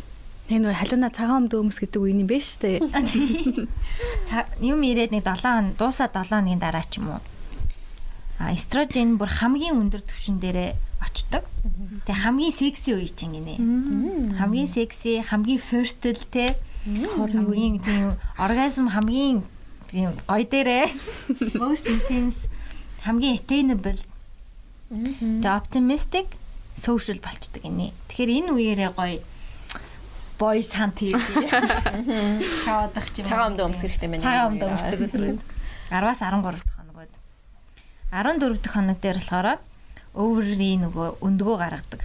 энэ нөө халууна цагаан өмд өмс гэдэг үг юм байна шүү дээ. Ца- юм ирээд нэг 7 хоног дуусаад 7 хоногийн дараа ч юм уу. А эстрожен бүр хамгийн өндөр түвшин дээрээ очдог. Тэгээ хамгийн секси үе чинь гинэ. Хамгийн секси, хамгийн fertile те. Хамгийн тийм оргазм хамгийн тийм гоё дээрээ most intense хамгийн attainable тэгээ optimistic social болчдөг гинэ. Тэгэхээр энэ үеэрээ гоё boys hunt хийх. Шаваадах юм. Цагаан өмд өмсөх хэрэгтэй байна. Цагаан өмд өмсдөг өдрүүд. 10-аас 13 дахь хоногуд. 14 дахь хоног дээр болохоор ovary нөгөө өндгөө гаргадаг.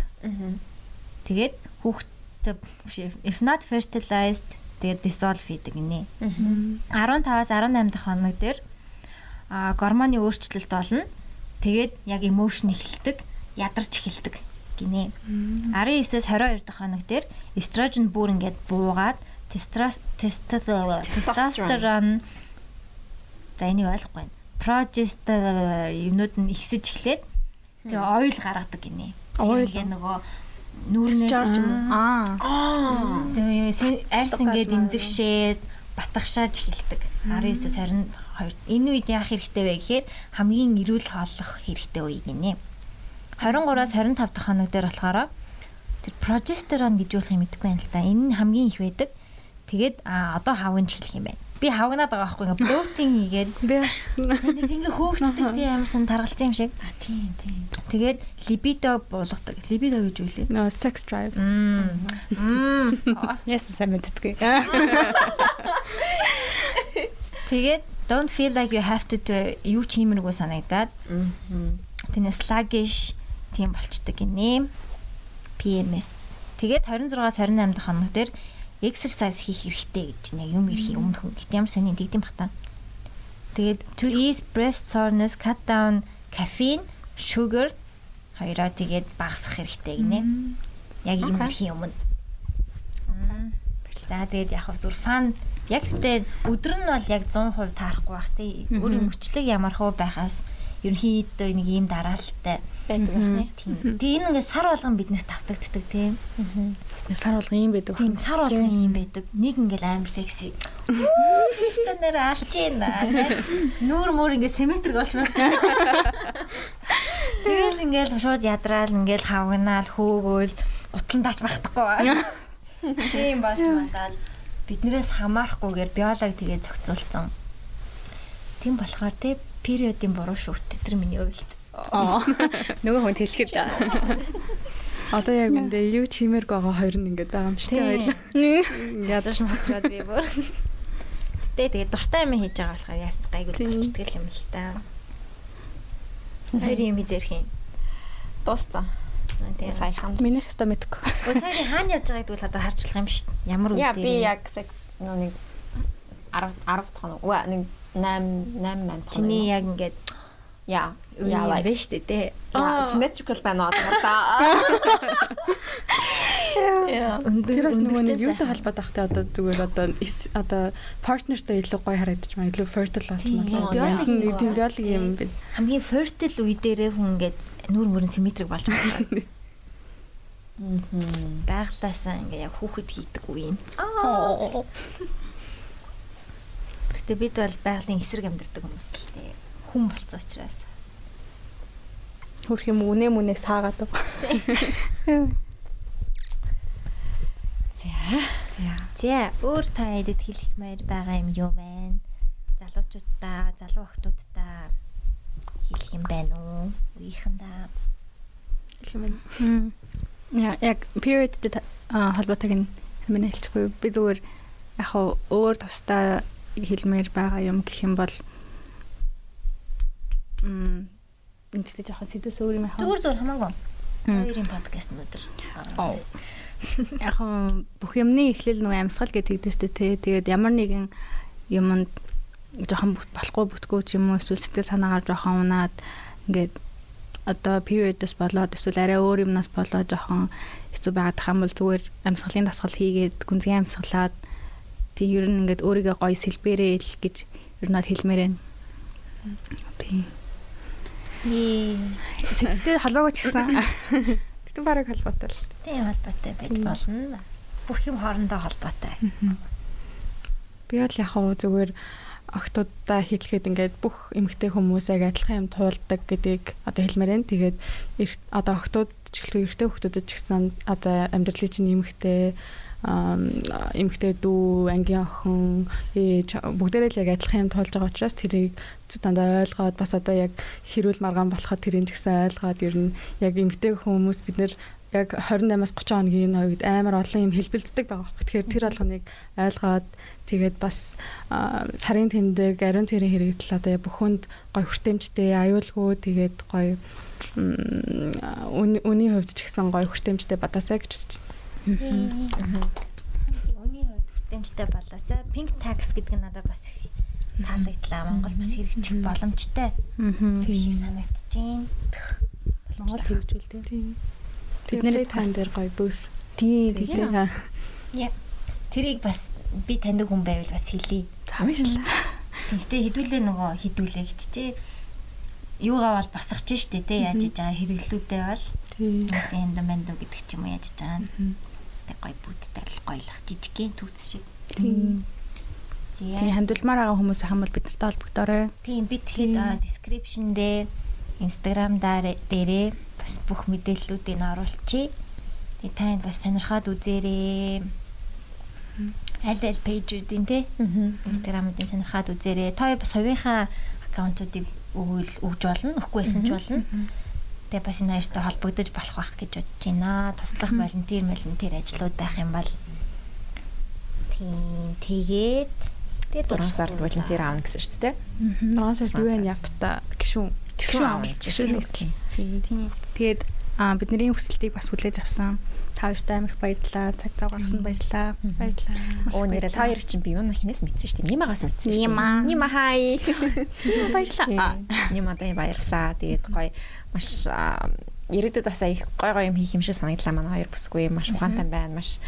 Тэгээд хүүхдэд if not fertilized тэгээд dissolve хийдэг гинэ. 15-аас 18 дахь хоног дээр а гормоны өөрчлөлт болно. Тэгээд яг emotion эхэлдэг, ядарч эхэлдэг гинэ. 19-ээс 22 дахь хоног дээр эстрожен бүр ингээд буугаад тестостерон за энийг ойлгохгүй байна. Прогестерон юмнууд нь ихсэж эхлээд тэгээ ойл гаргадаг гинэ. Ойл. Нөгөө нүүрнээс ч юм уу. Аа. Тэгээ арьс ингээд имзэгшээд батгашааж эхэлдэг. 19-с 22. Энэ үед яах хэрэгтэй вэ гэхээр хамгийн эрүүл хооллох хэрэгтэй үе гинэ. 23-аас 25 дахь хоног дээр болохоор тэр прогестерон гэж юу юм мэдэхгүй юм л да. Энэ нь хамгийн их байдаг. Тэгээд а одоо хавгын ч хэлэх юм байна. Би хавгнаад байгаа байхгүй ингээ блоутинг хийгээд Би бас ингээ хөөгчдөг тийм амарсан таргалцсан юм шиг. А тийм тийм. Тэгээд либидо буулгадаг. Либидо гэж юу лээ? no sex drive. Мм. Яасан сайн мэддэггүй. Тэгээд don't feel like you have to do юу ч хиймэргүй санагдаад тэнэ sluggish тийм болчдөг гинэ. PMS. Тэгээд 26-аас 28 дахь хоног дээр exercise хийх хэрэгтэй гэж нэг юм ирэх өмнөх хүн. Гэт ямар сони тэгдэм бах та. Тэгээд to ease breast soreness, cut down caffeine, sugar хоёроо тэгээд багасгах хэрэгтэй гинэ. Яг юм ирэх. Мм. За тэгээд яг хав зүр фан яг тэгтээ өдөр нь бол яг 100% таарахгүй бах тий. Өөрийн мөчлөг ямар хуу байхаас ерөнхийдөө нэг ийм дараалттай байдаг байна. Тийм. Тэгээ энэ ингээд сар болгон биднэрт тавтагддаг тийм. Сар болго юм байдаг. Тийм сар болгон юм байдаг. Нэг ингээл амар секси. Феста нэр алж ийна. Нүүр мөр ингээд симметрик болж байна. Тэгэл ингээл шууд ядраал ингээл хавгнаал хөөгөөл гутландаач багтахгүй. Тийм болж мандаад биднээс хамаарахгүйгээр биолог тэгээ зохицуулсан. Тийм болохоор те периодын буруу шүрт тэр миний хувьд. Аа. Нөгөө хүн хэлэхэд. Одоо яг үндэ юу чимэрг байгаа хоёр нь ингээд байгаа юм шүү дээ. хоёул. Нь хоцроод би бүр. Гэтэ тэгээ дуртай юм хийж байгаа болохоор яаж гайгүй болчихдаг юм л та. Хоёрын юм зэрх юм. Дууссан. Тэгээ сая. Саяхан. Миний хэвээр мэдгүй. Хоёрын хаана явж байгааг тэгвэл одоо харчлах юм шүү дээ. Ямар Яа үедээ. би яг нэг 10 10 тоног. Уу нэг 8 8 8 тоног. чиний яг ингээд яа яа шүү дээ те. яа symmetrical байна уу та. Яа. Тэр бас нөгөө нэг юутай холбоотой ахтай одоо зүгээр одоо одоо партнертай илүү гоё харагдаж байна. Илүү fertile болмоо. биологи Яг тийм биологи юм байна. хамгийн fertile үе дээрээ хүн ингээд нүүр мөрөн симметрик болж байгаа. Мгм. Байглаасаа ингээд яг хүүхэд хийдэг үе юм. Гэтэ бид бол байгалийн эсрэг амьдардаг хүмүүс л те. Хүн болцсон учраас. Хөрх юм үнэ мүнээ саагаад байгаа. За өөр та эдэд хэлэхмээр байгаа юм юу вэ? Залуучуудаа, залуу охтуудаа хэлэх юм байна уу? Үеийнхэндээ. Яа яг periodтэй холбоотойг нь хэмээн хэлчихгүй. Би зүгээр яг хаа өөр тусдаа хэлмээр байгаа юм гэх юм бол энэ ч жоохон сэдвээс өөр юм яхаа. Зүгээр зүгээр хамаагүй. Хоёрын подкаст өнөдөр. Оо. Яг бүх юмны эхлэл нөгөө амьсгал гэдэг дээ тэ. Тэгээд ямар нэгэн юмд жоохон болохгүй бүтггүй ч юм уу эсвэл сэтгэл санаагаар жоохон унаад ингээд одоо period-с болоод эсвэл арай өөр юмнаас болоод жоохон хэцүү байгаад юм бол зүгээр амьсгалын дасгал хийгээд гүнзгий амьсгалаад тийм ер нь ингээд өөрийгөө гоё сэлбэрээ л гэж ер нь хэлмээр байна. Тийм. Ээ. Сэтгэлтэй холбоогүй ч гэсэн Гэтэ бараг холбоотой л. Тийм холбоотой байж болно. Бүх юм хоорондоо холбоотой. Би бол яг хаа зүгээр октодаа хэлэхэд ингээд бүх эмэгтэй хүмүүс яг адилхан юм туулдаг гэдгийг одоо хэлмээр байна. Тэгээд одоо октод ч гэлээ эрттэй хүмүүсд ч гэсэн одоо амьдралын чинь эмэгтэй ам, эмэгтэй дүү, ангийн охин, ээж бүгдээрээ л яг адилхан юм туулж байгаа учраас тэрийг зү дандаа ойлгоод бас одоо яг хэрүүл маргаан болоход тэрийг ч гэсэн ойлгоод ер нь яг эмэгтэй хүмүүс бид нэр яг 28-аас 30 хоногийн үед амар олон юм хэлбэлддэг байгаа байхгүй. Тэгэхээр тэр болгоныг ойлгоод тэгээд бас сарын тэмдэг, ариун цэрийн хэрэгтэл одоо бүх хүнд гой хүртээмжтэй, аюулгүй тэгээд гой үний хувьд ч гэсэн гой хүртээмжтэй бадаасаа гэж үзэж байна. Өний хувьд хүртээмжтэй болоосаа pink tax гэдэг нь надад бас их таалагдлаа. Монгол бас хэрэгжих боломжтой юм шиг санагдаж байна. Монгол хэрэгжүүлдэг. Тийм. Бид Бидний нэр тань дээр гой бүүр. Тийм Тийм. Тэгээ Тэрийг бас би таньдаг хүн байвал бас хэлье. Цаавчлаа. Тэгтээ хідүүлээ нөгөө хідүүлээ гэжтэй. Юугаа бол босгож штэ те яаж хийж байгаа хэрэглүүдээ бол Тий. Сэнд мэнд гэдэг ч юм уу яаж байгаа юм. Тэг гоё бүттэй л гоёлох жижигхэн түүц шиг. Тийм. Тийм хандулмаар байгаа хүмүүс хамбал бидэртэй холбогдоорой. Тийм би тэгэхэд description дээр Instagram дээрээ бас бүх мэдээллүүдийг оруулчихъя. Тэгээ танд бас сонирхоод үзээрэй. Аль аль пэйжүүдийн те Instagram-уудын сонирхоод үзээрэй. Та бас хувийнхаа аккаунтуудыг өгөл өгж болно. Өгөхгүй байсан ч болно. Тэгээ бас энэ хоёртой холбогдож болох байх гэж бодож байна. Туслах волонтер волонтер ажлууд байх юм бол тийм тэгээд тэгээд 6 сард волонтер аавна гэсэн шүү дээ. 6 сард юу вэ япта гişүн. Гişүн аавна. Гişүн үсгэн. Тийм. Тэгээд аа бидний хүсэлтийг бас хүлээж авсан. Та хоёрт амар их баярлалаа. Цаг зав гаргасан баярлалаа. Баярлалаа. Оо нэрэ та хоёр чинь би юу хинээс мэдсэн шүү дээ. Нимагаас мэдсэн шүү дээ. Нима. Нима хай. Баярлалаа. Нима дай баярлалаа. Тэгээд гоё маш ирээдүйд бас их гой гой юм хийх юм шиг санагдлаа манай хоёр бүсгүй маш ухаантай байна. Маш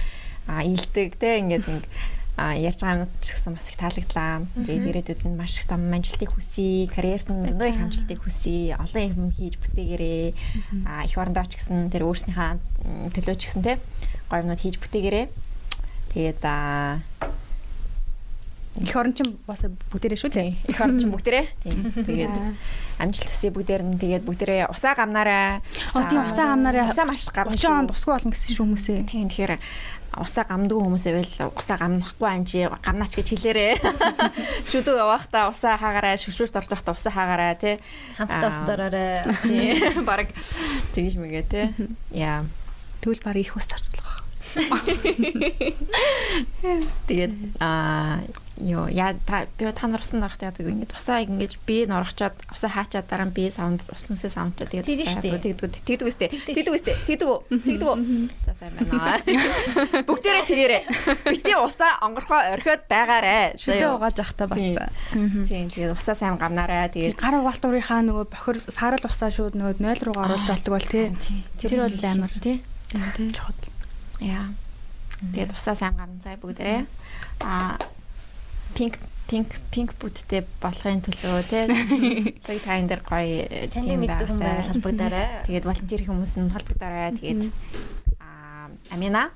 ийдэг те ингээд нэг а ярьж байгаа юмнууд ч гэсэн бас их таалагдлаа. Тэгээд ирээдүйд нь маш их том амжилтыг хүсье, карьерт нь зөндөө их амжилтыг хүсье, олон юм хийж бүтээгээрээ. Их орондоо ч гэсэн тэр өөрснийхээ төлөө ч гэсэн те гоё юмнууд хийж бүтээгээрээ. Тэгээд а Их орон чин бас бүгдээрээ шүү тий. Их орон чин бүгдээрээ. Тийм. Тэгээд амжилт төсөө бүгдээр нь тэгээд бүгдээрээ усаа гамнаараа. Оо тийм усаа гамнаараа усаа маш гам. 30 онд усгүй болно гэсэн шүү хүмүүсээ. Тийм тэгэхээр усаа гамдгүй хүмүүсээ байл усаа гамнахгүй анчи гамнаач гэж хэлээрээ. Шүдүү явахдаа усаа хаагаараа шүшүүрт орж явахдаа усаа хаагаараа тий. Хамтдаа ус дороорой. Тий. Бараг тэгж мэгээ тий. Яа. Тэгвэл баг их ус зарцуулах. Тэгээд аа ёо яа та би та нарсан дарахт яадаг ингээд усаа ингэж би норохчоод усаа хаачаад дараа нь би саунд ус үсээ саундчаад тэгээд тэгдэггүй тэгдэггүй сте тэгдэггүй сте тэгдэггүй тэгдэггүй за сайн байна бүгдээрээ тэгээрээ бити усаа онгорхоо орхиод байгаарэ шүдээ угааж явахдаа бас тийм тэгээд усаа сайн гамнаарай тэгээд гар угаалт урийнхаа нөгөө бохир саарал усаа шууд нөгөө 0 руугаа оруулж болдог бол тий тэр бол амар тий тий чод яа тэгээд усаа сайн гамн цай бүгдээрээ а пинк пинк пинк бүттэй болохын төлөө тий. Тэг та энэ дэр гоё тийм мэддэг хүн байвал холбогдорой. Тэгээд волонтер хүмүүс нь холбогдорой. Тэгээд аа Амина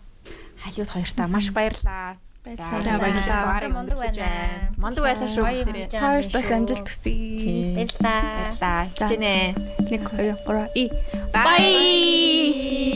халиуд хоёртаа маш баярлаа. Баярлалаа. Баярлалаа. Мондөг байна. Мондөг байлаа шүү. Та хоёрт бас амжилт хүсье. Баярлалаа. Баярлалаа. Хичээнэ. 1 2 3 и Bye.